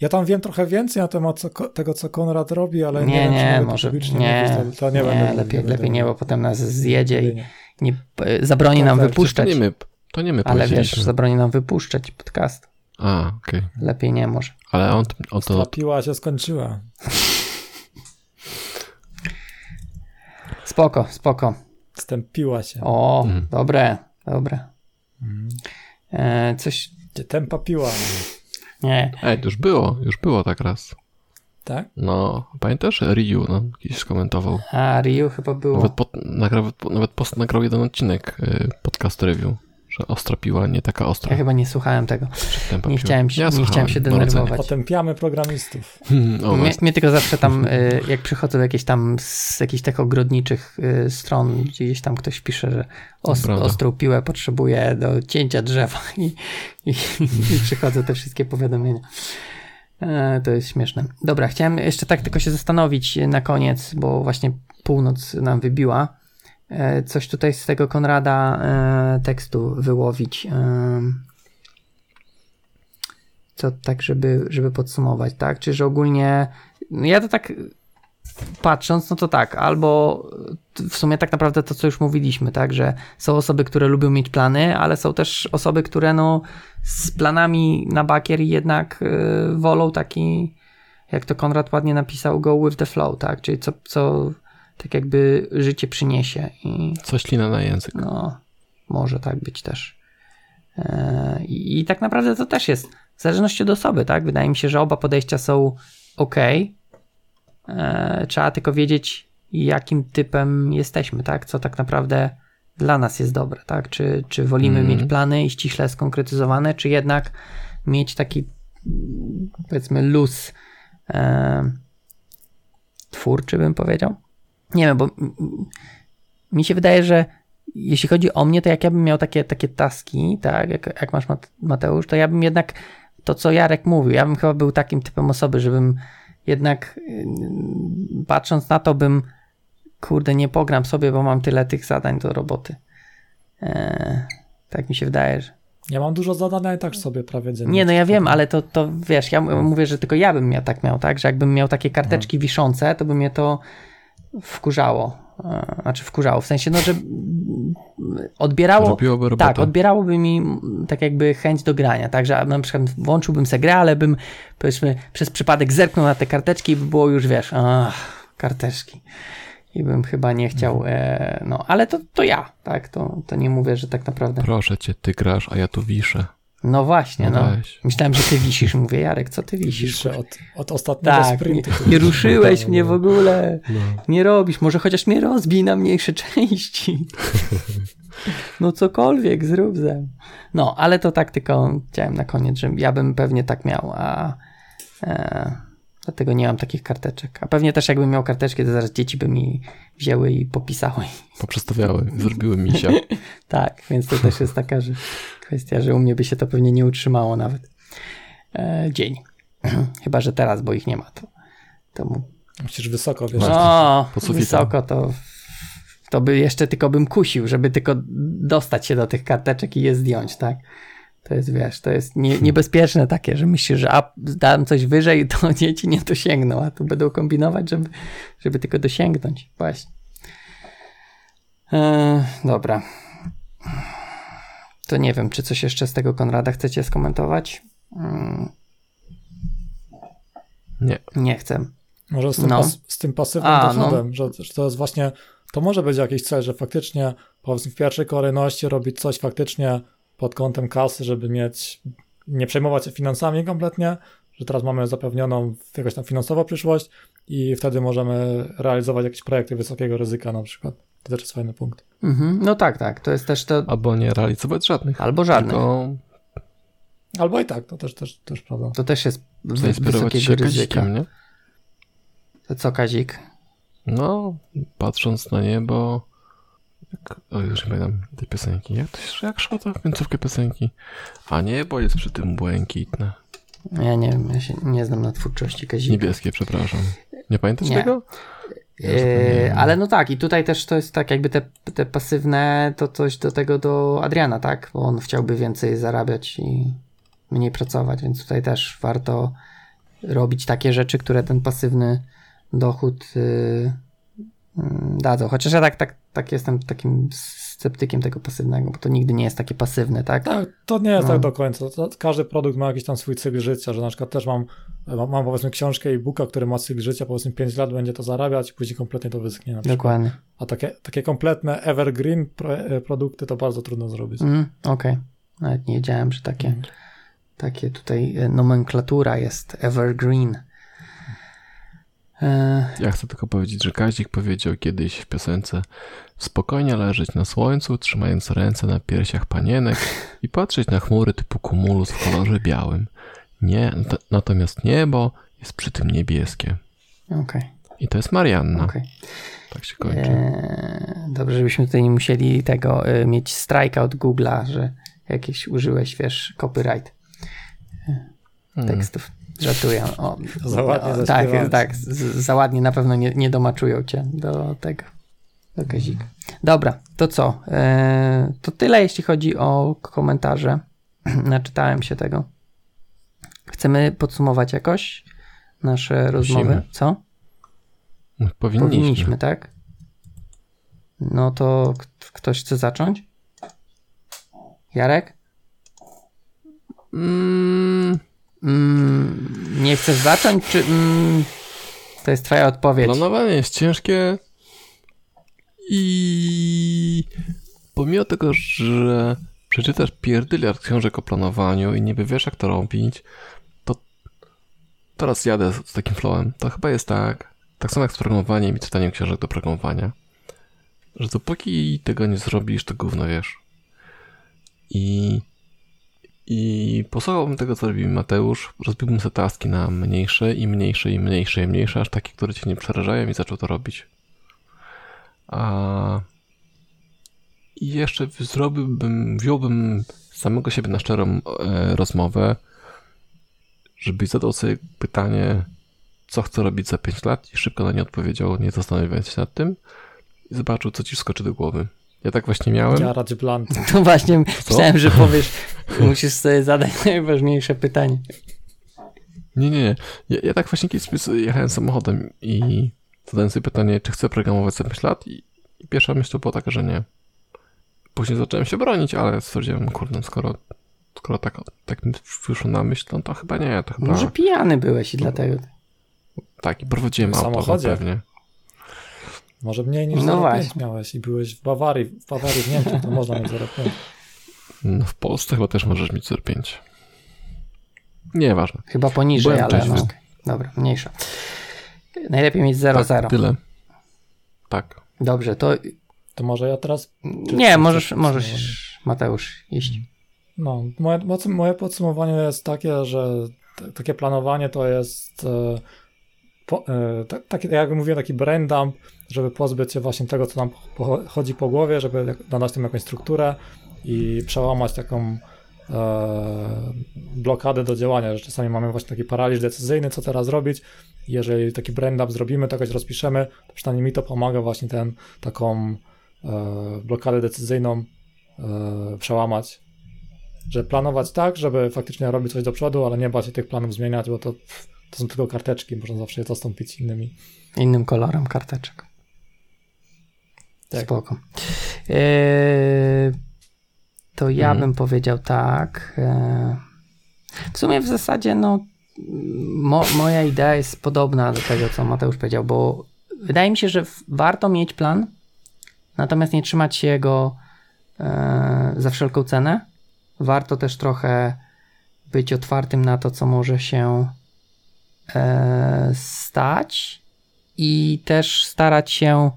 Ja tam wiem trochę więcej na temat co, tego, co Konrad robi, ale nie, Nie, wiem, czy nie, może nie, mówić, to, to nie, nie, będę. lepiej, lepiej nie, bo potem nas zjedzie i Nie. nie, e, zabroni Tak, nam tak, wypuszczać. To nie my, to nie my Ale wiesz, zabroni nam wypuszczać podcast. A, okej. Lepiej nie może. Ale on, on to... piła się skończyła. Spoko, spoko. Stępiła się. O, Mhm. dobre, dobre. Mhm. E, coś, Gdzie Tempa piła. nie, Ej, już było, już było tak raz. Tak? No, pamiętasz? Ryu, no, jakiś skomentował. a Ryu chyba było. Nawet, pod, nagrał, nawet post nagrał jeden odcinek y, podcast review, że ostra piła, nie taka ostra. Ja chyba nie słuchałem tego. Nie chciałem się, Ja nie chciałem się denerwować. Potępiamy programistów. Hmm, o, Mnie, mnie tylko zawsze tam, y, jak przychodzę do jakichś tam, z jakichś tak ogrodniczych y, stron, gdzie gdzieś tam ktoś pisze, że os, Prawda. ostrą piłę potrzebuje do cięcia drzewa i, i, i przychodzą te wszystkie powiadomienia. E, To jest śmieszne. Dobra, chciałem jeszcze tak tylko się zastanowić na koniec, bo właśnie północ nam wybiła. E, Coś tutaj z tego Konrada e, tekstu wyłowić. Em, Co tak, żeby, żeby podsumować, tak? Czy że ogólnie. No ja to tak patrząc, no to tak, albo w sumie tak naprawdę to, co już mówiliśmy, tak, że są osoby, które lubią mieć plany, ale są też osoby, które no z planami na bakier jednak wolą taki, jak to Konrad ładnie napisał, go with the flow, tak, czyli co, co tak jakby życie przyniesie i Coś lina na język. no, może tak być też. E, I, I tak naprawdę to też jest w zależności od osoby, tak? Wydaje mi się, że oba podejścia są ok. E, Trzeba tylko wiedzieć, jakim typem jesteśmy, tak? Co tak naprawdę dla nas jest dobre, tak? Czy, czy wolimy Mhm. mieć plany i ściśle skonkretyzowane, czy jednak mieć taki mm, powiedzmy luz e, twórczy, bym powiedział. Nie wiem, bo mi się wydaje, że jeśli chodzi o mnie, to jak ja bym miał takie, takie taski, tak, jak, jak masz Mat- Mateusz, to ja bym jednak to, co Jarek mówił, ja bym chyba był takim typem osoby, żebym jednak yy, patrząc na to, bym kurde, nie pogram sobie, bo mam tyle tych zadań do roboty. Eee, tak mi się wydaje, że Ja mam dużo zadań, ale tak sobie prawie dziennie. nie, no ja wiem, ale to, to wiesz, ja m- mówię, że tylko ja bym miał tak miał, tak? Że jakbym miał takie karteczki wiszące, to by mnie to wkurzało. E, Znaczy wkurzało, w sensie, no, że odbierało. Robiłoby robotę. Tak, odbierałoby mi tak jakby chęć do grania, tak, że na przykład włączyłbym sobie grę, ale bym powiedzmy przez przypadek zerknął na te karteczki i by było już, wiesz, ach, karteczki. I bym chyba nie chciał, e, no, ale to, to ja, tak, to, to nie mówię, że tak naprawdę. Proszę cię, ty grasz, a ja tu wiszę. No właśnie, No no. weź. Myślałem, że ty wisisz. Mówię, Jarek, co ty wisisz? Piszę od, od ostatniego Tak, nie, sprintu. nie ruszyłeś mnie w ogóle. No. Nie robisz. Może chociaż mnie rozbij na mniejsze części. No cokolwiek, zrób ze. No, ale to tak tylko chciałem na koniec, że ja bym pewnie tak miał, a e, dlatego nie mam takich karteczek. A pewnie też jakbym miał karteczki, to zaraz dzieci by mi wzięły i popisały. Poprzestawiały, zrobiły misia. Tak, więc to też jest taka że kwestia, że u mnie by się to pewnie nie utrzymało nawet. E, dzień. Chyba, że teraz, bo ich nie ma. To, to mu... Musisz wysoko, wiesz. No, wysoko to To by jeszcze tylko bym kusił, żeby tylko dostać się do tych karteczek i je zdjąć, tak? To jest, wiesz, to jest nie, niebezpieczne takie, że myślisz, że a, dałem coś wyżej, to dzieci nie dosięgną, a tu będą kombinować, żeby, żeby tylko dosięgnąć. Właśnie. Eee, dobra. To nie wiem, czy coś jeszcze z tego Konrada chcecie skomentować? Mm, Nie. nie chcę. Może z tym, No. pas, z tym pasywnym A, dochodem, że, że to jest właśnie, to może być jakiś cel, że faktycznie powiedzmy w pierwszej kolejności robić coś faktycznie pod kątem kasy, żeby mieć, nie przejmować się finansami kompletnie, że teraz mamy zapewnioną jakąś tam finansową przyszłość i wtedy możemy realizować jakieś projekty wysokiego ryzyka na przykład. To też jest fajny punkt. Mhm. No tak, tak. To jest też to. Albo nie realizować żadnych. Albo żadnych. Tylko Albo i tak, to też, też, też prawda. To też jest wysokiego się ryzyka. kazikiem, nie? To co, Kazik? No, patrząc na niebo. Jak, o, już nie pamiętam tej piosenki. Jak to się, jak szło to końcówkę piosenki? A niebo jest przy tym błękitne. Ja nie wiem, ja się nie znam na twórczości Kazika. Niebieskie, przepraszam. Nie pamiętasz Nie. tego? Ja Yy, ale no tak, i tutaj też to jest tak, jakby te, te pasywne, to coś do tego do Adriana, tak? Bo on chciałby więcej zarabiać i mniej pracować, więc tutaj też warto robić takie rzeczy, które ten pasywny dochód yy, yy, dadzą. Chociaż ja tak, tak, tak jestem takim sceptykiem tego pasywnego, bo to nigdy nie jest takie pasywne, tak? Tak, to nie jest No. tak do końca. Każdy produkt ma jakiś tam swój cykl życia, że na przykład też mam, mam, mam powiedzmy książkę e-booka, który ma cykl życia, powiedzmy 5 lat będzie to zarabiać i później kompletnie to wyschnie na przykład. Dokładnie. A takie, takie kompletne evergreen e, produkty to bardzo trudno zrobić. Mm, Okej. Nawet nie wiedziałem, że takie, takie tutaj e, nomenklatura jest evergreen. E, Ja chcę tylko powiedzieć, że Kazik powiedział kiedyś w piosence spokojnie leżeć na słońcu, trzymając ręce na piersiach panienek i patrzeć na chmury typu kumulus w kolorze białym. Nie, nat- natomiast niebo jest przy tym niebieskie. Okej, I to jest Marianna. okej. Tak się kończy. E, Dobrze, żebyśmy tutaj nie musieli tego e, mieć strajka od Google'a, że jakieś użyłeś, wiesz, copyright Hmm. Żartuję. O, Za ładnie o, tak, tak, za ładnie na pewno nie, nie domaczują cię do tego. Do Kazika. Dobra, to co? E, to tyle, jeśli chodzi o komentarze. Naczytałem się tego. Chcemy podsumować jakoś nasze rozmowy? Co? Powinniśmy. Powinniśmy, tak? No to k- ktoś chce zacząć? Jarek? Mm, Mm, nie chcesz zacząć, czy mm, to jest twoja odpowiedź? planowanie jest ciężkie i pomimo tego, że przeczytasz pierdyliard książek o planowaniu i niby wiesz jak to robić, to teraz jadę z, z takim flowem. To chyba jest tak, tak samo jak z programowaniem i czytaniem książek do programowania, że dopóki tego nie zrobisz, to gówno wiesz. I i posłuchałbym tego, co robi Mateusz, rozbiłbym sobie taski na mniejsze i mniejsze i mniejsze i mniejsze, aż takie, które cię nie przerażają i zaczął to robić. A i jeszcze zrobiłbym, wziąłbym samego siebie na szczerą e, rozmowę, żebyś zadał sobie pytanie, co chcę robić za 5 lat i szybko na nie odpowiedział, nie zastanawiając się nad tym i zobaczył, co ci skoczy do głowy. Ja tak właśnie miałem. To właśnie Co? myślałem, że powiesz, musisz sobie zadać najważniejsze pytanie. Nie, nie, nie. Ja, ja tak właśnie kiedyś jechałem samochodem i zadałem sobie pytanie, czy chcę programować za 5 lat i, i pierwsza myśl to była taka, że nie. Później zacząłem się bronić, ale stwierdziłem, kurde, skoro, skoro tak, tak mi wyszło na myśl, no to chyba nie, to chyba Może pijany byłeś i dlatego. tak. I prowadziłem W auto, no samochodzie? pewnie. Może mniej niż No 0,5 właśnie. miałeś i byłeś w Bawarii. W Bawarii w Niemczech to można mieć 0,5. No, w Polsce chyba też możesz mieć 0,5. Nieważne. Chyba poniżej, Byłem ale no. Dobra, mniejsza. Najlepiej mieć 0,0. Tak, tyle. Tak. Dobrze, to To może ja teraz nie, możesz, możesz Mateusz iść. No, moje, moje- podsumowanie jest takie, że takie planowanie to jest e, po, e, ta- taki, jak mówiłem, taki brain dump, żeby pozbyć się właśnie tego, co nam chodzi po głowie, żeby nadać tym jakąś strukturę i przełamać taką e, blokadę do działania, że czasami mamy właśnie taki paraliż decyzyjny, co teraz robić. Jeżeli taki brain dump zrobimy, to jakoś rozpiszemy, to przynajmniej mi to pomaga właśnie ten, taką blokadę decyzyjną przełamać. Że planować tak, żeby faktycznie robić coś do przodu, ale nie bać się tych planów zmieniać, bo to, to są tylko karteczki, można zawsze je zastąpić innymi. Innym kolorem karteczek. Tak. Spoko. Eee, to ja mhm. bym powiedział tak. Eee, w sumie w zasadzie, no, mo, moja idea jest podobna do tego, co Mateusz powiedział, bo wydaje mi się, że warto mieć plan, natomiast nie trzymać się jego e, za wszelką cenę. Warto też trochę być otwartym na to, co może się e, stać i też starać się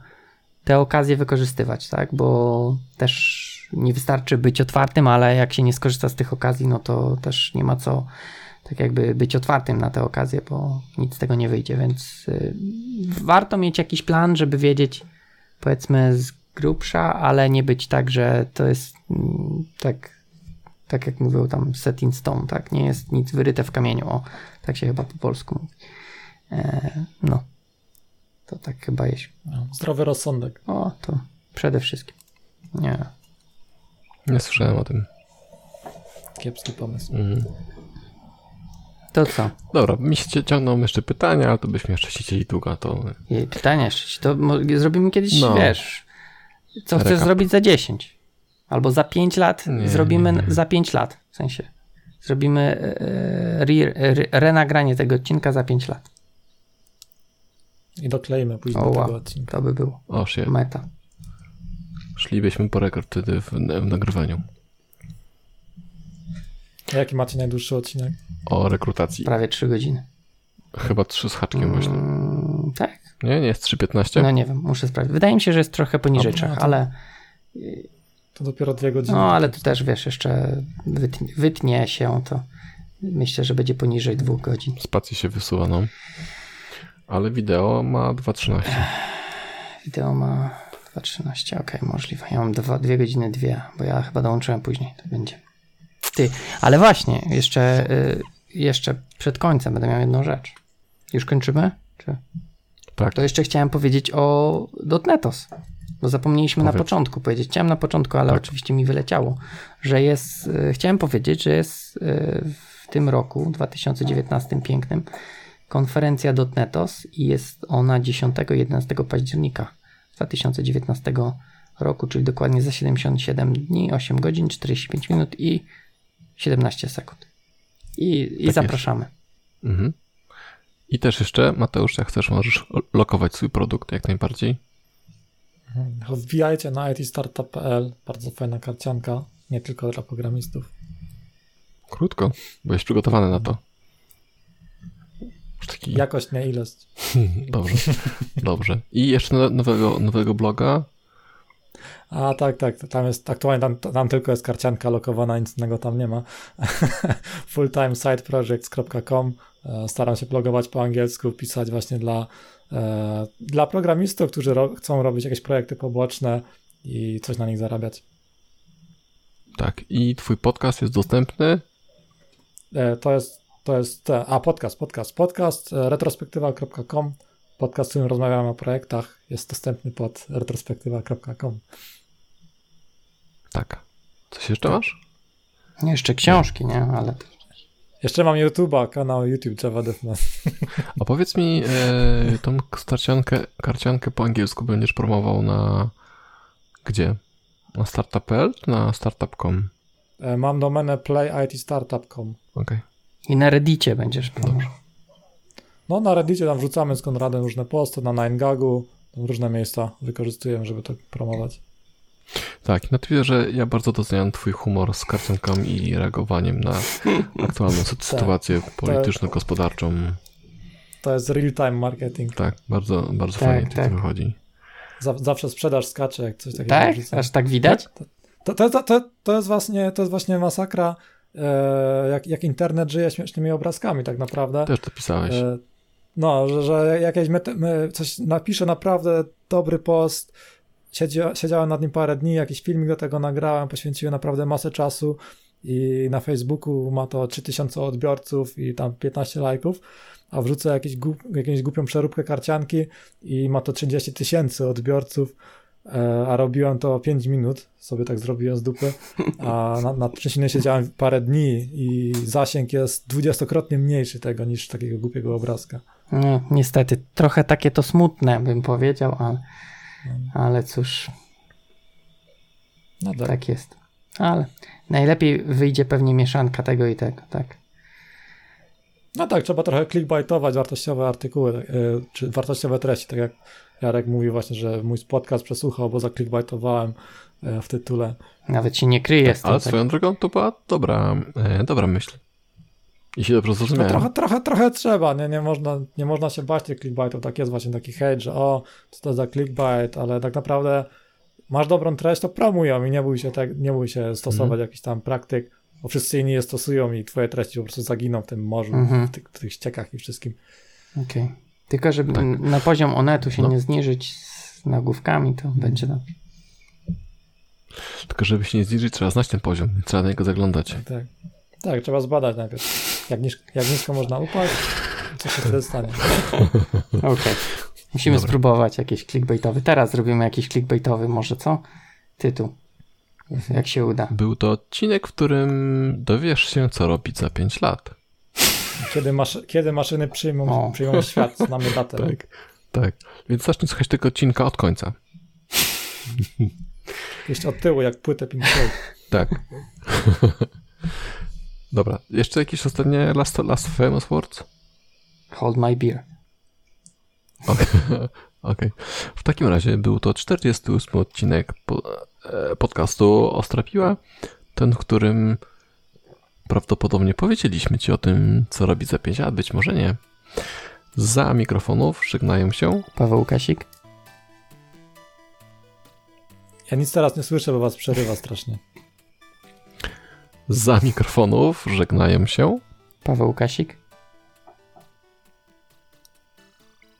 te okazje wykorzystywać, tak? Bo też nie wystarczy być otwartym, ale jak się nie skorzysta z tych okazji, no to też nie ma co tak jakby być otwartym na te okazje, bo nic z tego nie wyjdzie, więc y, warto mieć jakiś plan, żeby wiedzieć powiedzmy z grubsza, ale nie być tak, że to jest mm, tak, tak jak mówił tam set in stone, tak? Nie jest nic wyryte w kamieniu, o, tak się chyba po polsku mówi. E, no. To tak chyba jest. No, zdrowy rozsądek. O, to przede wszystkim. Nie. Nie słyszałem o tym. Kiepski pomysł. Mhm. To co? Dobra, mi się ciągną jeszcze pytania, ale to byśmy jeszcze chcieli długo, to... I pytania jeszcze, to zrobimy kiedyś, no. wiesz, co chcesz Recap. zrobić za 10? Albo za 5 lat nie, zrobimy nie, nie. za 5 lat, w sensie zrobimy e, re, re, renagranie tego odcinka za 5 lat. I dokleimy później o, do tego odcinka. To by było o, shit. meta. Szlibyśmy po rekord wtedy w, w nagrywaniu. A jaki macie najdłuższy odcinek? O rekrutacji. Prawie 3 godziny. Chyba 3 z haczkiem mm, właśnie. Tak. Nie, nie jest 3.15? No nie wiem, muszę sprawdzić. Wydaje mi się, że jest trochę poniżej 3, ale... To dopiero dwie godziny. No, ale to też, wiesz, jeszcze wytnie, wytnie się to. Myślę, że będzie poniżej dwóch godzin. Spacji się wysuwa, no. Ale wideo ma 2.13. Wideo ma 2.13, ok, możliwe. Ja mam 2 godziny 2, bo ja chyba dołączyłem później, to będzie. Ty, ale właśnie, jeszcze, y, jeszcze przed końcem będę miał jedną rzecz. Już kończymy? Czy? Tak. To jeszcze chciałem powiedzieć o Dotnetos. Bo zapomnieliśmy Powiedz. na początku powiedzieć. Chciałem na początku, ale tak. oczywiście mi wyleciało, że jest. Y, chciałem powiedzieć, że jest y, w tym roku, 2019 pięknym, konferencja Dotnetos i jest ona 10-11 października 2019 roku, czyli dokładnie za 77 dni, 8 godzin, 45 minut i 17 sekund. I, i tak zapraszamy. Mhm. I też jeszcze, Mateusz, jak chcesz, możesz lokować swój produkt jak najbardziej. Wbijajcie na itstartup.pl, bardzo fajna karcianka, nie tylko dla programistów. Krótko, byłeś przygotowany na to. Taki... Jakość, nie ilość. dobrze, dobrze. I jeszcze nowego, nowego bloga. A tak, tak, tam jest, aktualnie tam, tam tylko jest karcianka lokowana, nic innego tam nie ma. fulltimesiteprojects.com e, Staram się blogować po angielsku, pisać właśnie dla, dla programistów, którzy ro chcą robić jakieś projekty poboczne i coś na nich zarabiać. Tak, i twój podcast jest dostępny? E, to jest to jest, a podcast, podcast, podcast, e, retrospektywa.com, podcast, w którym rozmawiamy o projektach, jest dostępny pod retrospektywa.com. Tak. Coś jeszcze masz? Nie, jeszcze książki, nie? Ale... Jeszcze mam YouTube'a, kanał YouTube Java DevNet. Opowiedz mi e, tą karciankę, karciankę po angielsku będziesz promował na gdzie? Na startup.pl na startup.com? E, mam domenę playitstartup.com. Okej. Okay. I na Reddicie będziesz. Dobrze. No na Reddicie tam wrzucamy z Konradem różne posty, na 9gagu, tam różne miejsca wykorzystujemy, żeby to promować. Tak, na Twitterze ja bardzo doceniam twój humor z karciankami i reagowaniem na aktualną tak. sytuację tak, polityczno-gospodarczą. To jest real-time marketing. Tak, bardzo, bardzo tak, fajnie tak. to wychodzi. Zawsze sprzedaż skacze, jak coś takiego. Tak? Aż tak widać? To, to, to, to, to, jest właśnie, to jest właśnie masakra E, jak, jak internet żyje śmiesznymi obrazkami tak naprawdę. Też to pisałeś. E, no, że, że jakieś coś napiszę naprawdę dobry post, siedziałem nad nim parę dni, jakiś filmik do tego nagrałem, poświęciłem naprawdę masę czasu i na Facebooku ma to 3000 odbiorców i tam 15 lajków, a wrzucę jakiś jakąś głupią przeróbkę karcianki i ma to 30 tysięcy odbiorców e, a robiłem to 5 minut, sobie tak zrobiłem z dupy, a nad, nad siedziałem parę dni i zasięg jest dwudziestokrotnie mniejszy tego niż takiego głupiego obrazka. No, niestety, trochę takie to smutne, bym powiedział, ale, ale cóż, No tak. tak jest. Ale najlepiej wyjdzie pewnie mieszanka tego i tego, tak. No tak, trzeba trochę clickbaitować wartościowe artykuły, e, czy wartościowe treści, tak jak Jarek mówił właśnie, że mój podcast przesłuchał, bo zaklickbaitowałem e, w tytule. Nawet się nie kryje tym. Ale tak. swoją drogą to była dobra, e, dobra myśl. Jeśli dobrze No zrozumiałem. trochę, trochę, trochę trzeba, nie, nie, można, nie można się bać tych clickbaitów, tak jest właśnie taki hejt, że o, co to za clickbait, ale tak naprawdę masz dobrą treść, to promuj ją i nie bój się, tak, nie bój się stosować Mhm. jakichś tam praktyk, bo wszyscy inni je stosują i twoje treści po prostu zaginą w tym morzu, Mhm. w, tych, w tych ściekach i wszystkim. Okej. Tylko, żeby Tak. na poziom onetu się No. nie zniżyć z nagłówkami, to będzie dobrze. Tylko żeby się nie zniżyć, trzeba znać ten poziom, nie trzeba na niego zaglądać. Tak, tak trzeba zbadać najpierw, jak, niż, jak nisko można upaść, co się wtedy stanie. Okej. Musimy Dobra. spróbować jakiś clickbaitowy. Teraz zrobimy jakiś clickbaitowy, może co? Tytuł. Jak się uda. Był to odcinek, w którym dowiesz się, co robić za 5 lat. Kiedy, masz, kiedy maszyny przyjmą, O. przyjmą świat, znamy datę. Tak, tak. Więc zacznij słuchać tego odcinka od końca. Jeszcze od tyłu, jak płytę Pink. Tak. Dobra, jeszcze jakieś ostatnie last, last famous words? Hold my beer. Okej. Okej. W takim razie był to 48 odcinek e, podcastu Ostra Piła, ten, w którym prawdopodobnie powiedzieliśmy Ci o tym, co robi za 5 lat, być może nie. Za mikrofonów żegnają się Paweł Kasik. Ja nic teraz nie słyszę, bo was przerywa strasznie. Za mikrofonów żegnają się Paweł Kasik.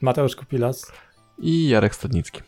Mateusz Kupilas. i Jarek Stadnicki.